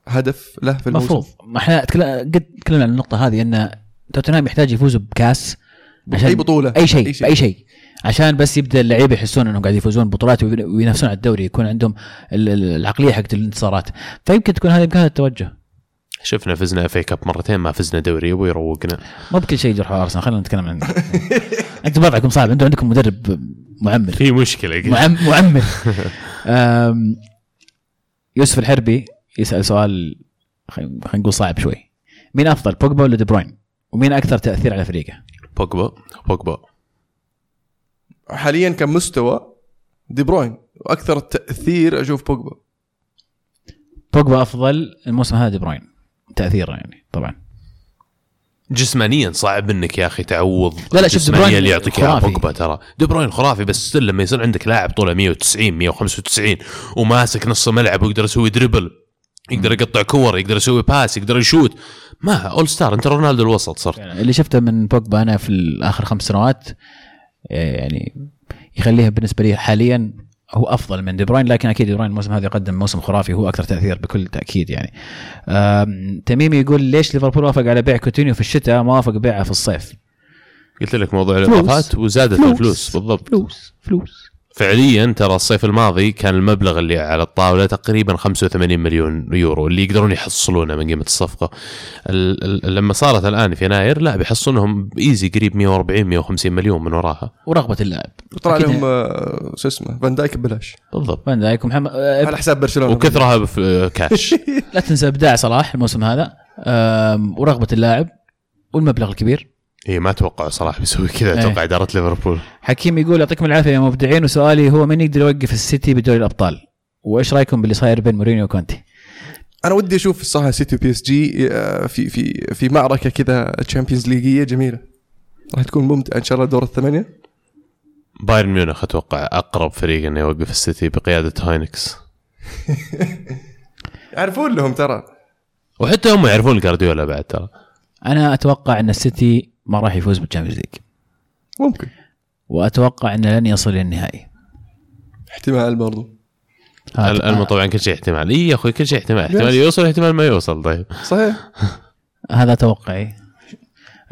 هدف له في الموسم؟ المفروض ما إحنا قد تكلمنا عن النقطة هذه إن توتنهام يحتاج يفوز بكاس عشان اي بطولة. أي شيء أي شيء. بأي شيء. عشان بس يبدأ اللعيبة يحسون إنهم قاعد يفوزون بطولات وين- وينافسون على الدوري يكون عندهم ال- ال- العقلية حقت الانتصارات. فيمكن تكون يمكن هذا التوجه. شفنا فزنا في كاب مرتين ما فزنا دوري أبوي يروقنا. مو بكل شيء يجرح أرسنال خلينا نتكلم عن أنتم وضعكم صعب أنتم عندكم مدرب معمر. في مشكلة. معم معمر. يوسف الحربي يسأل سؤال خلينا نقول صعب شوي. مين أفضل بوجبا ولا دي بروين؟ ومين أكثر تأثير على فريقه؟ بوجبا بوجبا. حاليا كمستوى دي بروين وأكثر تأثير أشوف بوجبا. بوجبا أفضل الموسم هذا دي بروين تاثيرا يعني طبعا. جسمانيا صعب إنك يا أخي تعوض لا لا، شوف بروين اللي يعطيك اياها خرافي. بوجبا ترى. دي بروين خرافي بس still لما يصير عندك لاعب طوله 190 195 وماسك نص ملعب ويقدر يسوي dribble يقدر يقطع كور يقدر يسوي pass يقدر يشوت ما all star أنت رونالدو الوسط صرت. يعني اللي شفته من بوجبا أنا في اخر خمس سنوات يعني يخليها بالنسبة لي حاليا هو أفضل من دي بروين لكن أكيد دي بروين الموسم هذا يقدم موسم خرافي هو أكثر تأثير بكل تأكيد يعني. تميمي يقول ليش ليفربول وافق على بيع كوتينيو في الشتاء ما وافق بيعه في الصيف؟ قلت لك موضوع. الإضافات وزادت فلوس. الفلوس بالضبط. فلوس. فلوس. فعليا ترى الصيف الماضي كان المبلغ اللي على الطاولة تقريبا 85 مليون يورو اللي يقدرون يحصلونه من قيمة الصفقة. ال- ال- لما صارت الآن في يناير لا بيحصلونهم easy قريب 140 150 مليون من وراها. ورغبة اللاعب. طلع أكيد. لهم آه، شو اسمه فان دايك ببلاش. بالضبط. فان دايك ومحمد آه، على حساب برشلونة. وكثرها كاش لا تنسى إبداع صلاح الموسم هذا. ورغبة اللاعب والمبلغ الكبير. اي ما أتوقع صلاح بيسوي كذا. إيه. أتوقع إدارة ليفربول. حكيم يقول يعطيكم العافية يا مبدعين. وسؤالي هو من يقدر يوقف السيتي بدوري الأبطال؟ وإيش رأيكم باللي صاير بين مورينيو وكونتي؟ أنا ودي أشوف الصراحه سيتي و PSG في في في معركة كذا Champions League ية جميلة. راح تكون ممتعة إن شاء الله دور الثمانية. بايرن ميونخ أتوقع أقرب فريق إنه يوقف السيتي بقيادة هاينكس. يعرفون لهم ترى. وحتى هم يعرفون جارديولا بعد ترى. أنا أتوقع إن السيتي ما راح يفوز بال Champions League ممكن. وأتوقع إنه لن يصل للنهائي احتمال برضو. الم طبعا كل شيء احتمال. إي يا أخوي كل شيء احتمال. احتمال. يوصل احتمال ما يوصل. طيب. صحيح. هذا توقعي.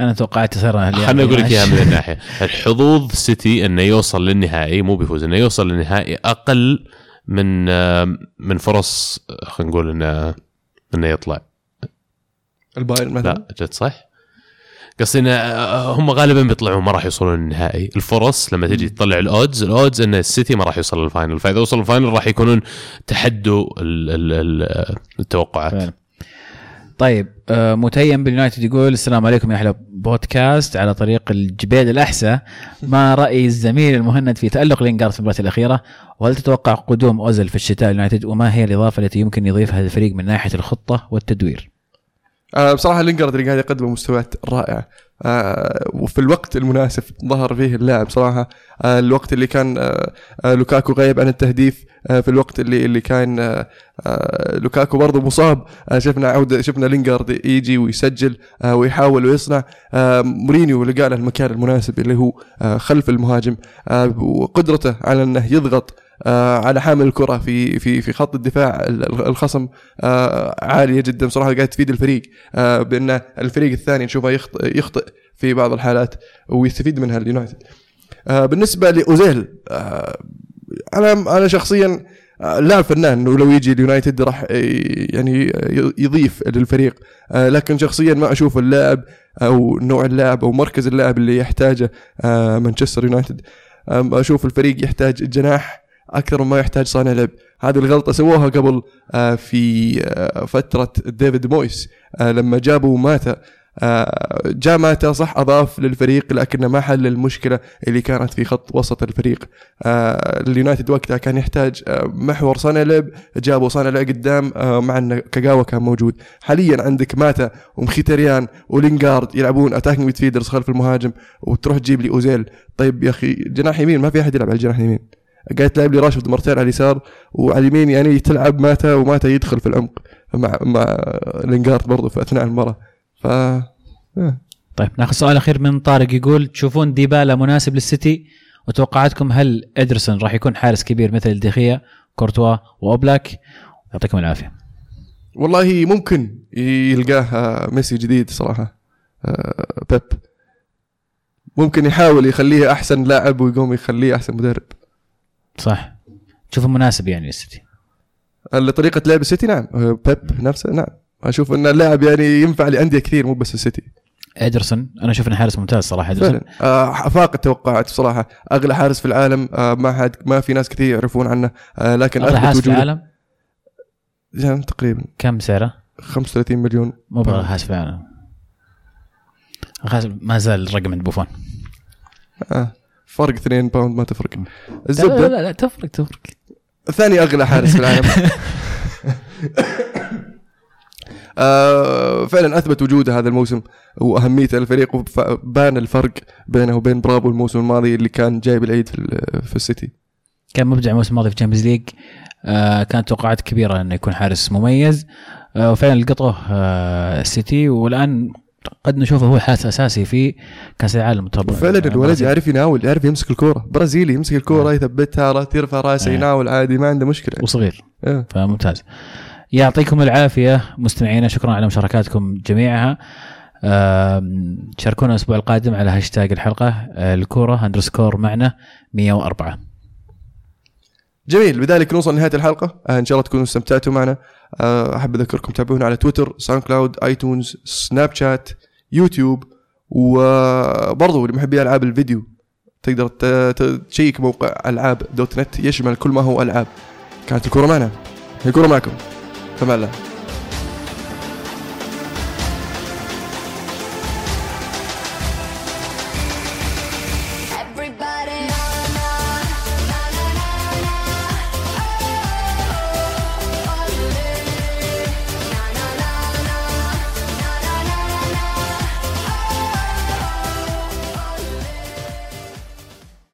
أنا توقعت تصير خليني أقول لك إياها من الناحية. الحظوظ سيتي إنه يوصل للنهائي مو بيفوز إنه يوصل للنهائي أقل من آه، من فرص آه، خلينا نقول إنه إنه يطلع. البايرن مثلا. لا جد صح؟ قصدي انه آه، هم غالبا بيطلعون ما راح يوصلون للنهائي الفرص لما تجي تطلع ال odds ال odds إن السيتي ما راح يوصل لل final. فإذا وصل ال final راح يكونون تحدوا ال- التوقعات. فعلا. طيب آه، متيم باليونايتد يقول السلام عليكم يا أحلى بودكاست على طريق الجبال الاحسى ما رأي الزميل المهند في تألق لينجارد في المباراة الأخيرة؟ وهل تتوقع قدوم اوزل في الشتاء اليونايتد وما هي الإضافة التي يمكن يضيفها الفريق من ناحية الخطة والتدوير؟ آه بصراحة لينجارد اللي قاعد يقدم مستويات رائعة. آه وفي الوقت المناسب ظهر فيه اللاعب صراحة آه الوقت اللي كان آه آه لوكاكو غايب عن التهديف. آه في الوقت اللي اللي كان آه آه لوكاكو برضه مصاب. آه شفنا عودة شفنا لينجارد يجي ويسجل آه ويحاول ويصنع. آه مورينيو لقى له المكان المناسب اللي هو آه خلف المهاجم. آه وقدرته على أنه يضغط على حامل الكرة في في في خط الدفاع ال- الخصم آه عالية جدا. بصراحة قاعد تفيد الفريق آه بأن الفريق الثاني نشوفه يخطئ, يخطئ في بعض الحالات ويستفيد منها اليونايتد. آه بالنسبة لأوزيل آه أنا أنا شخصيا آه، لاعب فنان ولو يجي اليونايتد راح يعني يضيف للفريق. آه، لكن شخصيا ما أشوف اللاعب أو نوع اللاعب أو مركز اللاعب اللي يحتاجه آه، مانشستر يونايتد. أشوف الفريق يحتاج جناح أكثر مما يحتاج صانع لعب. هذه الغلطة سووها قبل آه، في آه، فترة ديفيد مويس. آه، لما جابوا ماتا جاء ماتا صح أضاف للفريق لكنه ما حل المشكلة اللي كانت في خط وسط الفريق. اليونايتد وقتها كان يحتاج محور صانع لعب. جابوا صانع لعب قدام مع أن كاغاوا كان موجود. حاليا عندك ماتا ومخيتاريان ولينجارد يلعبون attacking midfielders خلف المهاجم وتروح تجيب لي أوزيل. طيب يا أخي جناح يمين ما في أحد يلعب على الجناح اليمين. قاعد تلعب لي راشفورد مرتين على اليسار وعلى اليمين يعني تلعب ماتا وماتا يدخل في العمق مع مع لينجارد برضو في أثناء المباراة. ف آه. طيب ناخذ سؤال أخير من طارق يقول تشوفون ديبالا مناسب للسيتي؟ وتوقعاتكم هل ادرسون راح يكون حارس كبير مثل دي خيا كورتوا وأوبلاك؟ يعطيكم العافية. والله ممكن يلقاه آه، ميسي جديد صراحة آه، بيب. ممكن يحاول يخليه أحسن لاعب ويقوم يخليه أحسن مدرب. صح. تشوفه مناسب يعني للسيتي طريقة لعب السيتي نعم. بيب نفسه نعم. أشوف إن اللاعب يعني ينفع لأندية كثير مو بس السيتي. إدرسون. أنا أشوف انه حارس ممتاز صراحة إدرسون. آه، فاق التوقعات بصراحه أغلى حارس في العالم آه، ما حد ما في ناس كثير يعرفون عنه. آه، لكن أغلى حارس في العالم؟ يعني تقريبا. كم سعره؟ 35 مليون مو باغلى حارس في العالم. ما زال الرقم عند بوفون. آه. فرق 2 باوند ما تفرق. لا الزبدة؟ لا, لا تفرق تفرق. ثاني أغلى حارس في العالم. آه فعلا أثبت وجوده هذا الموسم واهميته للفريق وبان الفرق بينه وبين برافو الموسم الماضي اللي كان جايب العيد في, ال- في السيتي. كان مبدع الموسم الماضي في ال Champions League آه كانت توقعات كبيرة إنه يكون حارس مميز. آه وفعلا لقطوه آه السيتي. والآن قد نشوفه هو حارس أساسي في كأس العالم طبعا وفعلا الولد يعرف يناول يعرف يمسك الكورة. برازيلي يمسك الكورة يثبتها را- ترفع راسه آه. يناول عادي ما عنده مشكلة. وصغير. آه. فممتاز. يعطيكم العافية مستمعينا شكرا على مشاركاتكم جميعها. شاركونا الأسبوع القادم على هاشتاج الحلقة آه، الكورة underscore معنا 104 جميل. بذلك نوصل لنهاية الحلقة. آه إن شاء الله تكونوا استمتعتوا معنا. أحب أذكركم تتابعونا على تويتر ساوند كلاود آيتونز سناب شات يوتيوب وبرضو لمحبي ألعاب الفيديو تقدر تشيك موقع ألعاب دوت نت يشمل كل ما هو ألعاب. كانت الكورة معنا. الكورة معكم. الله